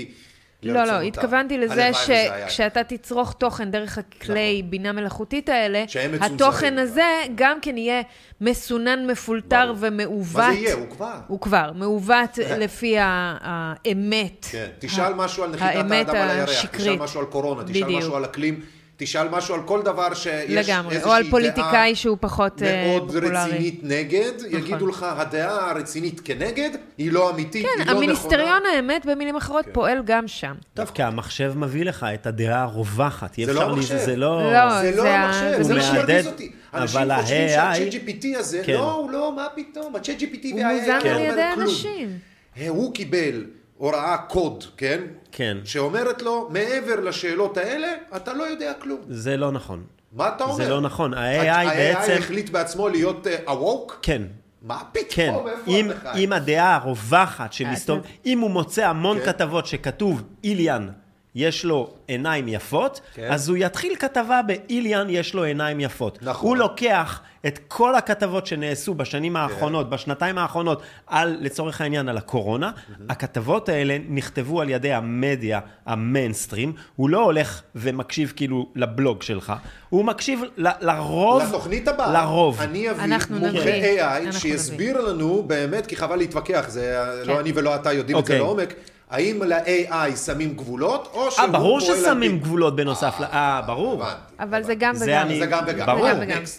לא, לא, לרצונותיו. התכוונתי לזה. שכשאתה תצרוך תוכן דרך הכלי בינה מלאכותית האלה, התוכן. הזה גם כן יהיה מסונן, מפולטר ברור. ומעוות. מה זה יהיה? הוא כבר. הוא כבר, מעוות לפי האמת. כן, תשאל משהו על נחיתת האדם על הירח, תשאל. משהו על קורונה, תשאל. משהו על אקלים, תשאל משהו על כל דבר שיש לגמרי, איזושהי או על דעה פוליטיקאי שהוא פחות אה, מאוד פופולרי. נכון. רצינית נגד, יגידו לך, הדעה הרצינית כנגד, היא לא אמיתית, היא כן, לא נכונה. המיניסטריון האמת, במילים אחרות, כן. פועל גם שם. טוב, כי המחשב מביא לך את הדעה הרווחת. זה לא המחשב. זה לא... לא, זה לא זה ה- המחשב, זה זה מה שמרגיז אותי. אנשים אבל חושבים ה-AI שה-chat GPT הזה, כן. לא, הוא לא, מה פתאום, ה-chat GPT הוא מוזן לא על ידי. אנשים. אה, הוא קיבל הוראה קוד, כן? כן. שאומרת לו, מעבר לשאלות האלה, אתה לא יודע כלום. זה לא נכון. מה אתה אומר? זה לא נכון. ה-AI ה-AI בעצם... החליט בעצמו להיות אה, awoke? כן. מה פתאום? כן, איפה אם, אתה חי? אם הדעה הרווחת שמסתובב, אתה- אם הוא מוצא המון כן. כתבות שכתוב איליאן, יש לו עיניים יפות, כן. אז הוא יתחיל כתבה באיליאן, יש לו עיניים יפות. נכון. הוא לוקח את כל הכתבות שנעשו בשנים האחרונות, בשנתיים האחרונות, על, לצורך העניין, על הקורונה, הכתבות האלה נכתבו על ידי המדיה, המיינסטרים, הוא לא הולך ומקשיב כאילו לבלוג שלך, הוא מקשיב ל- לרוב, לתוכנית הבאה, לרוב. אני אביא אנחנו מומחה נביא. AI אנחנו שיסביר לנו באמת, כי חבל להתווכח, זה כן. לא אני ולא אתה יודעים את זה אוקיי. לעומק, האם ל-AI שמים גבולות, או שהוא אה, ברור פועל על ששמים פי- גבולות בנוסף ל... אה, ברור. אבל זה גם זה וגם. זה גם וגם. ברור.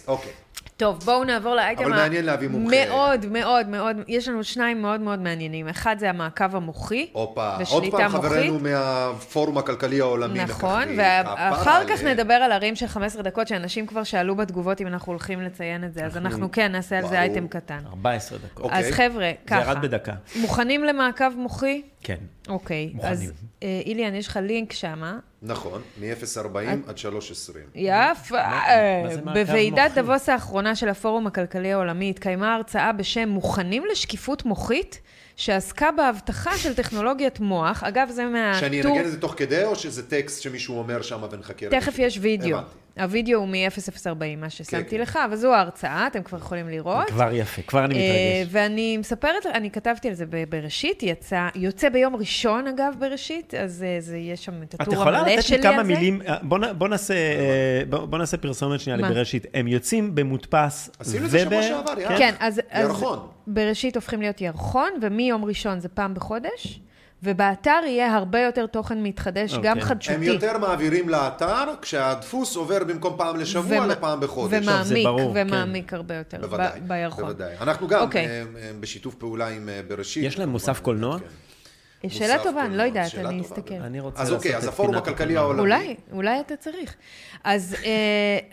אוקיי. טוב, בואו נעבור לאייטם אבל מעניין להביא מומחה. מאוד, מאוד, מאוד, יש לנו שניים מאוד מאוד מעניינים. אחד זה המעקב המוחי, הופה, עוד פעם מוחית. חברנו מהפורום הכלכלי העולמי. נכון. ואחר כך. נדבר על הרים של 15 דקות, שאנשים כבר שאלו בתגובות אם אנחנו הולכים לציין את זה, אז אנחנו כן נעשה על זה. אייטם קטן. 14 דקות. אוקיי. אז חבר'ה, זה ככה. ירד בדקה. מוכנים למעקב מוחי? כן. אוקיי. מוכנים. אז אה, איליאן, יש לך לינק שמה. נכון, מ-0.40 עד 3.20. יפה. מעקב בוועידת? דבוס האחרונה של הפורום הכלכלי העולמי התקיימה הרצאה בשם מוכנים לשקיפות מוחית, שעסקה בהבטחה של טכנולוגיית מוח. אגב, זה מהטור... שאני אנגן את זה תוך כדי, או שזה טקסט שמישהו אומר שם ונחכה? תכף? יש וידאו. הבנתי. הווידאו הוא מ-0040, מה ששמתי כן. לך, אבל זו ההרצאה, אתם כבר יכולים לראות. כבר יפה, כבר אני אה, מתרגש. ואני מספרת, אני כתבתי על זה בראשית, יצא, יוצא ביום ראשון אגב בראשית, אז אה, זה יש שם את את הטור יכולה המלא לתת שלי לי כמה על זה. מילים, אה, בוא נ- בוא נעשה, אה, בוא בוא נעשה פרסומת שנייה? לבראשית. הם יוצאים במודפס. עשינו את זה שבוע וב- שעבר, יאללה. כן, אז, אז ירחון. בראשית הופכים להיות ירחון, ומיום ראשון זה פעם בחודש, ובאתר יהיה הרבה יותר תוכן מתחדש, אוקיי. גם הם הם חדשותי. יותר מעבירים לאתר, כשהדפוס עובר במקום פעם לשבוע ומה- לפעם בחודש. ומעמיק, ברור, כן. ומעמיק הרבה יותר, בוודאי, ב- בירחון. בוודאי. אנחנו גם אוקיי. אה, אה, בשיתוף פעולה עם אה, בראשית. יש להם מוסף קולנוע? כן. שאלה טובה, אני לא יודעת, אני אסתכל. אני רוצה אז לעשות אוקיי, את אז הפורום הכלכלי. העולמי. אולי, אולי אתה צריך. אז אה,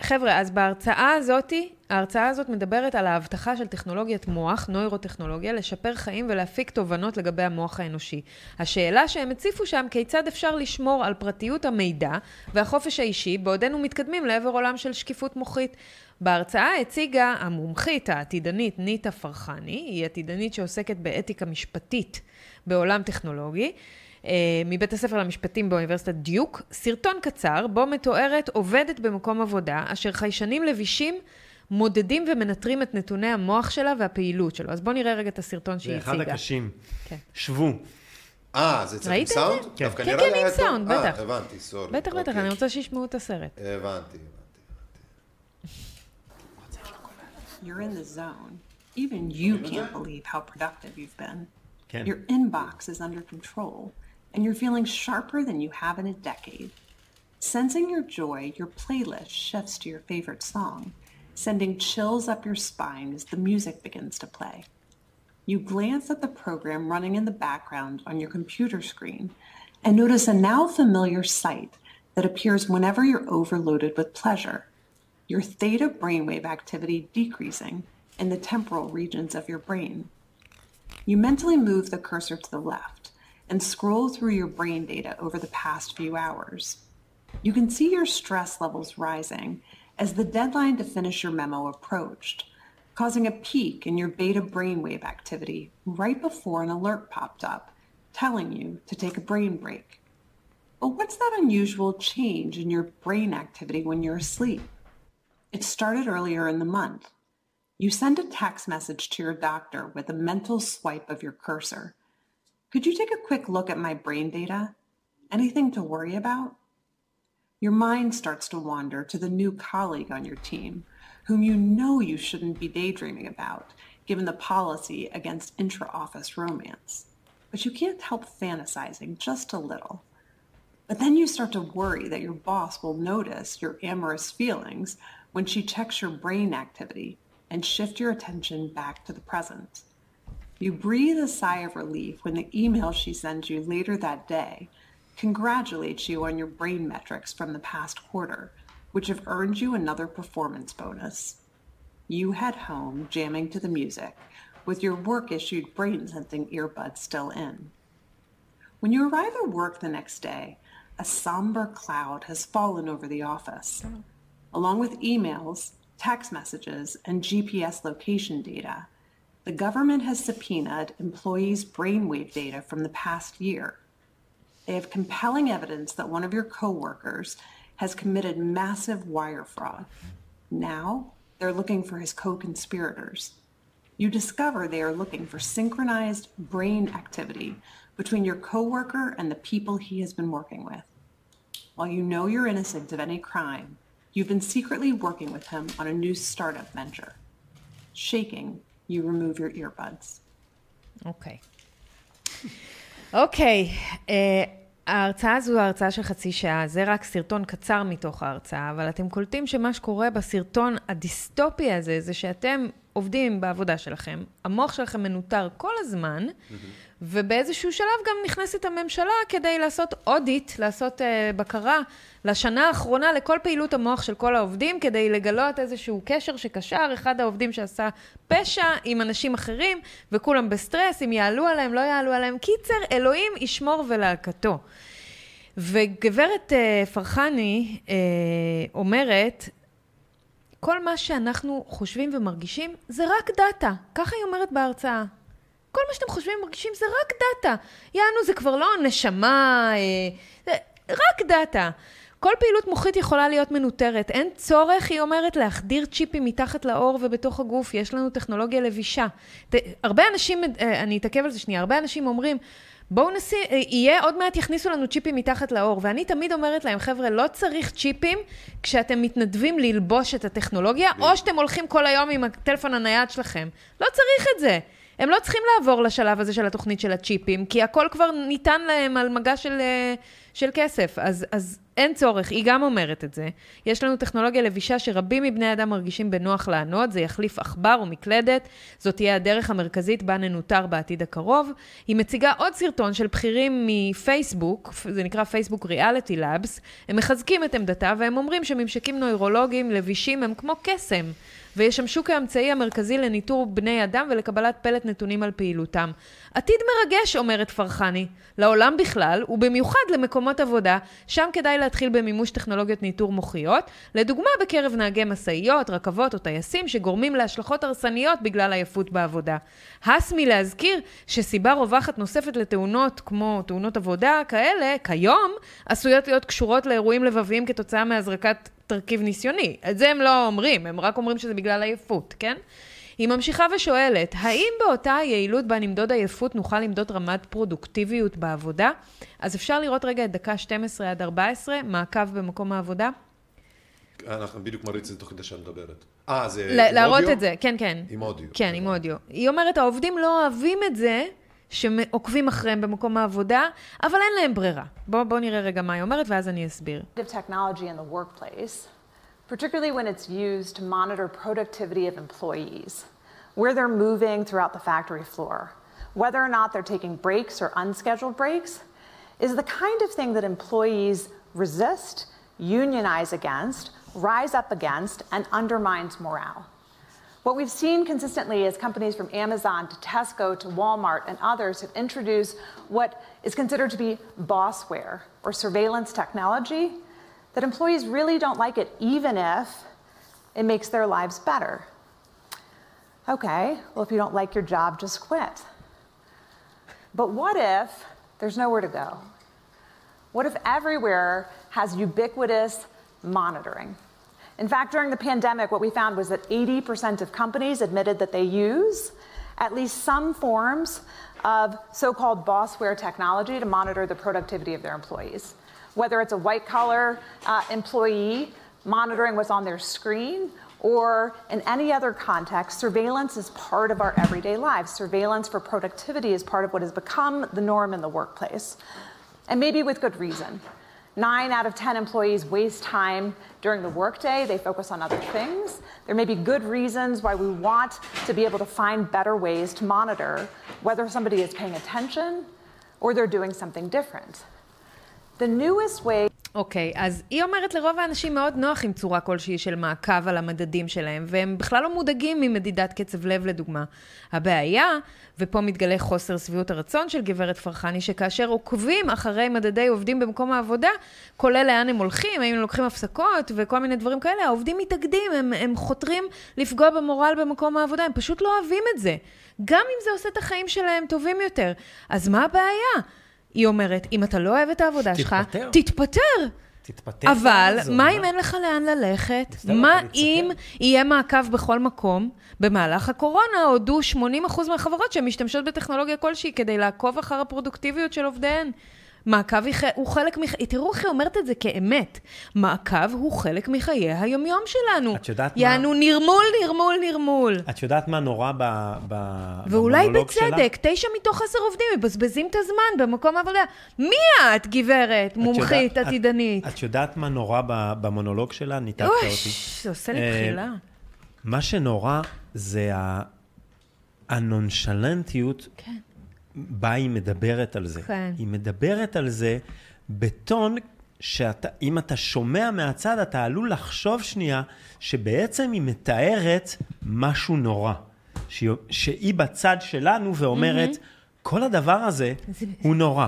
חבר'ה, אז בהרצאה הזאתי, ההרצאה הזאת מדברת על ההבטחה של טכנולוגיית מוח, נוירוטכנולוגיה, לשפר חיים ולהפיק תובנות לגבי המוח האנושי. השאלה שהם הציפו שם, כיצד אפשר לשמור על פרטיות המידע והחופש האישי, בעודנו מתקדמים לעבר עולם של שקיפות מוחית. בהרצאה הציגה המומחית העתידנית ניטה פרחני, היא עתידנית שעוסקת באתיקה משפטית בעולם טכנולוגי, אה, מבית הספר למשפטים באוניברסיטת דיוק, סרטון קצר בו מתוארת עובדת במקום עבודה אשר חיישנים לבישים מודדים ומנטרים את נתוני המוח שלה והפעילות שלו. אז בואו נראה רגע את הסרטון שהיא זה אחד הציגה. הקשים. כן. שבו. אה, זה צריך עם? סאונד? כן. כן, כן, עם. סאונד, אה, בטח. הבנתי, סורי. בטח, בטח, אוקיי. אני רוצה שישמעו את הסרט. הבנתי, הבנתי. You're in the zone. Even you can't believe how productive you've been. כן. Your inbox is under control, and you're feeling sharper than you have in a decade. Sensing your joy, your playlist shifts to your favorite song, sending chills up your spine as the music begins to play. You glance at the program running in the background on your computer screen and notice a now familiar sight that appears whenever you're overloaded with pleasure your theta brainwave activity decreasing in the temporal regions of your brain. You mentally move the cursor to the left and scroll through your brain data over the past few hours. You can see your stress levels rising as the deadline to finish your memo approached, causing a peak in your beta brainwave activity right before an alert popped up, telling you to take a brain break. But what's that unusual change in your brain activity when you're asleep? It started earlier in the month. You send a text message to your doctor with a mental swipe of your cursor. Could you take a quick look at my brain data? Anything to worry about? Your mind starts to wander to the new colleague on your team, whom you know you shouldn't be daydreaming about, given the policy against intra office romance. But you can't help fantasizing just a little. But then you start to worry that your boss will notice your amorous feelings when she checks your brain activity and shift your attention back to the present. You breathe a sigh of relief when the email she sends you later that day congratulates you on your brain metrics from the past quarter, which have earned you another performance bonus. You head home jamming to the music with your work issued brain sensing earbuds still in. When you arrive at work the next day, a somber cloud has fallen over the office. Along with emails, text messages, and GPS location data, the government has subpoenaed employees' brainwave data from the past year. They have compelling evidence that one of your coworkers has committed massive wire fraud. Now they're looking for his co conspirators. You discover they are looking for synchronized brain activity between your coworker and the people he has been working with. While you know you're innocent of any crime, you've been secretly working with him on a new startup venture. Shaking, you remove your earbuds. Okay. אוקיי, אה, ההרצאה הזו ההרצאה של חצי שעה, זה רק סרטון קצר מתוך ההרצאה, אבל אתם קולטים שמה שקורה בסרטון הדיסטופי הזה, זה שאתם עובדים בעבודה שלכם, המוח שלכם מנוטר כל הזמן, ובאיזשהו שלב גם נכנסת הממשלה כדי לעשות אודיט, לעשות uh, בקרה לשנה האחרונה לכל פעילות המוח של כל העובדים, כדי לגלות איזשהו קשר שקשר אחד העובדים שעשה פשע עם אנשים אחרים, וכולם בסטרס, אם יעלו עליהם, לא יעלו עליהם. קיצר, אלוהים ישמור ולהקתו. וגברת uh, פרחני uh, אומרת, כל מה שאנחנו חושבים ומרגישים זה רק data. ככה היא אומרת בהרצאה. כל מה שאתם חושבים ומרגישים זה רק data. יענו, זה כבר לא נשמה, אה, זה רק data. כל פעילות מוחית יכולה להיות מנוטרת. אין צורך, היא אומרת, להחדיר צ'יפים מתחת לעור ובתוך הגוף. יש לנו טכנולוגיה לבישה. ת, הרבה אנשים, אה, אני אתעכב על זה שנייה, הרבה אנשים אומרים, בואו נשים, אה, יהיה, עוד מעט יכניסו לנו צ'יפים מתחת לעור. ואני תמיד אומרת להם, חבר'ה, לא צריך צ'יפים כשאתם מתנדבים ללבוש את הטכנולוגיה, או שאתם הולכים כל היום עם הטלפון הנייד שלכם. לא צריך את זה. הם לא צריכים לעבור לשלב הזה של התוכנית של הצ'יפים, כי הכל כבר ניתן להם על מגע של, אה, של כסף. אז, אז אין צורך, היא גם אומרת את זה. יש לנו טכנולוגיה לבישה שרבים מבני אדם מרגישים בנוח לענות, זה יחליף עכבר או מקלדת, זאת תהיה הדרך המרכזית בה ננוטר בעתיד הקרוב. היא מציגה עוד סרטון של בכירים מפייסבוק, זה נקרא פייסבוק ריאליטי לאבס, הם מחזקים את עמדתה והם אומרים שממשקים נוירולוגיים לבישים הם כמו קסם. וישמשו כאמצעי המרכזי לניטור בני אדם ולקבלת פלט נתונים על פעילותם. עתיד מרגש, אומרת פרחני, לעולם בכלל, ובמיוחד למקומות עבודה, שם כדאי להתחיל במימוש טכנולוגיות ניטור מוחיות, לדוגמה בקרב נהגי משאיות, רכבות או טייסים שגורמים להשלכות הרסניות בגלל עייפות בעבודה. הס מלהזכיר שסיבה רווחת נוספת לתאונות, כמו תאונות עבודה כאלה, כיום, עשויות להיות קשורות לאירועים לבביים כתוצאה מהזרקת תרכיב ניסיוני. את זה הם לא אומרים, הם רק אומרים שזה בגלל עייפות, כן? היא ממשיכה ושואלת, האם באותה היעילות בה נמדוד עייפות נוכל למדוד רמת פרודוקטיביות בעבודה? אז אפשר לראות רגע את דקה 12 עד 14, מעקב במקום העבודה. אנחנו בדיוק מריץ את זה תוך כדי שאת מדברת. אה, זה עם אודיו? להראות את זה, כן, כן. עם אודיו. כן, עם אודיו. היא אומרת, העובדים לא אוהבים את זה שעוקבים אחריהם במקום העבודה, אבל אין להם ברירה. בואו בוא נראה רגע מה היא אומרת, ואז אני אסביר. of technology in the workplace, particularly when it's used to monitor productivity of employees, where they're moving throughout the factory floor, whether or not they're taking breaks or unscheduled breaks, is the kind of thing that employees resist, unionize against, rise up against, and undermines morale. What we've seen consistently is companies from Amazon to Tesco to Walmart and others have introduced what is considered to be bossware or surveillance technology that employees really don't like it, even if it makes their lives better. Okay, well, if you don't like your job, just quit. But what if there's nowhere to go? What if everywhere has ubiquitous monitoring? In fact, during the pandemic, what we found was that 80% of companies admitted that they use at least some forms of so called bossware technology to monitor the productivity of their employees. Whether it's a white collar uh, employee monitoring what's on their screen, or in any other context, surveillance is part of our everyday lives. Surveillance for productivity is part of what has become the norm in the workplace. And maybe with good reason. Nine out of 10 employees waste time during the workday. They focus on other things. There may be good reasons why we want to be able to find better ways to monitor whether somebody is paying attention or they're doing something different. אוקיי, okay, אז היא אומרת לרוב האנשים מאוד נוח עם צורה כלשהי של מעקב על המדדים שלהם, והם בכלל לא מודאגים ממדידת קצב לב לדוגמה. הבעיה, ופה מתגלה חוסר שביעות הרצון של גברת פרחני, שכאשר עוקבים אחרי מדדי עובדים במקום העבודה, כולל לאן הם הולכים, האם הם לוקחים הפסקות וכל מיני דברים כאלה, העובדים מתאגדים, הם, הם חותרים לפגוע במורל במקום העבודה, הם פשוט לא אוהבים את זה. גם אם זה עושה את החיים שלהם טובים יותר. אז מה הבעיה? היא אומרת, אם אתה לא אוהב את העבודה שלך, תתפטר. תתפטר. אבל מה אם אין לך לאן ללכת? מה אם יהיה מעקב בכל מקום? במהלך הקורונה הודו 80% מהחברות שהן משתמשות בטכנולוגיה כלשהי כדי לעקוב אחר הפרודוקטיביות של עובדיהן. מעקב הוא חלק מח... תראו איך היא אומרת את זה כאמת. מעקב הוא חלק מחיי היומיום שלנו. את יודעת מה... יענו נרמול, נרמול, נרמול. את יודעת מה נורא ב... ב... ואולי בצדק? תשע מתוך עשר עובדים מבזבזים את הזמן במקום העבודה. מי את, גברת, מומחית, יודעת, עתידנית? את, את יודעת מה נורא במונולוג שלה? ניתקת אותי. זה עושה לי בחילה. מה שנורא זה הנונשלנטיות. כן. בה היא מדברת על זה. כן. היא מדברת על זה בטון שאם אתה שומע מהצד, אתה עלול לחשוב שנייה שבעצם היא מתארת משהו נורא. שהיא, שהיא בצד שלנו ואומרת, mm-hmm. כל הדבר הזה זה... הוא נורא.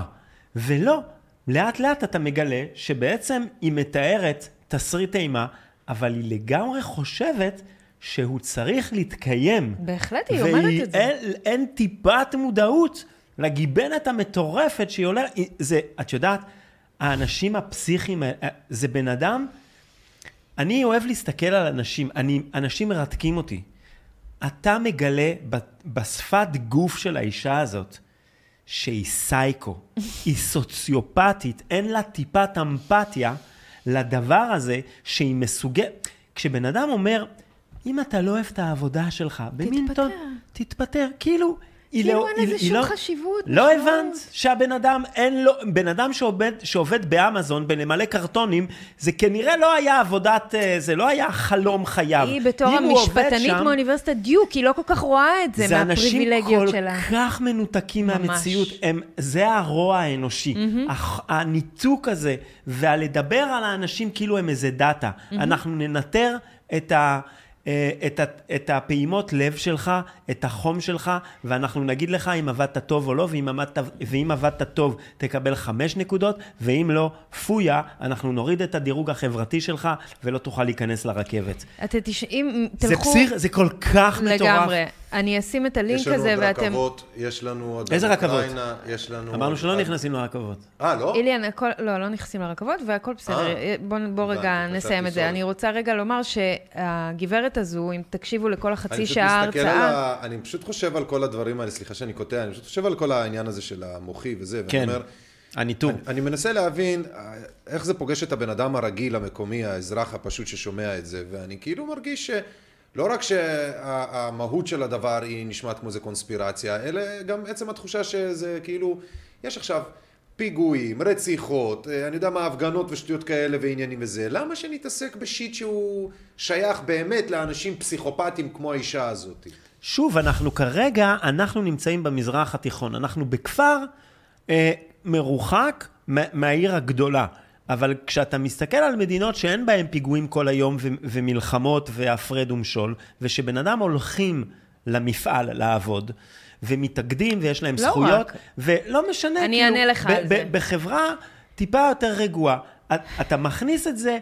ולא, לאט לאט אתה מגלה שבעצם היא מתארת תסריט אימה, אבל היא לגמרי חושבת שהוא צריך להתקיים. בהחלט, היא אומרת את זה. ואין טיפת מודעות לגיבנת המטורפת שהיא עולה, זה, את יודעת, האנשים הפסיכיים, אה, זה בן אדם, אני אוהב להסתכל על אנשים, אני, אנשים מרתקים אותי. אתה מגלה בשפת גוף של האישה הזאת, שהיא סייקו, היא סוציופטית, אין לה טיפת אמפתיה לדבר הזה שהיא מסוגלת. כשבן אדם אומר, אם אתה לא אוהב את העבודה שלך, טון, תתפטר. כאילו, כאילו לא, אין לזה שום לא, חשיבות. לא הבנת שהבן אדם, אין לו, בן אדם שעובד, שעובד באמזון בלמלא קרטונים, זה כנראה לא היה עבודת, אה, זה לא היה חלום חייו. היא בתור המשפטנית שם, מאוניברסיטת דיוק, היא לא כל כך רואה את זה, זה מהפריבילגיות שלה. זה אנשים כל כך מנותקים ממש. מהמציאות, הם, זה הרוע האנושי. Mm-hmm. הניתוק הזה, והלדבר על האנשים כאילו הם איזה דאטה. Mm-hmm. אנחנו ננטר את ה... אה, את, את הפעימות לב שלך, את החום שלך, ואנחנו נגיד לך אם עבדת טוב או לא, ואם עבדת, ואם עבדת טוב תקבל חמש נקודות, ואם לא, פויה, אנחנו נוריד את הדירוג החברתי שלך, ולא תוכל להיכנס לרכבת. אתם תשעים, תלכו... זה פסיך, זה כל כך מטורף. לגמרי. אני אשים את הלינק הזה, ואתם... יש לנו עוד רכבות, יש לנו עוד... איזה רכבות? יש לנו... אמרנו שלא נכנסים לרכבות. אה, לא? איליאן, הכל... לא, לא נכנסים לרכבות, והכל בסדר. בואו בוא רגע נסיים את זה. אני רוצה רגע לומר שהגברת הזו, אם תקשיבו לכל החצי שעה הרצאה... אני פשוט חושב על כל הדברים האלה, סליחה שאני קוטע, אני פשוט חושב על כל העניין הזה של המוחי וזה, ואני כן. אומר... הניתוב. אני, אני מנסה להבין איך זה פוגש את הבן אדם הרגיל, המקומי, האזרח הפשוט ששומע את זה, ואני כאילו מרגיש ש... לא רק שהמהות של הדבר היא נשמעת כמו איזה קונספירציה, אלא גם עצם התחושה שזה כאילו, יש עכשיו פיגועים, רציחות, אה, אני יודע מה, הפגנות ושטויות כאלה ועניינים וזה. למה שנתעסק בשיט שהוא שייך באמת לאנשים פסיכופטיים כמו האישה הזאת? שוב, אנחנו כרגע, אנחנו נמצאים במזרח התיכון. אנחנו בכפר אה, מרוחק מהעיר הגדולה. אבל כשאתה מסתכל על מדינות שאין בהן פיגועים כל היום ו- ומלחמות והפרד ומשול, ושבן אדם הולכים למפעל לעבוד, ומתאגדים ויש להם לא זכויות, רק. ולא משנה, אני כאילו, אענה לך על זה. בחברה טיפה יותר רגועה, אתה מכניס את זה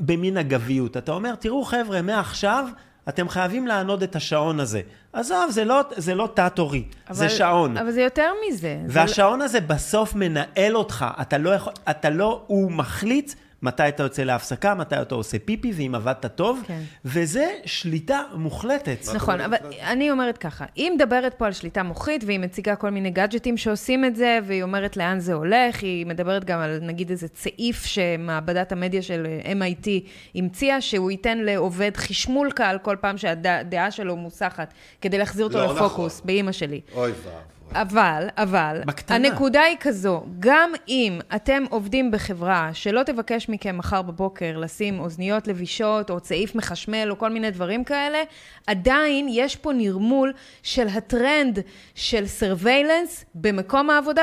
במין אגביות. אתה אומר, תראו חבר'ה, מעכשיו אתם חייבים לענוד את השעון הזה. עזוב, זה לא, זה לא תת-הורי, זה שעון. אבל זה יותר מזה. זה והשעון הזה בסוף מנהל אותך, אתה לא יכול, אתה לא, הוא מחליט מתי אתה יוצא להפסקה, מתי אתה עושה פיפי, ואם עבדת טוב, כן. וזה שליטה מוחלטת. נכון, אבל אני אומרת ככה, היא מדברת פה על שליטה מוחית, והיא מציגה כל מיני גאדג'טים שעושים את זה, והיא אומרת לאן זה הולך, היא מדברת גם על נגיד איזה צעיף שמעבדת המדיה של MIT המציאה, שהוא ייתן לעובד חשמול קל כל פעם שהדעה שלו מוסחת, כדי להחזיר אותו לא לפוקוס, נכון. באימא שלי. אוי ואבוי. אבל, אבל, בקטנה. הנקודה היא כזו, גם אם אתם עובדים בחברה שלא תבקש מכם מחר בבוקר לשים אוזניות לבישות, או צעיף מחשמל, או כל מיני דברים כאלה, עדיין יש פה נרמול של הטרנד של surveillance במקום העבודה,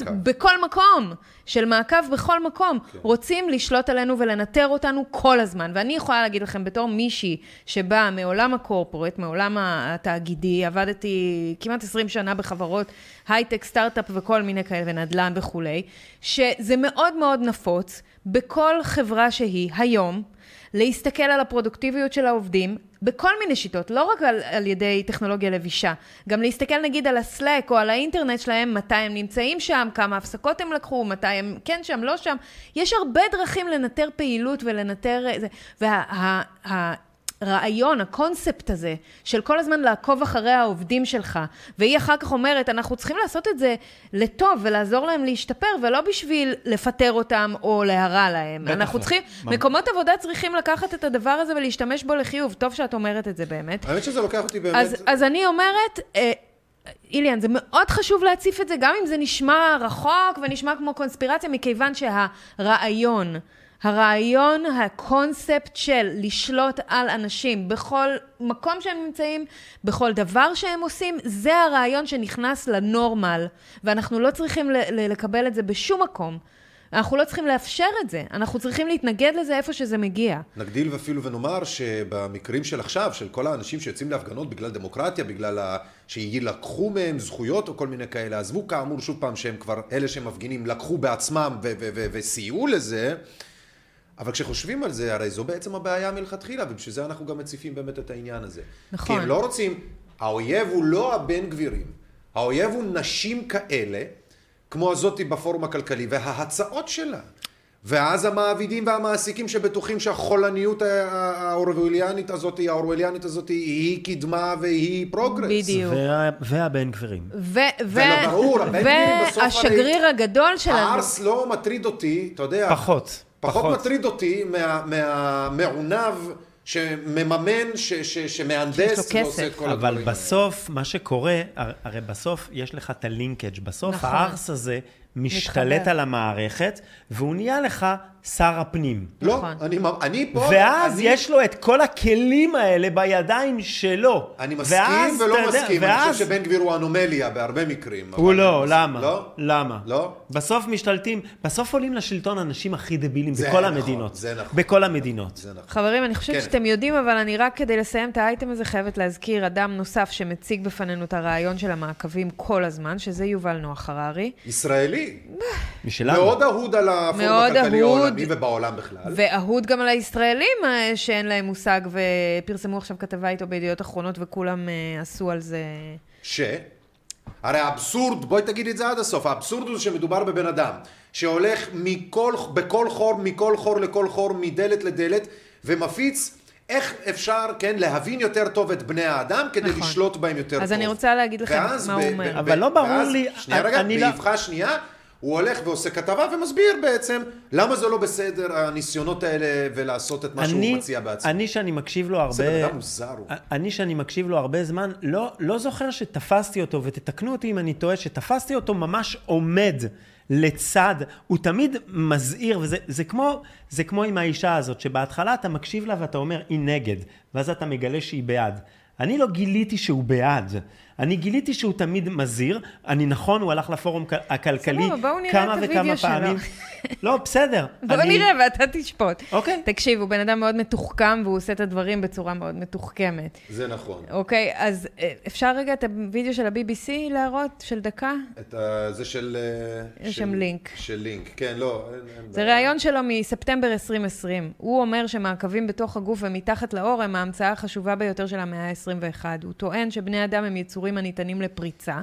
מעקב. בכל מקום, של מעקב בכל מקום. כן. רוצים לשלוט עלינו ולנטר אותנו כל הזמן. ואני יכולה להגיד לכם, בתור מישהי שבאה מעולם הקורפורט, מעולם התאגידי, עבדתי כמעט 20 שנה בחברות הייטק, סטארט-אפ וכל מיני כאלה, ונדל"ן וכולי, שזה מאוד מאוד נפוץ בכל חברה שהיא היום. להסתכל על הפרודוקטיביות של העובדים בכל מיני שיטות, לא רק על, על ידי טכנולוגיה לבישה, גם להסתכל נגיד על הסלק או על האינטרנט שלהם, מתי הם נמצאים שם, כמה הפסקות הם לקחו, מתי הם כן שם, לא שם. יש הרבה דרכים לנטר פעילות ולנטר... זה, וה, הרעיון, הקונספט הזה, של כל הזמן לעקוב אחרי העובדים שלך, והיא אחר כך אומרת, אנחנו צריכים לעשות את זה לטוב ולעזור להם להשתפר, ולא בשביל לפטר אותם או להרע להם. בטח אנחנו לא. צריכים, ממש. מקומות עבודה צריכים לקחת את הדבר הזה ולהשתמש בו לחיוב. טוב שאת אומרת את זה באמת. האמת שזה לוקח אותי באמת... אז, אז אני אומרת, אה, איליאן, זה מאוד חשוב להציף את זה, גם אם זה נשמע רחוק ונשמע כמו קונספירציה, מכיוון שהרעיון, הרעיון, הקונספט של לשלוט על אנשים בכל מקום שהם נמצאים, בכל דבר שהם עושים, זה הרעיון שנכנס לנורמל, ואנחנו לא צריכים לקבל את זה בשום מקום. אנחנו לא צריכים לאפשר את זה, אנחנו צריכים להתנגד לזה איפה שזה מגיע. נגדיל ואפילו ונאמר שבמקרים של עכשיו, של כל האנשים שיוצאים להפגנות בגלל דמוקרטיה, בגלל ה... שיילקחו מהם זכויות או כל מיני כאלה, עזבו כאמור שוב פעם שהם כבר, אלה שמפגינים, לקחו בעצמם וסייעו לזה, אבל כשחושבים על זה, הרי זו בעצם הבעיה מלכתחילה, ובשביל זה אנחנו גם מציפים באמת את העניין הזה. נכון. כי הם לא רוצים, האויב הוא לא הבן גבירים, האויב הוא נשים כאלה, כמו הזאתי בפורום הכלכלי, וההצעות שלה. ואז המעבידים והמעסיקים שבטוחים שהחולניות האורווליאנית הזאת, האורווליאנית הזאת, היא קדמה והיא progress. בדיוק. וה- והבן גבירים. ו- ו- ולא ברור, הבן גבירים בסוף הרי- והשגריר הגדול שלנו, הארס לא מטריד אותי, אתה יודע. פחות. פחות מטריד אותי מה- מהמעונב שמממן, ש- ש- שמהנדס ועושה את. כל הדברים אבל בסוף, מה שקורה, הר- הרי בסוף יש לך את הלינקג', בסוף נכון. הארס הזה משתלט מתחבר. על המערכת, והוא נהיה לך שר הפנים. לא, נכון. אני, אני פה... ואז אני, יש לו את כל הכלים האלה בידיים שלו. אני מסכים ואז, ולא יודע, מסכים, אני ואז... חושב שבן גביר הוא אנומליה בהרבה מקרים. הוא לא, אני- למה? לא? למה? לא? בסוף משתלטים, בסוף עולים לשלטון אנשים הכי דבילים בכל נכון, המדינות. זה נכון. בכל המדינות. זה נכון. חברים, אני חושבת כן. שאתם יודעים, אבל אני רק כדי לסיים את האייטם הזה חייבת להזכיר אדם נוסף שמציג בפנינו את הרעיון של המעקבים כל הזמן, שזה יובל נוח הררי. ישראלי. משלנו. מאוד אהוד על הפורום מאוד הכלכלי אהוד. העולמי ובעולם בכלל. ואהוד גם על הישראלים אה, שאין להם מושג, ופרסמו עכשיו כתבה איתו בידיעות אחרונות, וכולם אה, עשו על זה... ש... הרי האבסורד, בואי תגידי את זה עד הסוף, האבסורד הוא שמדובר בבן אדם שהולך מכל, בכל חור, מכל חור לכל חור, מדלת לדלת, ומפיץ איך אפשר, כן, להבין יותר טוב את בני האדם כדי נכון. לשלוט בהם יותר טוב. אז אני רוצה להגיד לכם מה הוא אומר. אבל לא ברור ואז- לי- שנייה אני- רגע, אני לא- באבחה שנייה, הוא הולך ועושה כתבה ומסביר בעצם למה זה לא בסדר הניסיונות האלה ולעשות את מה שהוא אני, מציע בעצמו. אני שאני מקשיב לו הרבה... זה בן אדם מוזר הוא. אני שאני מקשיב לו הרבה זמן, לא, לא זוכר שתפסתי אותו, ותתקנו אותי אם אני טועה, שתפסתי אותו ממש עומד לצד, הוא תמיד מזהיר, וזה זה כמו, זה כמו עם האישה הזאת, שבהתחלה אתה מקשיב לה ואתה אומר, היא נגד, ואז אתה מגלה שהיא בעד. אני לא גיליתי שהוא בעד. אני גיליתי שהוא תמיד מזהיר. אני נכון, הוא הלך לפורום הכלכלי בואו כמה את וכמה. פעמים. לא, בסדר. בוא אני- נראה ואתה תשפוט. אוקיי. תקשיב, הוא בן אדם מאוד מתוחכם והוא עושה את הדברים בצורה מאוד מתוחכמת. זה נכון. אוקיי, אז אה, אפשר רגע את הוידאו של ה-BBC להראות, של דקה? את ה... זה של... אה, יש של- שם לינק. של לינק, כן, לא, אין, אין זה. ראיון שלו מספטמבר 2020. הוא אומר שמעקבים בתוך הגוף ומתחת לעור הם ההמצאה החשובה ביותר של המאה ה-21. הוא טוען שבני אדם הם יצורים הניתנים לפריצה,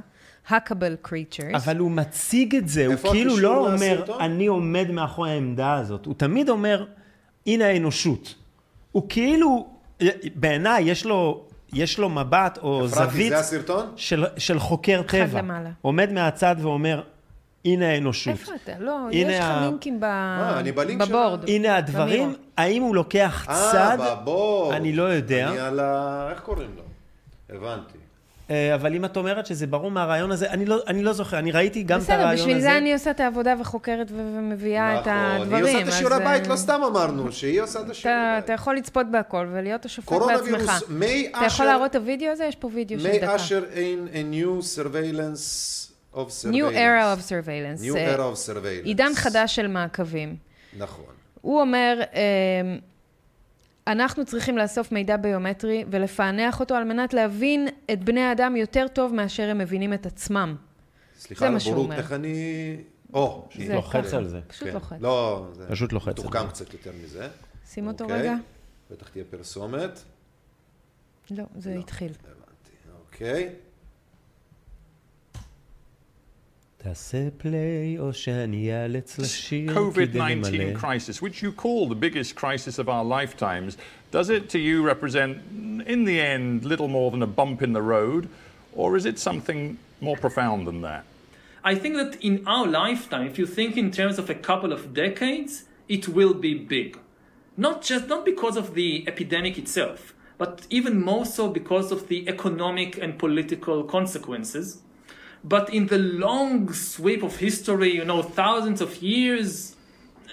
hackable creatures. אבל הוא מציג את זה, הוא כאילו לא אומר? אני עומד מאחורי העמדה הזאת. הוא תמיד אומר, הנה האנושות. הוא כאילו, בעיניי, יש לו, יש לו מבט או אפרתי, זווית זה הסרטון? של, של חוקר אחד טבע. למעלה. עומד מהצד ואומר, הנה האנושות. איפה אתה? לא, הנה יש לך ה- לינקים ב... אה, אני בלינק בבורד. הנה הדברים, במירו. האם הוא לוקח אה, צד? בבור. אני לא יודע. אני על ה... איך קוראים לו? הבנתי. אה, אבל אם את אומרת שזה ברור מהרעיון הזה, אני לא, אני לא זוכר, אני ראיתי גם את בסדר, הרעיון הזה. בשביל זה אני עושה את העבודה וחוקרת ו- ומביאה את הדברים. נכון, היא עושה את אז, השיעורי בית, אה, לא סתם אמרנו, שהיא עושה את השיעורי בית. אתה יכול לצפות בהכל ולהיות השופט קורונה בעצמך. וירוס, מי אתה יכול אשר- להראות את הוידאו הזה? יש פה וידאו של May דקה. usher in a new surveillance of surveillance. New era of surveillance. New אה, era of surveillance. עידן חדש של מעקבים. נכון. הוא אומר, אה, אנחנו צריכים לאסוף מידע ביומטרי ולפענח אותו על מנת להבין את בני האדם יותר טוב מאשר הם מבינים את עצמם. סליחה זה על הבורות. איך אני... או, זה לוחץ. על זה. פשוט כן. לוחץ. לא, זה פשוט לוחץ על מתוחכם זה. קצת יותר מזה. שים אותו אוקיי. רגע. בטח תהיה פרסומת. לא, זה התחיל. הבנתי, אוקיי. תעשה פליי או שאני אאלץ לשיר COVID כדי 19 למלא. crisis, which you call the biggest crisis of our lifetimes, does it to you represent, in the end, little more than a bump in the road, or is it something more profound than that? I think that in our lifetime, if you think in terms of a couple of decades, it will be big. Not just not because of the epidemic itself, but even more so because of the economic and political consequences. but in the long sweep of history, you know, thousands of years,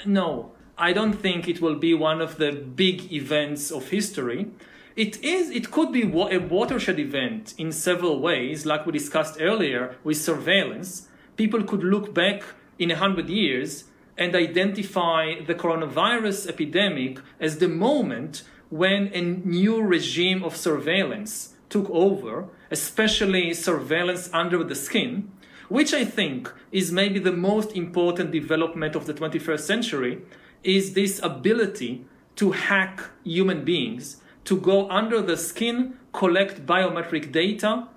no, I don't think it will be one of the big events of history. It is, it could be a watershed event in several ways, like we discussed earlier with surveillance. People could look back in a hundred years and identify the coronavirus epidemic as the moment when a new regime of surveillance took over, especially surveillance under the skin, which I think is maybe the most important development of the 21st century, is this ability to hack human beings, to go under the skin, collect biometric data,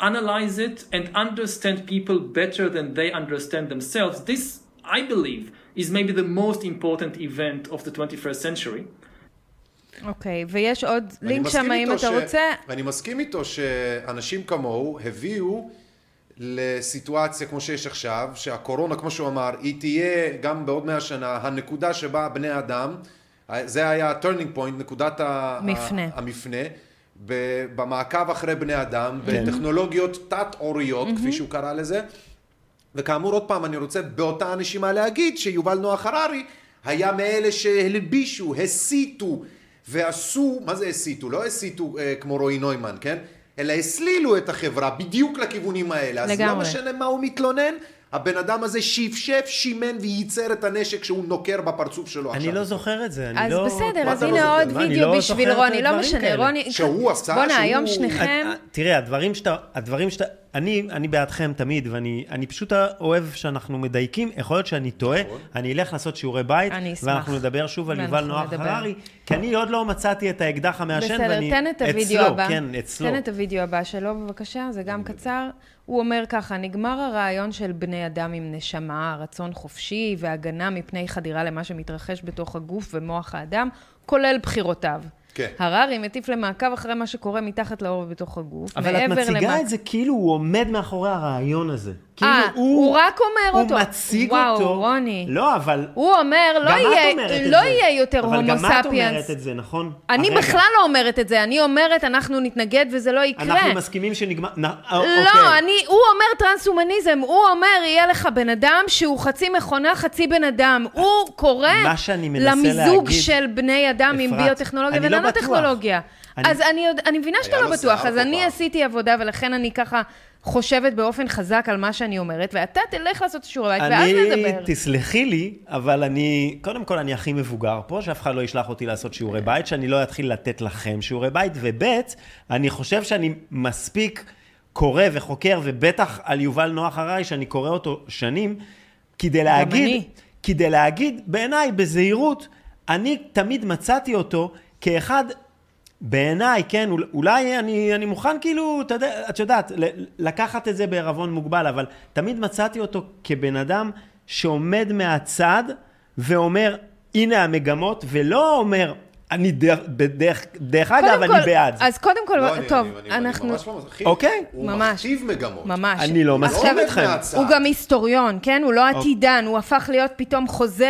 analyze it, and understand people better than they understand themselves. This, I believe, is maybe the most important event of the 21st century. אוקיי, ויש עוד ואני לינק שם, אם אתה ש- רוצה. אני מסכים איתו שאנשים כמוהו הביאו לסיטואציה כמו שיש עכשיו, שהקורונה, כמו שהוא אמר, היא תהיה גם בעוד מאה שנה, הנקודה שבה בני אדם, זה היה ה-turning point, נקודת מפנה. ה- המפנה, במעקב אחרי בני אדם, בטכנולוגיות תת-עוריות, כפי שהוא קרא לזה. וכאמור, עוד פעם, אני רוצה באותה הנשימה להגיד שיובל נוח הררי היה מאלה שהלבישו, הסיתו ועשו, מה זה הסיתו? לא הסיתו אה, כמו רועי נוימן, כן? אלא הסלילו את החברה בדיוק לכיוונים האלה. אז לא לגמרי. משנה מה הוא מתלונן, הבן אדם הזה שפשף, שימן וייצר את הנשק שהוא נוקר בפרצוף שלו עכשיו. אני לא זוכר את זה, אני אז לא... בסדר, אז אתה לא הנה זוכר? עוד וידאו לא בשביל רוני, לא משנה, כאלה. רוני... שהוא עשה, בואנה, שהוא- היום שניכם... את- את- תראה, הדברים שאתה, הדברים שאתה, אני, אני בעדכם תמיד, ואני אני פשוט אוהב שאנחנו מדייקים, יכול להיות שאני טועה, אני אלך לעשות שיעורי בית. ואנחנו נדבר שוב על יובל נוח. הררי, כי אני עוד לא מצאתי את האקדח המעשן, בסדר, ואני... תן את הוידאו אצלו. כן, אצלו. תן את הוידאו הבא שלו, בבקשה, זה גם קצר. הוא אומר ככה, נגמר הרעיון של בני אדם עם נשמה, רצון חופשי והגנה מפני חדירה למה שמתרחש בתוך הגוף ומוח האדם, כולל בחירותיו. כן. הררי מטיף למעקב אחרי מה שקורה מתחת לעור ובתוך הגוף. אבל את מציגה למע- את זה כאילו הוא עומד מאחורי הרעיון הזה. כאילו אה, הוא רק אומר אותו. הוא מציג וואו, אותו. רוני. לא, אבל... הוא אומר, לא יהיה, לא. יהיה יותר אבל הומו גם את ספיאנס. אומרת את זה, נכון? אני הרגע. בכלל לא אומרת את זה, אני אומרת, אנחנו נתנגד וזה לא יקרה. אנחנו מסכימים שנגמר... נ- אה, לא, אוקיי. אני, הוא אומר טרנס-הומניזם, הוא אומר, יהיה לך בן אדם שהוא חצי מכונה, חצי בן אדם. הוא קורא למיזוג להגיד- של בני אדם עם אפרת, ביוטכנולוגיה לא וננו-טכנולוגיה. אני- אז אני, אני מבינה שאתה לא לו בטוח, אז אני. עשיתי עבודה ולכן אני ככה חושבת באופן חזק על מה שאני אומרת, ואתה תלך לעשות שיעורי בית ואז אני, נדבר. תסלחי לי, אבל אני, קודם כל אני הכי מבוגר פה, שאף אחד לא ישלח אותי לעשות שיעורי בית, שאני לא אתחיל לתת לכם שיעורי בית, וב', אני חושב שאני מספיק קורא וחוקר, ובטח על יובל נוח הררי, שאני קורא אותו שנים, כדי להגיד, אני. כדי להגיד, בעיניי, בזהירות, אני תמיד מצאתי אותו כאחד בעיניי, כן, אול- אולי אני, אני מוכן כאילו, יודע, את יודעת, לקחת את זה בערבון מוגבל, אבל תמיד מצאתי אותו כבן אדם שעומד מהצד ואומר, הנה המגמות, ולא אומר, אני דרך, בדרך, דרך אגב, קודם אני כל- בעד. אז קודם כל, לא, אני- טוב, אני- אני- אני אנחנו... ממש ממש- אחי, אוקיי. הוא ממש. מכתיב מגמות. ממש. אני לא מסכים איתכם. הוא גם היסטוריון, כן? הוא לא עתידן, הוא הפך להיות פתאום חוזה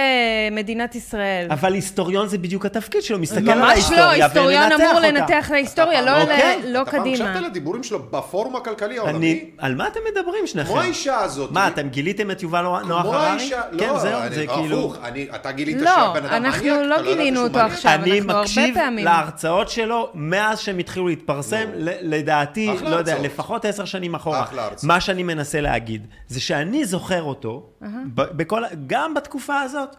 מדינת ישראל. אבל היסטוריון זה בדיוק התפקיד שלו, מסתכל על ממש לא, ההיסטוריה היסטוריון ומנתח אמור אותה. לנתח את ההיסטוריה, לא אוקיי. לא אתה פעם קדימה. הקשבת לדיבורים שלו בפורום הכלכלי אני, העולמי? על מה אתם מדברים שניכם? כמו האישה הזאת. מה, אתם גיליתם את יובל נוח כמו הררי? האישה, כן, לא, זהו, אני- זה הפוך, כאילו... אני- אתה גילית לא, שהבן אדם אנחנו מניאק, לא אתה ידעת גילינו שהוא אותו מניאק? מקשיב. להרצאות שלו מאז שהם התחילו להתפרסם, ל- לדעתי, לא יודע. לפחות עשר שנים אחורה. אחלה הרצאות. מה שאני מנסה להגיד, זה שאני זוכר אותו, בכל, גם בתקופה הזאת,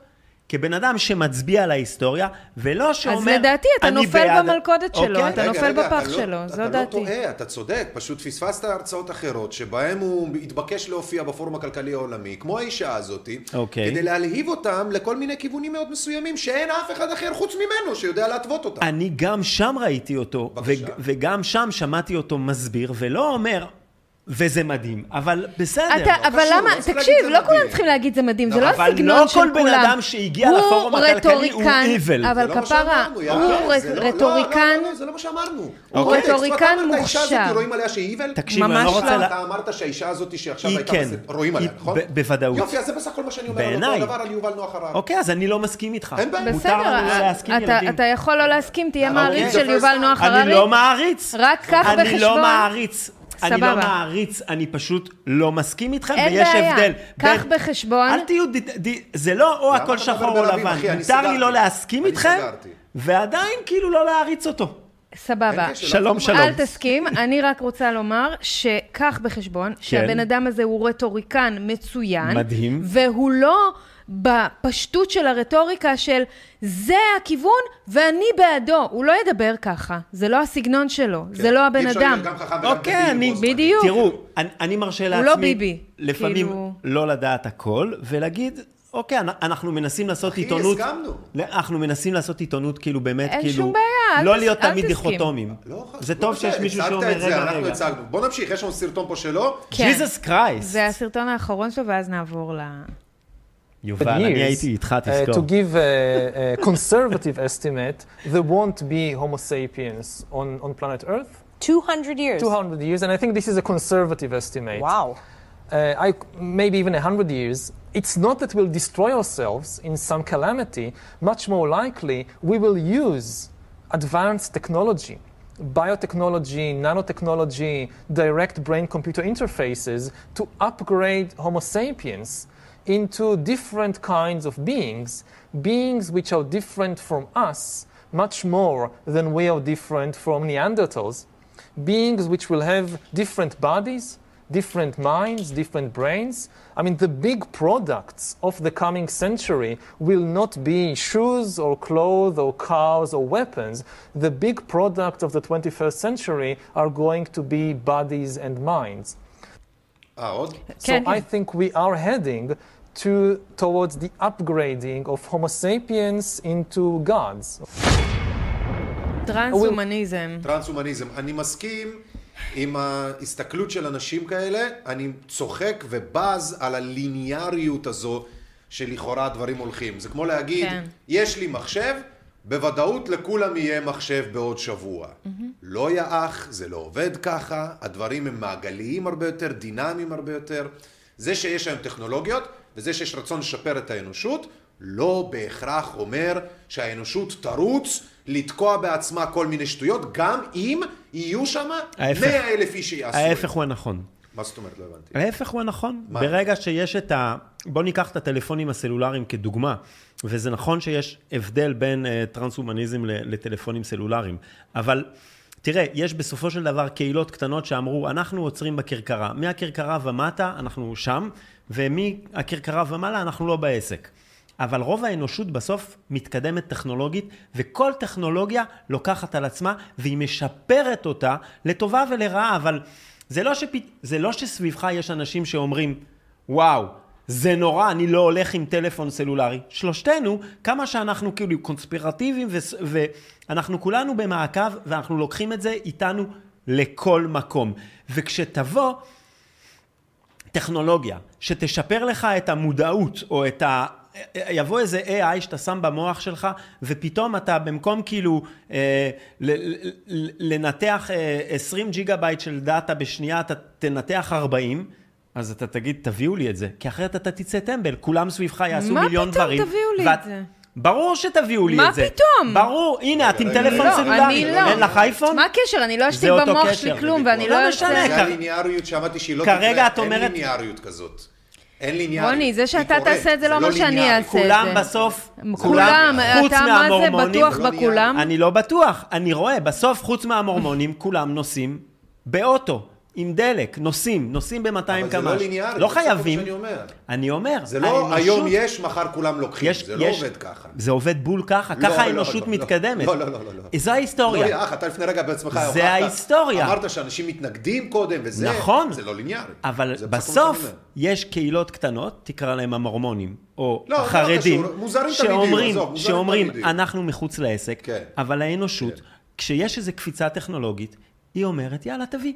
כבן אדם שמצביע על ההיסטוריה, ולא שאומר, אז לדעתי אתה "אני נופל בעד-" במלכודת שלו, אוקיי? אתה רגע, נופל רגע, בפח אתה לא- שלו, זו אתה לא דעתי. טועה, אתה צודק, פשוט פספסת הרצאות אחרות שבהן הוא התבקש להופיע בפורום הכלכלי העולמי, כמו האישה הזאת, אוקיי. כדי להלהיב אותם לכל מיני כיוונים מאוד מסוימים, שאין אף אחד אחר חוץ ממנו שיודע להתוות אותם. אני גם שם ראיתי אותו, בבקשה. ו- וגם שם שמעתי אותו מסביר, ולא אומר, וזה מדהים, אבל בסדר. אתה, אבל קשור, למה, לא תקשיב, לא כולם. צריכים להגיד זה מדהים, זה לא אבל הסגנון לא של כל כולם. בן אדם שהגיע לפורום הכלכלי הוא רטוריקן, evil. אבל לא כפרה, הוא לא- לא, רטוריקן, לא, לא, לא, זה לא מה שאמרנו. הוא אוקיי, רטוריקן מוכשר. רואים עליה שהיא evil? תקשיב, אני לא רוצה... לא. לה- אתה אמרת שהאישה הזאת שעכשיו היא הייתה כן. בסרט, רואים עליה, היא נכון? בוודאות. יופי, אז זה בסך הכל מה שאני אומר על אותו. הדבר על יובל נוח הררי. אוקיי, אז אני לא מסכים איתך. אין בעיה. לא בסדר, להסכים אתה- יכול לא להסכים, תהיה אוקיי. מעריץ של יובל. נוח הררי. אני לא מעריץ. רק קח אני בחשבון. לא מעריץ. אני לא סבבה. מעריץ, אני פשוט לא מסכים איתכם, אין ויש בעיה. הבדל. קח בין- בחשבון. אל תהיו, ד- ד- זה לא או הכל שחור או לבן. מותר לי. לא להסכים איתכם. ועדיין כאילו לא להעריץ אותו. סבבה. אין קשר, שלום, לא- שלום. אל תסכים, אני רק רוצה לומר שקח בחשבון שהבן אדם הזה הוא רטוריקן מצוין. מדהים. והוא לא בפשטות של הרטוריקה של זה הכיוון ואני בעדו. הוא לא ידבר ככה, זה לא הסגנון שלו, זה לא הבן אי אפשר אדם. אוקיי. בו זמנית. בדיוק. תראו, אני, אני מרשה הוא לעצמי... לא ביבי. לפעמים כאילו- לא לדעת הכל, ולהגיד, אוקיי, אנ- אנחנו מנסים לעשות אחי, עיתונות... הסכמנו. לא, אנחנו מנסים לעשות עיתונות כאילו באמת, אין כאילו... שום בעיה, אל לא תס- להיות אל תמיד תסכים. דיכוטומיים. לא, זה לא טוב משנה, שיש מישהו הצגת שאומר, את זה, רגע, אנחנו רגע. הצגנו. בוא נמשיך, יש לנו סרטון פה שלו. כן. ג'יזוס קרייסט. זה הסרטון האחרון שלו ואז נעבור ל... יובל, אני years, הייתי איתך, uh, to תזכור. give a, a conservative estimate, there won't be Homo sapiens on, on planet Earth. 200 years. 200 years, and I think this is a conservative estimate. Wow. Uh, I, maybe even 100 years. It's not that we'll destroy ourselves in some calamity. Much more likely, we will use advanced technology, biotechnology, nanotechnology, direct brain computer interfaces to upgrade Homo sapiens into different kinds of beings, beings which are different from us much more than we are different from Neanderthals, beings which will have different bodies, different minds, different brains. I mean, the big products of the coming century will not be shoes or clothes or cars or weapons. The big product of the 21st century are going to be bodies and minds. Oh. So I think we are heading to, towards the upgrading of Homo sapiens into gods. טרנס-הומניזם. טרנס-הומניזם. אני מסכים עם ההסתכלות של אנשים כאלה, אני צוחק ובז על הליניאריות הזו שלכאורה הדברים הולכים. זה כמו להגיד, כן. יש לי מחשב, בוודאות לכולם יהיה מחשב בעוד שבוע. לא יאח, זה לא עובד ככה, הדברים הם מעגליים הרבה יותר, דינמיים הרבה יותר. זה שיש היום טכנולוגיות, וזה שיש רצון לשפר את האנושות, לא בהכרח אומר שהאנושות תרוץ לתקוע בעצמה כל מיני שטויות, גם אם יהיו שם ההפך. מאה אלף איש שיעשו את זה. ההפך הוא הנכון. מה זאת אומרת? לא הבנתי. ההפך הוא הנכון. מה? ברגע שיש את ה... בוא ניקח את הטלפונים הסלולריים כדוגמה, וזה נכון שיש הבדל בין uh, טרנס-הומניזם לטלפונים סלולריים, אבל תראה, יש בסופו של דבר קהילות קטנות שאמרו, אנחנו עוצרים בכרכרה. מהכרכרה ומטה, אנחנו שם, ומהכרכרה ומעלה, אנחנו לא בעסק. אבל רוב האנושות בסוף מתקדמת טכנולוגית, וכל טכנולוגיה לוקחת על עצמה, והיא משפרת אותה לטובה ולרעה, אבל זה לא, שפ... זה לא שסביבך יש אנשים שאומרים, וואו, זה נורא, אני לא הולך עם טלפון סלולרי. שלושתנו, כמה שאנחנו כאילו קונספירטיביים, ו... ואנחנו כולנו במעקב, ואנחנו לוקחים את זה איתנו לכל מקום. וכשתבוא טכנולוגיה שתשפר לך את המודעות, או את ה... יבוא איזה AI שאתה שם במוח שלך, ופתאום אתה במקום כאילו אה, לנתח אה, 20 ג'יגה בייט של data בשנייה, אתה תנתח 40, אז אתה תגיד, תביאו לי את זה, כי אחרת אתה תצא טמבל, כולם סביבך יעשו מיליון דברים. מה פתאום תביאו לי ואת... את זה? ברור שתביאו לי מה את זה. מה פתאום? ברור, הנה, את עם טלפון לא, סלולרי. אני לא. אין לך אייפון? מה הקשר? אני לא אשתיק במוח. שלי כלום, ואני לא לא משנה. זה הליניאריות שאמרתי שהיא לא כרגע תקרה. את אומרת- אין ליניאריות כזאת. אין ליניאריות. רוני, זה שאתה תעשה את זה לא אומר שאני. אעשה את זה. כולם בסוף, כולם, חוץ אתה מה זה מהמורמונים, בטוח לא. בכולם? אני לא בטוח, אני רואה, בסוף חוץ מהמורמונים, כולם נוסעים באוטו, עם דלק, נוסעים, נוסעים ב-200 קמ"ש. אבל זה לא ליניארי. לא זה חייבים. שאני אומר. אני אומר, זה לא האנושות- היום יש, מחר כולם לוקחים. יש- זה לא יש- עובד ככה. זה עובד בול ככה, לא, ככה לא, האנושות לא, לא. מתקדמת. לא, לא, לא, לא, לא. זו ההיסטוריה. לא, אח, אתה לפני רגע בעצמך זה ההיסטוריה. אמרת שאנשים מתנגדים קודם וזה. נכון. זה לא ליניארי. אבל זה בסוף. יש קהילות קטנות, תקרא להם המורמונים, או לא, זה לא. מוזרים שאומרים, עזוב, מוזרים שאומרים. אנחנו מחוץ לעסק, כן. אבל האנושות, כשיש איזו קפיצה טכנולוגית, היא אומרת, יאללה, תביא.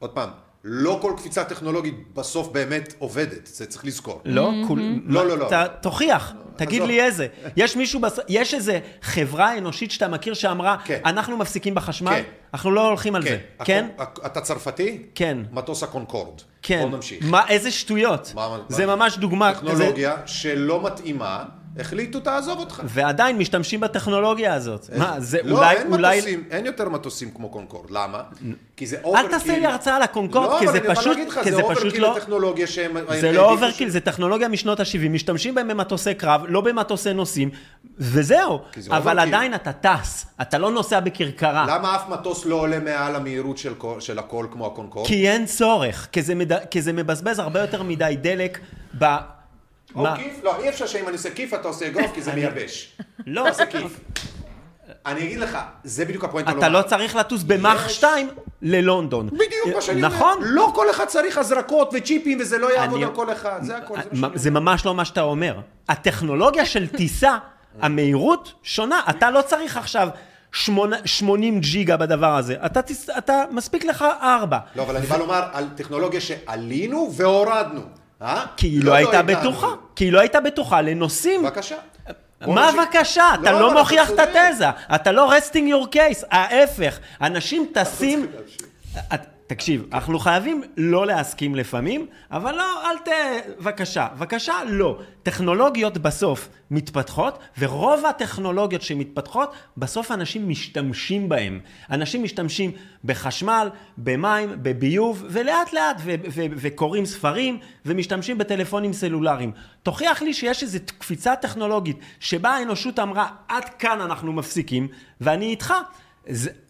עוד פעם, לא כל קפיצה טכנולוגית בסוף באמת עובדת, זה צריך לזכור. לא, כול... לא, לא, לא. ת- תוכיח, תגיד. לי איזה. יש מישהו, בס... יש איזה חברה אנושית שאתה מכיר שאמרה, כן. אנחנו מפסיקים בחשמל, כן. אנחנו לא הולכים על זה. כן? אתה צרפתי? כן. מטוס הקונקורד. כן. בוא נמשיך. מה, איזה שטויות. מה- זה מה- ממש דוגמה. טכנולוגיה שלא מתאימה, החליטו תעזוב אותך. ועדיין משתמשים בטכנולוגיה הזאת. מה, זה לא, אולי, אין אולי... מטוסים, אין יותר מטוסים כמו קונקורד. למה? כי זה אל overkill. תעשה לי הרצאה על הקונקורד, כי לא, זה אבל אני פשוט, יכול להגיד לך, כי זה זה פשוט overkill לא... שהם... הם זה לא ש- overkill, זה טכנולוגיה משנות ה-70, משתמשים בהם במטוסי קרב, לא במטוסי נוסעים, וזהו. כי זה אבל overkill. עדיין אתה טס, אתה לא נוסע בכרכרה. למה אף מטוס לא עולה מעל המהירות של של הכל כמו הקונקורד? כי אין צורך, כי זה, מד... כי זה מבזבז הרבה יותר מדי דלק ב... או מה? כיף? לא, אי אפשר שאם אני עושה כיף אתה עושה אגרוף כי זה מייבש. לא, תעשה כיף. אני אגיד לך, זה בדיוק הפואנטה אתה לא צריך לטוס במאך 2 ללונדון. בדיוק מה שאני אומר. נכון. לא כל אחד צריך הזרקות וצ'יפים וזה לא יעבוד על כל אחד, זה הכל. זה ממש לא מה שאתה אומר. הטכנולוגיה של טיסה, המהירות שונה. אתה לא צריך עכשיו שמונה- 80 ג'יגה בדבר הזה. אתה. אתה מספיק לך 4. לא, אבל אני בא לומר על טכנולוגיה שעלינו והורדנו. אה? כי היא לא הייתה הגענו. בטוחה. כי היא לא הייתה בטוחה לנוסעים. בבקשה. מה. בבקשה? אתה לא, לא מוכיח את. התזה. אתה לא resting your case. ההפך. אנשים טסים... תקשיב, אנחנו חייבים לא להסכים לפעמים, אבל לא, אל ת... בבקשה, בבקשה, לא. טכנולוגיות בסוף מתפתחות, ורוב הטכנולוגיות שמתפתחות, בסוף אנשים משתמשים בהן. אנשים משתמשים בחשמל, במים, בביוב, ולאט לאט, ו- ו- וקוראים ספרים, ומשתמשים בטלפונים סלולריים. תוכיח לי שיש איזו קפיצה טכנולוגית, שבה האנושות אמרה, עד כאן אנחנו מפסיקים, ואני איתך.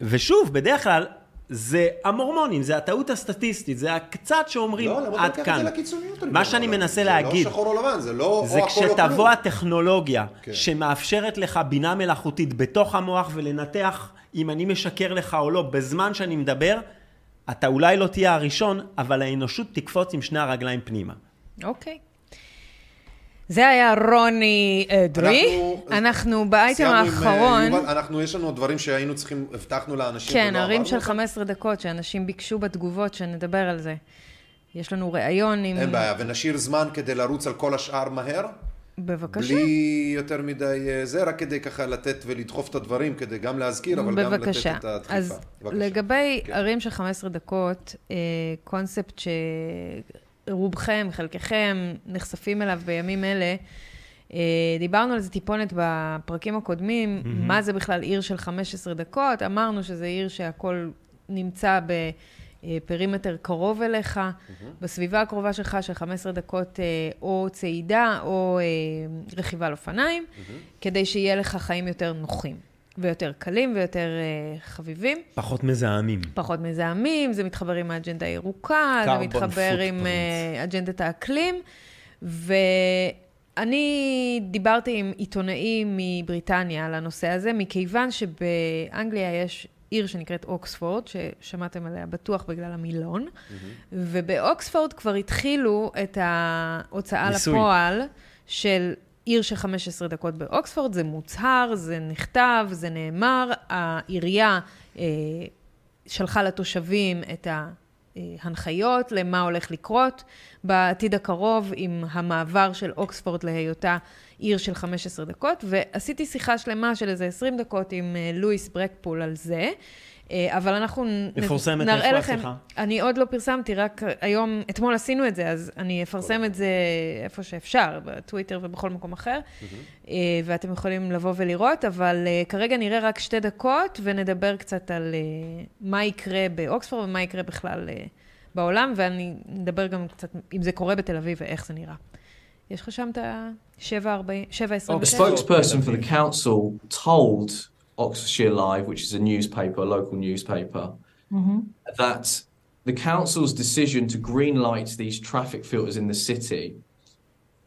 ושוב, בדרך כלל, זה המורמונים, זה הטעות הסטטיסטית, זה הקצת שאומרים לא, למה אתה עד לוקח את כאן. זה לקיצוניות? אני מה שאני אבל מנסה זה להגיד, לא שחור או לבן, זה לא או זה הכל או כלום. כשתבוא הטכנולוגיה כן. שמאפשרת לך בינה מלאכותית בתוך המוח ולנתח אם אני משקר לך או לא בזמן שאני מדבר, אתה אולי לא תהיה הראשון, אבל האנושות תקפוץ עם שני הרגליים פנימה. אוקיי. זה היה רוני אדרי. אנחנו- אנחנו באייטם עם, אה, האחרון. יובל, אנחנו, יש לנו דברים שהיינו צריכים, הבטחנו לאנשים. כן, עברנו של אותם. 15 דקות שאנשים ביקשו בתגובות, שנדבר על זה. יש לנו ראיון עם... אין בעיה, ונשאיר זמן כדי לרוץ על כל השאר מהר. בבקשה. בלי יותר מדי אה, זה, רק כדי ככה לתת ולדחוף את הדברים, כדי גם להזכיר, אבל גם לתת בבקשה. את הדחיפה. אז בבקשה. לגבי כן. ערים של 15 דקות, אה, קונספט שרובכם, חלקכם, נחשפים אליו בימים אלה, אה, דיברנו על זה טיפונת בפרקים הקודמים, מהמם. מה זה בכלל עיר של 15 דקות, אמרנו שזה עיר שהכל נמצא בפרימטר קרוב אליך, בסביבה הקרובה שלך של 15 דקות אה, או צעידה או אה, רכיבה על אופניים, כדי שיהיה לך חיים יותר נוחים. ויותר קלים ויותר uh, חביבים. פחות מזהמים. פחות מזהמים, זה מתחבר עם האג'נדה הירוקה, זה מתחבר עם uh, אג'נדת האקלים. ואני דיברתי עם עיתונאי מבריטניה על הנושא הזה, מכיוון שבאנגליה יש עיר שנקראת אוקספורד, ששמעתם עליה בטוח בגלל המילון, ובאוקספורד כבר התחילו את ההוצאה ניסוי. לפועל של עיר של 15 דקות באוקספורד, זה מוצהר, זה נכתב, זה נאמר, העירייה אה, שלחה לתושבים את ההנחיות למה הולך לקרות בעתיד הקרוב עם המעבר של אוקספורד להיותה עיר של 15 דקות, ועשיתי שיחה שלמה של איזה 20 דקות עם אה, לואיס ברקפול על זה. אה, אבל אנחנו נ- מפורסמת נראה איפה לכם, השיחה? אני עוד לא פרסמתי, רק היום, אתמול עשינו את זה, אז אני אפרסם את זה איפה שאפשר, בטוויטר ובכל מקום אחר, אה, ואתם יכולים לבוא ולראות, אבל אה, כרגע נראה רק שתי דקות, ונדבר קצת על מה יקרה באוקספורד ומה יקרה בכלל בעולם, ואני נדבר גם קצת אם זה קורה בתל אביב ואיך זה נראה. יש לך שם את ה-7.27? A spokesperson for the council told Oxfordshire Live, which is a newspaper, a local newspaper, mm-hmm. that the council's decision to greenlight these traffic filters in the city,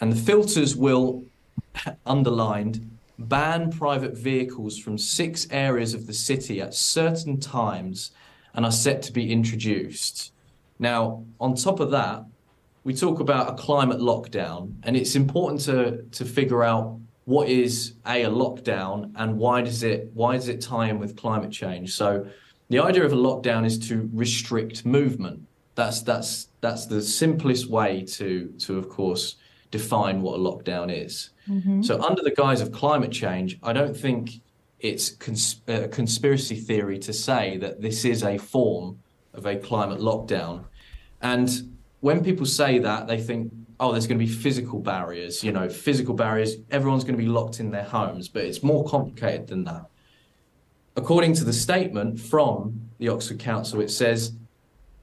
and the filters will, underlined, ban private vehicles from six areas of the city at certain times and are set to be introduced. Now, on top of that, we talk about a climate lockdown, and it's important to to figure out what is a, a lockdown and why does it why does it tie in with climate change. So, the idea of a lockdown is to restrict movement. That's that's that's the simplest way to to of course define what a lockdown is. Mm-hmm. So, under the guise of climate change, I don't think it's cons- a conspiracy theory to say that this is a form of a climate lockdown. And when people say that, they think, oh, there's going to be physical barriers, you know, physical barriers, everyone's going to be locked in their homes, but it's more complicated than that. According to the statement from the Oxford Council, it says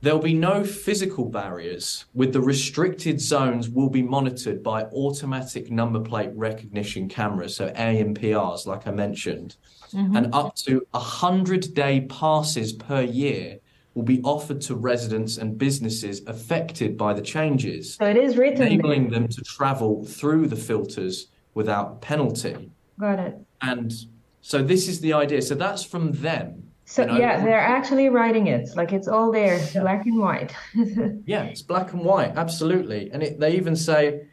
there'll be no physical barriers, with the restricted zones will be monitored by automatic number plate recognition cameras, so AMPRs, like I mentioned, mm-hmm. and up to 100 day passes per year will be offered to residents and businesses affected by the changes, So it is written there. enabling them to travel through the filters without penalty. Got it. And so this is the idea. So that's from them. So you know? yeah, they're actually writing it. Like it's all there, black and white. Yeah, it's black and white, absolutely. And it, they even say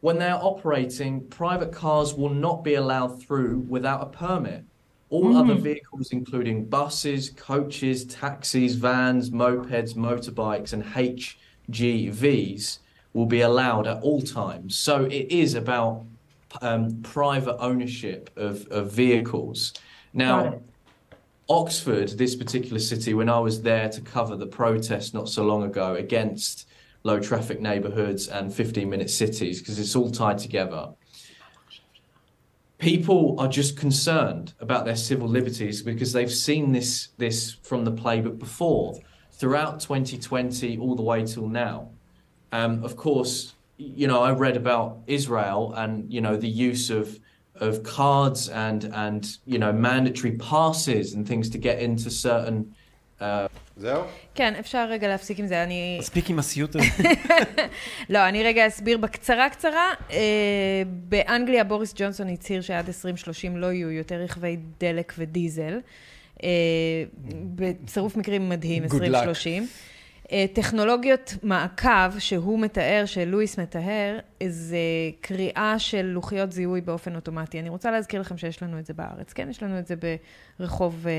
when they're operating, private cars will not be allowed through without a permit. All other vehicles, including buses, coaches, taxis, vans, mopeds, motorbikes, and HGVs, will be allowed at all times. So it is about um, private ownership of, of vehicles. Now. Oxford, this particular city, when I was there to cover the protest not so long ago against low traffic neighborhoods and 15 minute cities, because it's all tied together, people are just concerned about their civil liberties because they've seen this this from the playbook before throughout 2020 all the way till now. Um, of course, you know I read about Israel and you know the use of of cards and and you know mandatory passes and things to get into certain. Uh, כן, אפשר רגע להפסיק עם זה. אני... מספיק עם הסיוט הזה. לא, אני רגע אסביר בקצרה קצרה. אה, באנגליה בוריס ג'ונסון הצהיר שעד 2030 לא יהיו יותר רכבי דלק ודיזל. אה, בצירוף מקרים מדהים, Good luck. 2030. אה, טכנולוגיות מעקב שהוא מתאר, שלואיס מתאר, זה קריאה של לוחיות זיהוי באופן אוטומטי. אני רוצה להזכיר לכם שיש לנו את זה בארץ. כן, יש לנו את זה ברחוב אה,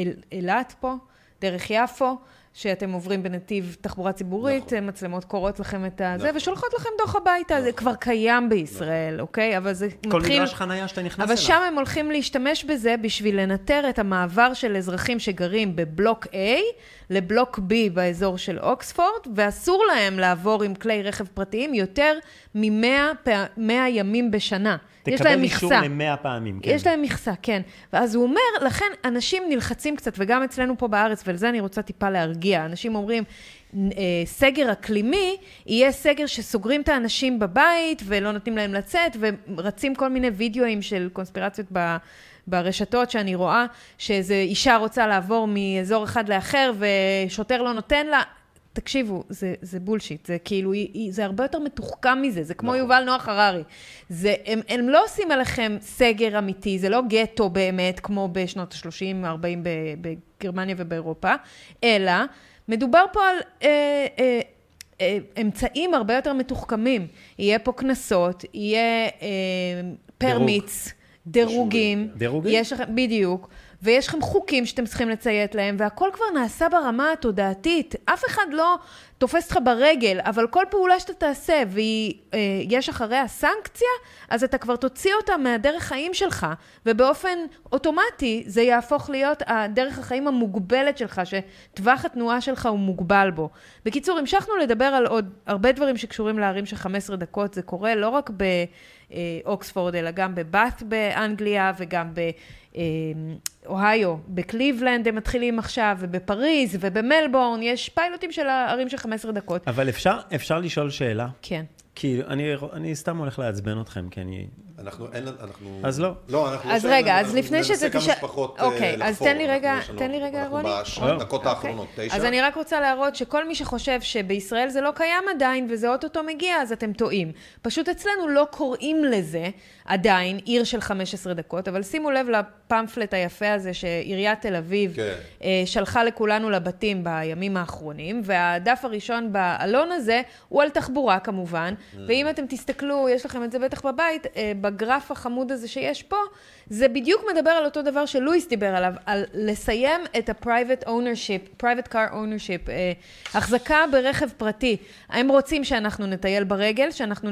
אל- אילת פה, דרך יפו, שאתם עוברים בנתיב תחבורה ציבורית, נכון. מצלמות קוראות לכם את הזה, נכון. ושולחות לכם דוח הביתה. נכון. זה כבר קיים בישראל, נכון. אוקיי? אבל זה כל מתחיל... מגרש חנייה שאתה נכנס אבל אליו. שם הם הולכים להשתמש בזה בשביל לנטר את המעבר של אזרחים שגרים בבלוק A לבלוק B באזור של אוקספורד, ואסור להם לעבור עם כלי רכב פרטיים יותר מ-100 ימים בשנה. יש להם תקבל אישור מכסה. למאה פעמים, כן. יש להם מכסה, כן. ואז הוא אומר, לכן אנשים נלחצים קצת, וגם אצלנו פה בארץ, ולזה אני רוצה טיפה להרגיע. אנשים אומרים, אה, סגר אקלימי יהיה סגר שסוגרים את האנשים בבית ולא נותנים להם לצאת, ורצים כל מיני וידאוים של קונספירציות ב... ברשתות שאני רואה, שאיזו אישה רוצה לעבור מאזור אחד לאחר ושוטר לא נותן לה. תקשיבו, זה, זה בולשיט, זה כאילו, זה הרבה יותר מתוחכם מזה, זה כמו נכון. יובל נוח הררי. זה, הם, הם לא עושים עליכם סגר אמיתי, זה לא גטו באמת, כמו בשנות ה-30, 40 בגרמניה ובאירופה, אלא מדובר פה על אה, אה, אה, אמצעים הרבה יותר מתוחכמים. יהיה פה קנסות, יהיה אה, פרמיץ, דירוג. דירוגים. דירוגים? יש בדיוק. ויש לכם חוקים שאתם צריכים לציית להם, והכל כבר נעשה ברמה התודעתית. אף אחד לא תופס אותך ברגל, אבל כל פעולה שאתה תעשה ויש אה, אחריה סנקציה, אז אתה כבר תוציא אותה מהדרך חיים שלך, ובאופן אוטומטי זה יהפוך להיות הדרך החיים המוגבלת שלך, שטווח התנועה שלך הוא מוגבל בו. בקיצור, המשכנו לדבר על עוד הרבה דברים שקשורים לערים של 15 דקות, זה קורה לא רק באוקספורד, אלא גם בבת באנגליה וגם ב... אוהיו, בקליבלנד הם מתחילים עכשיו, ובפריז, ובמלבורן, יש פיילוטים של הערים של 15 דקות. אבל אפשר, אפשר לשאול שאלה? כן. כי אני, אני סתם הולך לעצבן אתכם, כי אני... אנחנו, אין, אנחנו... אז לא. לא, אנחנו... אז רגע, אז לפני שזה תשאל... אנחנו ננסה כמה שפחות אוקיי. אז תן לי רגע, תן לי רגע, רוני. אנחנו בדקות האחרונות, תשע. אז אני רק רוצה להראות שכל מי שחושב שבישראל זה לא קיים עדיין, וזה אוטוטו מגיע, אז אתם טועים. פשוט אצלנו לא קוראים לזה עדיין עיר של 15 דקות, אבל שימו לב לפמפלט היפה הזה שעיריית תל אביב כן. שלחה לכולנו לבתים בימים האחרונים, והדף הראשון בעלון הזה הוא על תחבורה כמובן, ואם אתם תסתכלו, יש לכם את זה בטח בבית, בגרף החמוד הזה שיש פה, זה בדיוק מדבר על אותו דבר שלואיס דיבר עליו, על לסיים את ה-private ownership, private car ownership, אה, החזקה ברכב פרטי. הם רוצים שאנחנו נטייל ברגל, שאנחנו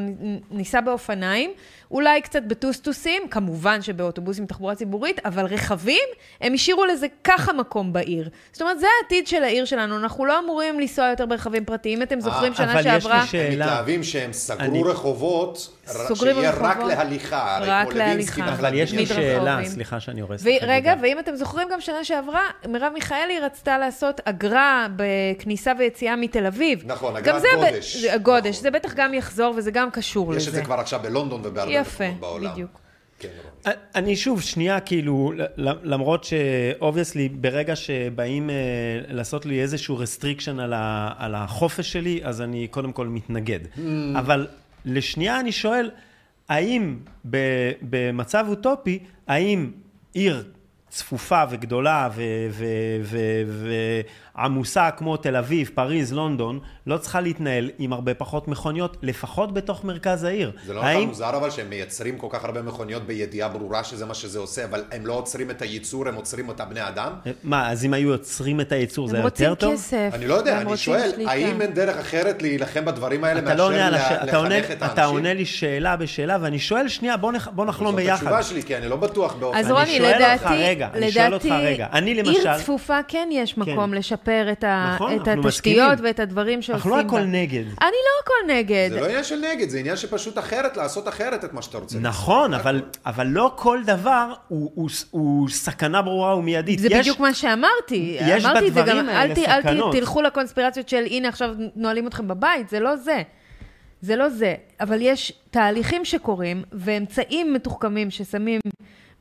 ניסע באופניים, אולי קצת בטוסטוסים, כמובן שבאוטובוסים תחבורה ציבורית, אבל רכבים, הם השאירו לזה ככה מקום בעיר. זאת אומרת, זה העתיד של העיר שלנו, אנחנו לא אמורים לנסוע יותר ברכבים פרטיים, אתם זוכרים אה, שנה אבל יש שעברה... לי שאלה. הם מתלהבים שהם סגרו אני- רחובות, סוגרים שיהיה רחובות. רק להליכה, רק להליכה. אבל יש לי. שאלה, רחובים. סליחה שאני הורס החגיגה. ואם אתם זוכרים, גם שנה שעברה, מרב מיכאלי רצתה לעשות אגרה בכניסה ויציאה מתל אביב. נכון, אגרת גודש. גודש, זה בטח גם יחזור וזה גם קשור יש לזה. את זה כבר עכשיו בלונדון ובהרבה יפה, בעולם. בדיוק. כן, רון. אני שוב, שנייה, כאילו, למרות ש obviously, ברגע שבאים אה, לעשות לי איזשהו restriction על, ה- על החופש שלי, אז אני קודם כל מתנגד. אבל לשנייה אני שואל, האם ב- במצב אוטופי, האם עיר צפופה וגדולה ועמוסה כמו תל אביב, פריז, לונדון, לא צריכה להתנהל עם הרבה פחות מכוניות, לפחות בתוך מרכז העיר. זה לא נראה מוזר אבל שהם מייצרים כל כך הרבה מכוניות בידיעה ברורה שזה מה שזה עושה, אבל הם לא עוצרים את הייצור, הם עוצרים את הבני אדם? מה, אז אם היו יוצרים את הייצור זה הם רוצים יותר טוב? כסף. אני לא יודע, אני רוצים שואל, שליטה. האם אין דרך אחרת להילחם בדברים האלה לא מאשר עונה- לחנך את אתה עונה האנשים? לי שאלה בשאלה, ואני שואל, שנייה, בוא נח- בוא נחלום זאת ביחד. התשובה שלי, כי אני לא בטוח באופן... אז רוני, אותך לדעתי, רגע, אני שואל אותך לדעתי, רגע. אני עיר צפופה כן יש מקום לשפר את ה- נכון, את התשתיות מסכימים. ואת הדברים שעושים אנחנו לא הכל בה. נגד. אני לא הכל נגד. זה לא עניין של נגד, זה עניין שפשוט אחרת, לעשות אחרת את מה שאתה רוצה. נכון, אבל, אבל לא כל דבר הוא, הוא, הוא סכנה ברורה ומיידית. זה יש, בדיוק מה שאמרתי. יש אמרתי את זה בדברים גם, האלה אל, ת, אל. ת, תלכו לקונספירציות של הנה עכשיו נועלים אתכם בבית, זה לא זה. זה לא זה. אבל יש תהליכים שקורים ואמצעים מתוחכמים ששמים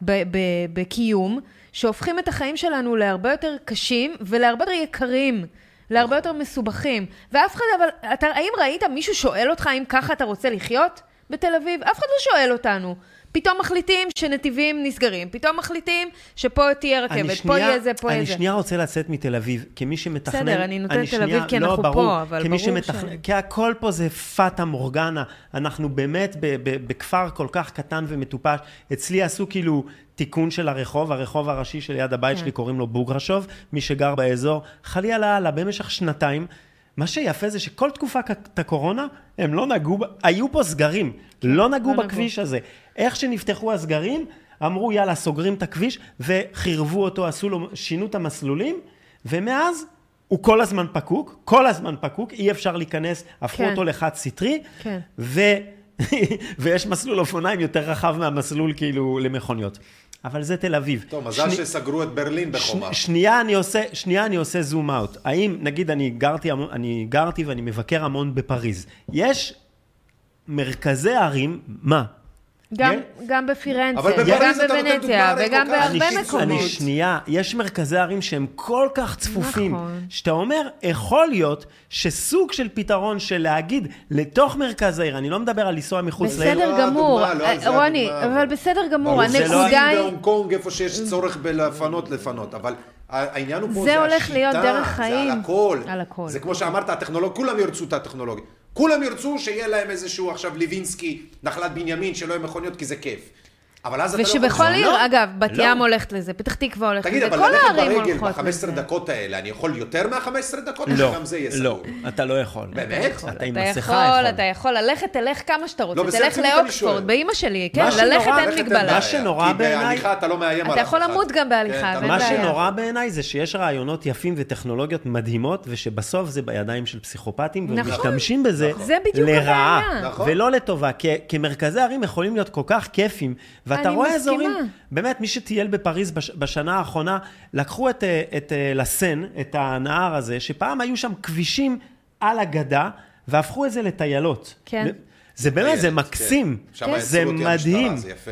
ב- ב- בקיום, שהופכים את החיים שלנו להרבה יותר קשים ולהרבה יותר יקרים. להרבה יותר מסובכים. ואף אחד, אבל, אתה, האם ראית, מישהו שואל אותך אם ככה אתה רוצה לחיות בתל אביב? אף אחד לא שואל אותנו. פתאום מחליטים שנתיבים נסגרים, פתאום מחליטים שפה תהיה רכבת, אני פה שנייה- יהיה זה, פה יהיה אני זה. שנייה רוצה לצאת מתל אביב, כמי שמתכנן... בסדר, אני נותנת תל שנייה- אביב כי לא, אנחנו ברור, פה, אבל ברור שמתכנן, ש- כי הכל פה זה פאטה מורגנה. אנחנו באמת ב- ב- בכפר כל כך קטן ומטופש. אצלי עשו כאילו תיקון של הרחוב, הרחוב הראשי שליד הבית כן. שלי קוראים לו בוגרשוב, מי שגר באזור, חלילה הלאה, במשך שנתיים. מה שיפה זה שכל תקופת הקורונה, הם לא נגעו, היו פה סגרים, לא נגעו לא נגעו. בכביש הזה. איך שנפתחו הסגרים, אמרו יאללה, סוגרים את הכביש, וחירבו אותו, עשו לו, שינו את המסלולים, ומאז הוא כל הזמן פקוק, כל הזמן פקוק, אי אפשר להיכנס, הפכו כן. אותו לחד סטרי, כן. ו... ויש מסלול אופניים יותר רחב מהמסלול כאילו למכוניות. אבל זה תל אביב. טוב, מזל שני- שסגרו את ברלין בחומה. ש- שנייה אני עושה, שנייה אני עושה זום אאוט. האם, נגיד אני גרתי, אני גרתי ואני מבקר המון בפריז. יש מרכזי ערים, מה? גם, יש- גם בפירנצה, וגם בוונציה, וגם בהרבה. מקומות. אני שנייה, יש מרכזי ערים שהם כל כך צפופים, נכון. שאתה אומר, יכול להיות שסוג של פתרון של להגיד לתוך מרכז העיר, אני לא מדבר על לנסוע מחוץ לעיר, בסדר לא גמור, הדוגמה, לא זה רוני, הדוגמה, אבל בסדר גמור, ברור, זה הנקודה סין היא... והונג קונג, איפה שיש צורך בלפנות, לפנות, אבל העניין הוא פה, זה זה הולך להיות השיטה, דרך זה חיים. על הכל. על הכל. זה כמו שאמרת, הטכנולוגיה, כולם ירצו את הטכנולוגיה. כולם ירצו שיהיה להם איזשהו עכשיו ליבינסקי, נחלת בנימין, שלא יהיה מכוניות, כי זה כיף. אבל אז אתה לא יכול... ושבכל לא. עיר, אגב, בת לא. ים הולכת לזה, פתח תקווה הולכת תגיד, לזה, אבל כל ללכת הערים ברגל הולכות ב-15 לזה. דקות האלה, אני יכול יותר מה-15 דקות? לא, שגם זה יהיה לא? אתה לא יכול. באמת? אתה עם אתה מסכה יכול. אתה יכול ללכת, תלך כמה שאתה רוצה, לא, תלך לאוקספורד. באימא שלי, כן, ללכת אין ללכת מגבלה. מה שנורא כי בעיניי- בהליכה אתה לא מאיים על אתה יכול אחד. למות גם בהליכה, כן, אתה ואין לא- מה בעיה. שנורא בעיניי זה שיש רעיונות יפים וטכנולוגיות מדהימות, ושבסוף זה בידיים של פסיכופטים, נכון. ומשתמשים בזה זה בדיוק לרעה. נכון. ולא לטובה. כי, כי מרכזי ערים יכולים להיות כל כך כיפים, ואתה אני רואה מסכימה. אזורים, באמת, מי שטייל בפריז בש, בשנה האחרונה, לקחו את, אה, את אה, לסן, את הנהר הזה, שפעם היו שם כבישים על הגדה, והפכו את זה לטיילות. כן. זה באמת, זה טיילת, מקסים. כן. שם זה מדהים. המשטרה, זה יפה.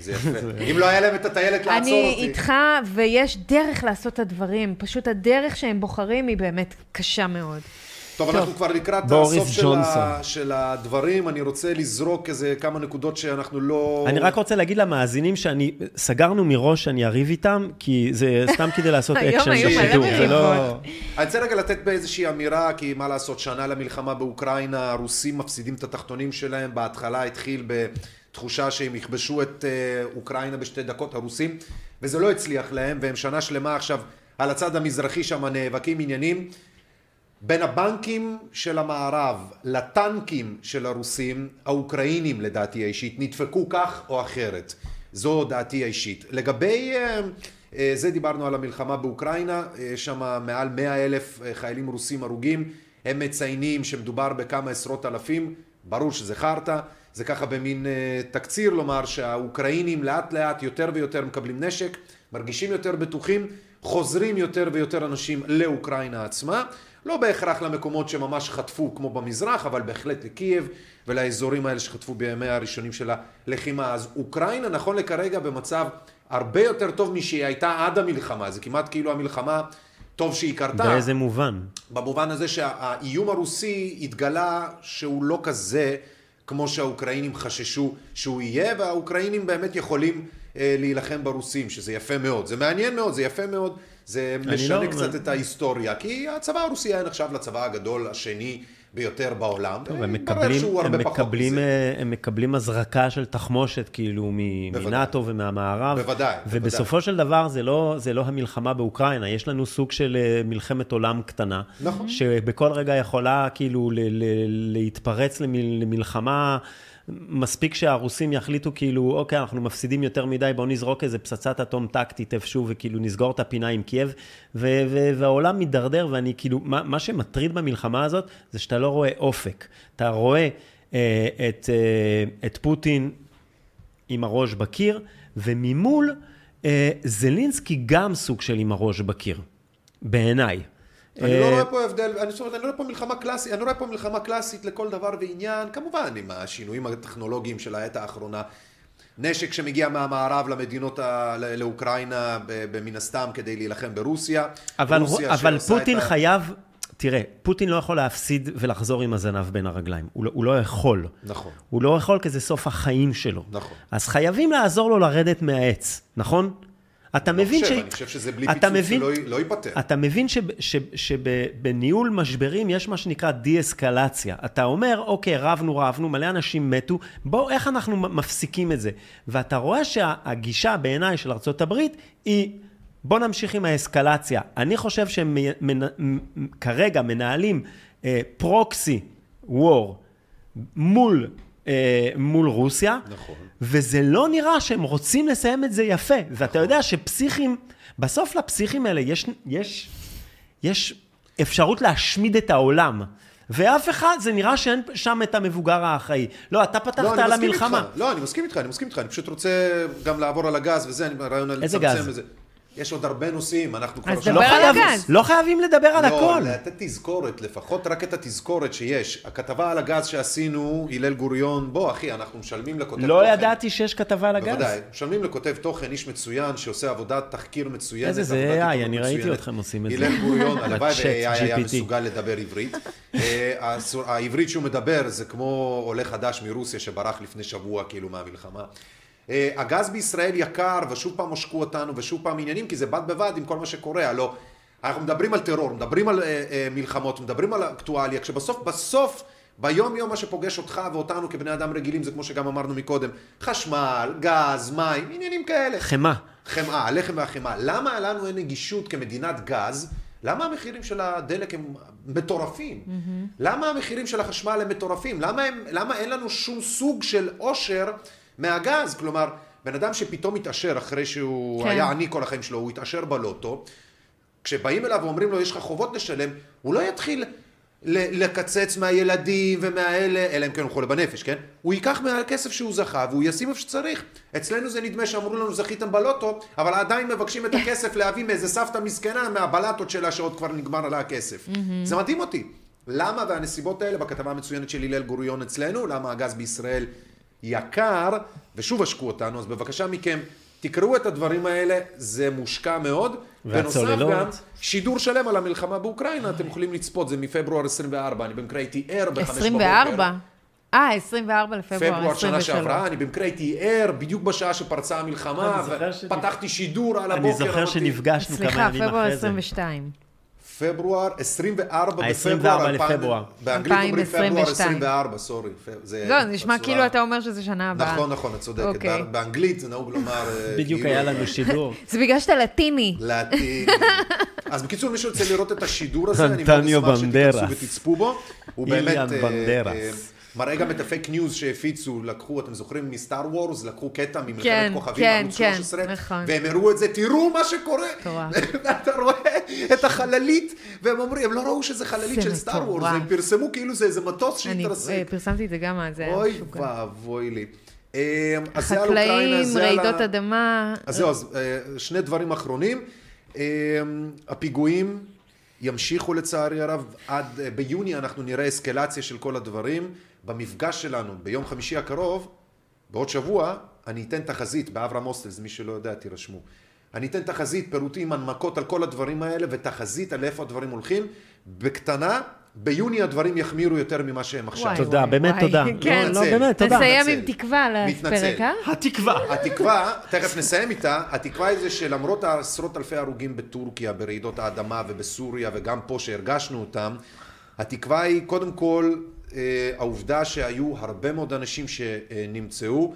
זה יפה. אם לא היה להם את הטיילת לעצור אני אותי. איתך, ויש דרך לעשות את הדברים. פשוט הדרך שהם בוחרים היא באמת קשה מאוד. טוב, טוב. אנחנו כבר לקראת הסוף של. ה, של הדברים. אני רוצה לזרוק איזה כמה נקודות שאנחנו לא... אני רק רוצה להגיד למאזינים שאני, סגרנו מראש שאני אריב איתם, כי זה סתם כדי לעשות אקשן בשידור, זה לא... אני רוצה רגע לתת באיזושהי אמירה, כי מה לעשות, שנה למלחמה באוקראינה, הרוסים מפסידים את התחתונים שלהם, בהתחלה התחיל בתחושה שהם יכבשו את אה, אוקראינה בשתי דקות, הרוסים, וזה לא הצליח להם, והם שנה שלמה עכשיו על הצד המזרחי שם נאבקים עניינים. בין הבנקים של המערב לטנקים של הרוסים, האוקראינים לדעתי האישית, נדפקו כך או אחרת. זו דעתי האישית. לגבי, אה, אה, זה דיברנו על המלחמה באוקראינה, יש שם מעל מאה אלף אה, חיילים רוסים הרוגים, הם מציינים שמדובר בכמה עשרות אלפים, ברור שזה חרטא, זה ככה במין אה, תקציר לומר שהאוקראינים לאט לאט יותר ויותר מקבלים נשק, מרגישים יותר בטוחים, חוזרים יותר ויותר אנשים לאוקראינה עצמה, לא בהכרח למקומות שממש חטפו כמו במזרח, אבל בהחלט לקייב ולאזורים האלה שחטפו בימי הראשונים של הלחימה. אז אוקראינה נכון לכרגע במצב הרבה יותר טוב משהיא הייתה עד המלחמה, זה כמעט כאילו המלחמה טוב שהיא קרתה. באיזה מובן? במובן הזה שהאיום הרוסי התגלה שהוא לא כזה כמו שהאוקראינים חששו שהוא יהיה, והאוקראינים באמת יכולים אה, להילחם ברוסים, שזה יפה מאוד. זה מעניין מאוד, זה יפה מאוד, זה משנה לא- קצת את ההיסטוריה, כי הצבא הרוסי היה נחשב לצבא הגדול השני ביותר בעולם. טוב, הם מקבלים, שהוא הם, הרבה פחות מקבלים, מזה. אה, הם מקבלים הזרקה של תחמושת, כאילו, בוודאי. מנאטו ומהמערב. בוודאי, ובסופו של דבר זה לא, זה לא המלחמה באוקראינה, יש לנו סוג של אה, מלחמת עולם קטנה. נכון. שבכל רגע יכולה כאילו ל- ל- להתפרץ למל, למלחמה. מספיק שהרוסים יחליטו כאילו, אוקיי, אנחנו מפסידים יותר מדי, בואו נזרוק איזה פצצת אטום טקטית איפשהו, וכאילו נסגור את הפינה עם קייב, ו- ו- והעולם מידרדר, ואני כאילו, מה, מה שמטריד במלחמה הזאת, זה שאתה לא רואה אופק. אתה רואה אה, את, אה, את פוטין עם הראש בקיר, וממול אה, זלינסקי גם סוג של עם הראש בקיר, בעיניי. אני אה, לא רואה פה הבדל, אני זאת אומרת, אני לא רואה פה מלחמה קלאסית, אני רואה פה מלחמה קלאסית לכל דבר ועניין, כמובן עם השינויים הטכנולוגיים של העת האחרונה. נשק שמגיע מהמערב למדינות, ה... לאוקראינה, מן הסתם כדי להילחם ברוסיה. אבל, רוסיה אבל פוטין ה... חייב, תראה, פוטין לא יכול להפסיד ולחזור עם הזנב בין הרגליים. הוא לא, הוא לא יכול. נכון. הוא לא יכול כי זה סוף החיים שלו. נכון. אז חייבים לעזור לו לרדת מהעץ, נכון? אתה מבין חושב, ש... אני חושב שזה בלי פיצוץ מבין- לא לא ייפתר. אתה מבין שבניהול משברים יש מה שנקרא די-אסקלציה. אתה אומר, אוקיי, רבנו, רבנו, מלא אנשים מתו, בואו, איך אנחנו מפסיקים את זה? ואתה רואה שהגישה בעיניי של ארה"ב היא... בואו נמשיך עם האסקלציה. אני חושב שהם מנ- כרגע מנהלים אה, פרוקסי וור מול, אה, מול רוסיה, נכון. וזה לא נראה שהם רוצים לסיים את זה יפה. ואתה יודע שפסיכים, בסוף לפסיכים האלה יש, יש, יש אפשרות להשמיד את העולם. ואף אחד, זה נראה שאין שם את המבוגר האחראי. לא, אתה פתחת לא, על המלחמה. איתך. לא, אני מסכים איתך, אני מסכים איתך, אני פשוט רוצה גם לעבור על הגז וזה, אני רעיון על איזה לצמצם גז? את זה. יש עוד הרבה נושאים, אנחנו כבר... אז דבר לא על חייב- הגז. לא חייבים לדבר על לא, הכל. לתת תזכורת, לפחות רק את התזכורת שיש. הכתבה על הגז שעשינו, הלל גוריון, בוא אחי, אנחנו משלמים לכותב תוכן. לא ידעתי שיש כתבה על הגז. בוודאי, משלמים לכותב תוכן, איש מצוין, שעושה עבודת תחקיר מצוינת. איזה זה AI, אני ראיתי מצוינת. אתכם עושים את זה. הלל גוריון, הלוואי ו-AI היה. מסוגל לדבר עברית. אה, העברית שהוא מדבר זה כמו עולה חדש מרוסיה שברח לפני שבוע כאילו מהמלחמה. אה, הגז בישראל יקר, ושוב פעם הושקו אותנו, ושוב פעם עניינים, כי זה בד בבד עם כל מה שקורה, הלוא אנחנו מדברים על טרור, מדברים על אה, אה, מלחמות, מדברים על אקטואליה, כשבסוף, בסוף, ביום יום מה שפוגש אותך ואותנו כבני אדם רגילים, זה כמו שגם אמרנו מקודם, חשמל, גז, מים, עניינים כאלה. חמאה. חמאה, הלחם והחמאה. למה לנו אין נגישות כמדינת גז? למה המחירים של הדלק הם מטורפים? למה המחירים של החשמל הם מטורפים? למה, הם, למה אין לנו שום סוג של עושר מהגז? כלומר, בן אדם שפתאום מתעשר אחרי שהוא כן. היה עני כל החיים שלו, הוא התעשר בלוטו, כשבאים אליו ואומרים לו יש לך חובות לשלם, הוא לא יתחיל לקצץ מהילדים ומהאלה, אלא אם כן הוא חולה בנפש, כן? הוא ייקח מהכסף שהוא זכה והוא ישים איפה שצריך. אצלנו זה נדמה שאמרו לנו זכיתם בלוטו, אבל עדיין מבקשים את הכסף להביא מאיזה סבתא מסכנה מהבלטות שלה שעוד כבר נגמר עליה הכסף. זה מדהים אותי. למה והנסיבות האלה בכתבה המצוינת של הלל גוריון אצלנו, למה הגז בישראל יקר, ושוב עשקו אותנו, אז בבקשה מכם, תקראו את הדברים האלה, זה מושקע מאוד. והצוללות. בנוסף גם, שידור שלם על המלחמה באוקראינה, אתם יכולים לצפות, זה מפברואר 24, אני במקרה הייתי ער בחמש בבוקר. 24. אה, 24 לפברואר, פברואר שנה 23. שעברה, אני במקרה הייתי ער בדיוק בשעה שפרצה המלחמה, אני זוכר שנפ- ופתחתי שידור על אני הבוקר. זוכר אמרתי- שנפגשנו כמה סליחה, ימים פברואר אחרי זה. 22. פברואר 24 ה- בפברואר. 24 2000 לפברואר. באנגלית אומרים פברואר 2022. 24, sorry. זה לא, זה נשמע כאילו אתה אומר שזה שנה הבאה. נכון, נכון, את צודקת. אוקיי. בא- באנגלית זה נהוג לומר... אה, בדיוק כאילו- היה לנו שידור. זה בגלל שאתה לטיני. לטיני. אז בקיצור, מי שרוצה לראות את השידור הזה, אני מאוד אשמח שתיכנסו. ותצפו בו. הוא איליאן באמת... אה, בנדרס. אה, מראה גם את הפייק ניוז שהפיצו, לקחו, אתם זוכרים מ Star Wars, לקחו קטע ממלחמת כן, כוכבים כן, בערוץ כן, 13, נכון. והם הראו את זה, תראו מה שקורה. ואתה רואה את החללית, והם אומרים, הם לא ראו שזה חללית של סטאר וורס. הם פרסמו כאילו זה איזה מטוס אני שהתרסק. אה, פרסמתי את זה גם אז, זה היה אוי משוגע. ואבוי לי. אה, אז זה על אוקראינה, חקלאים, זה על ה- רעידות אדמה. אז זהו, אז אה, שני דברים אחרונים. אה, הפיגועים ימשיכו לצערי הרב, עד אה, ביוני אנחנו נראה אסקלציה של כל הדברים. במפגש שלנו ביום חמישי הקרוב, בעוד שבוע, אני אתן תחזית באברהם הוסטלס, מי שלא יודע תירשמו. אני אתן תחזית, פירוטים, הנמקות על כל הדברים האלה ותחזית על איפה הדברים הולכים. בקטנה, ביוני הדברים יחמירו יותר ממה שהם עכשיו. וואי, תודה, וואי, באמת וואי. תודה. כן, לא, לא, באמת, תודה. נסיים עם. תקווה. הפרק, אה? התקווה. התקווה, תכף נסיים איתה, התקווה היא זה שלמרות העשרות אלפי הרוגים בטורקיה, ברעידות האדמה ובסוריה וגם פה שהרגשנו אותם, התקווה היא קודם כל אה, העובדה שהיו הרבה מאוד אנשים שנמצאו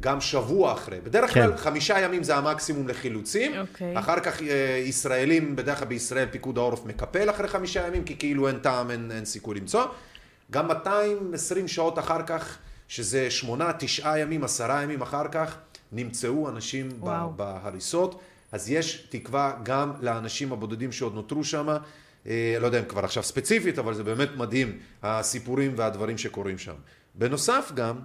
גם שבוע אחרי. בדרך כן. כלל חמישה ימים זה המקסימום לחילוצים, אוקיי. אחר כך אה, ישראלים, בדרך כלל בישראל פיקוד העורף מקפל אחרי חמישה ימים, כי כאילו אין טעם, אין, אין סיכוי למצוא. גם 220 שעות אחר כך, שזה שמונה, תשעה ימים, עשרה ימים אחר כך, נמצאו אנשים וואו. בהריסות. אז יש תקווה גם לאנשים הבודדים שעוד נותרו שם. אה, לא יודע אם כבר עכשיו ספציפית, אבל זה באמת מדהים, הסיפורים והדברים שקורים שם. בנוסף גם,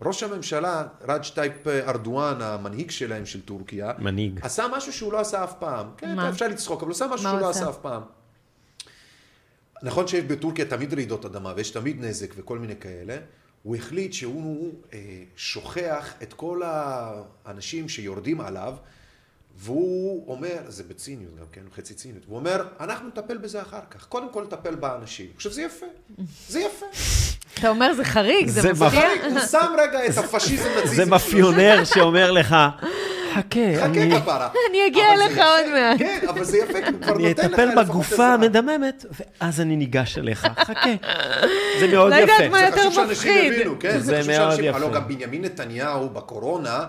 ראש הממשלה, רג'פ טאיפ ארדואן, המנהיג שלהם של טורקיה, מנהיג. עשה משהו שהוא לא עשה אף פעם. כן, מה? אפשר לצחוק, אבל הוא עשה משהו מה שהוא הוא לא? עשה אף פעם. נכון שיש בטורקיה תמיד רעידות אדמה ויש תמיד נזק וכל מיני כאלה, הוא החליט שהוא אה, שוכח את כל האנשים שיורדים עליו, והוא אומר, זה בציניות גם כן, חצי ציניות, הוא אומר, אנחנו נטפל בזה אחר כך, קודם כל נטפל באנשים. עכשיו זה יפה, זה יפה. אתה אומר זה חריג, זה זה מפתיע. הוא שם רגע את הפשיזם נאציזם זה. מאפיונר שאומר לך, חכה, אני חכה כפרה. אני אגיע זה אליך יפה. עוד מעט. כן, אבל זה יפה, כי הוא כבר אני נותן לך אטפל לפחות בגופה. המדממת, ואז אני ניגש אליך. חכה. זה מאוד לא יודעת יפה. מה זה יותר חשוב שאנשים מפחיד. יבינו, כן? זה זה מאוד. יפה. הלוא גם בנימין נתניהו בקורונה,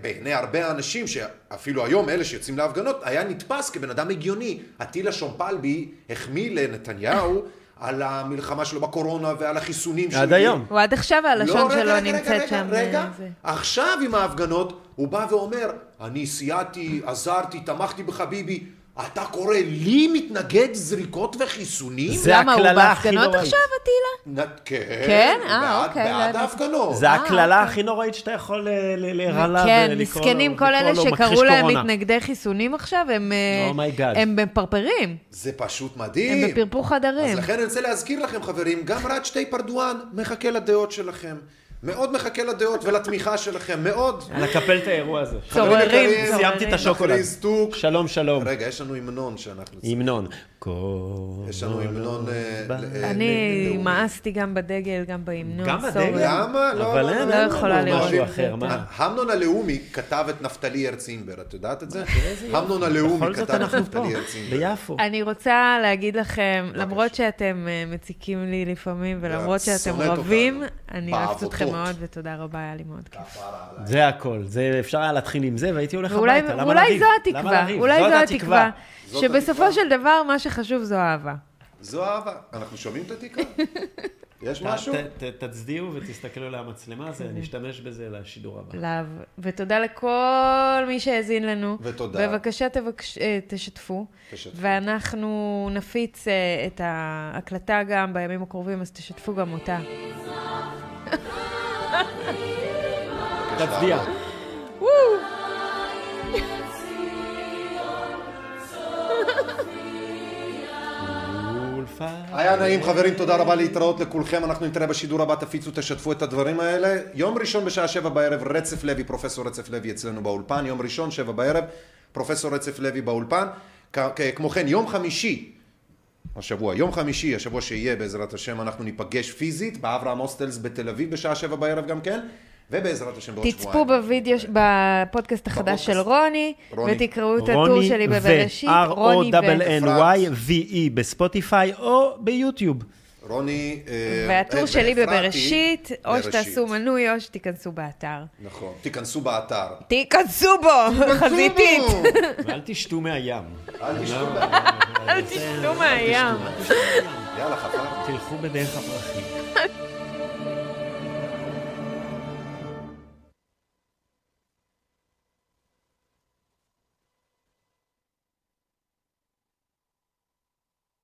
בעיני הרבה אנשים, שאפילו היום אלה שיוצאים להפגנות, היה נתפס כבן אדם הגיוני. אטילה שומפלבי החמיא לנתניהו על המלחמה שלו בקורונה ועל החיסונים שהוא עד. היום. הוא עד עכשיו הלשון לא, רגע, שלו רגע, נמצאת רגע, שם. רגע, אה, זה. עכשיו עם ההפגנות, הוא בא ואומר, אני סייעתי, עזרתי, תמכתי בחביבי. אתה קורא לי מתנגד זריקות וחיסונים? זה למה, הוא הקללה הכי בהפגנות נוראית. עכשיו, אטילה? כן, כן? אה, אוקיי, לא בעד ידעתי. ההפגנות. זה אה, הקללה אוקיי. הכי נוראית שאתה יכול ל- ל- להירלה כן, ולקרוא מסכנים, לו- כל לקרוא אלה לו מכחיש שקראו להם. מתנגדי חיסונים עכשיו, הם אה, Oh. הם מפרפרים. זה פשוט הם מדהים. בפרפור חדרים. אז לכן אני רוצה להזכיר לכם, חברים, גם רד שתי פרדואן מחכה לדעות שלכם. מאוד מחכה לדעות ולתמיכה שלכם, מאוד. נקפל את האירוע הזה. חברים צוררים, יקרים, צוררים. סיימתי את השוקולד. שלום, שלום. רגע, יש לנו המנון שאנחנו צריכים. המנון. יש לנו המנון... אה, אה, אני. מאסתי גם בדגל, גם בהמנון. גם. בדגל? למה? לא, אבל לא, אין, לא יכולה לנו לראות משהו את זה. אחר, מה? ההמנון הלאומי כתב את נפתלי הרץ אימבר, את יודעת את זה? המנון הלאומי כתב את נפתלי הרץ אימבר. ביפו. אני רוצה להגיד לכם, למרות שאתם אה, מציקים לי לפעמים, ולמרות שאתם רבים. אני אוהבת אתכם. מאוד, ותודה רבה, היה לי מאוד כיף. זה הכל. זה אפשר היה להתחיל עם זה, והייתי הולך הביתה. למה לריב? זו למה התקווה? אולי זו התקווה, שבסופו. של דבר מה שחשוב זו אהבה. זו אהבה. אנחנו שומעים את התקווה? יש משהו? תצדיעו ותסתכלו למצלמה, זה, אני אשתמש בזה לשידור הבא. להב. ותודה לכל מי שהאזין לנו. ותודה. בבקשה תבקש, אה, תשתפו. תשתפו. ואנחנו נפיץ אה, את ההקלטה גם בימים הקרובים, אז תשתפו גם אותה. תצדיע. היה נעים חברים, תודה רבה להתראות לכולכם, אנחנו נתראה בשידור הבא, תפיצו, תשתפו את הדברים האלה. יום ראשון בשעה שבע בערב, רצף לוי, פרופסור רצף לוי אצלנו באולפן, יום ראשון, שבע בערב, פרופסור רצף לוי באולפן. כמו כן, יום חמישי, השבוע, יום חמישי, השבוע שיהיה בעזרת השם, אנחנו ניפגש פיזית באברהם הוסטלס בתל אביב בשעה שבע בערב גם כן, ובעזרת השם בעוד תצפו שבועיים. בווידאו, ש- בפודקאסט החדש של רוני, רוני. ותקראו את הטור שלי בבראשית, רוני ו... R-O-N-N-Y-V-E בספוטיפיי או ביוטיוב. רוני... אה, והטור אה, שלי בבראשית, או. שתעשו מנוי או שתיכנסו באתר. נכון, תיכנסו באתר. תיכנסו בו, חזיתית. ואל תשתו מהים. אל תשתו אל תשתו מהים. יאללה, חפר. תלכו בדרך הפרחים.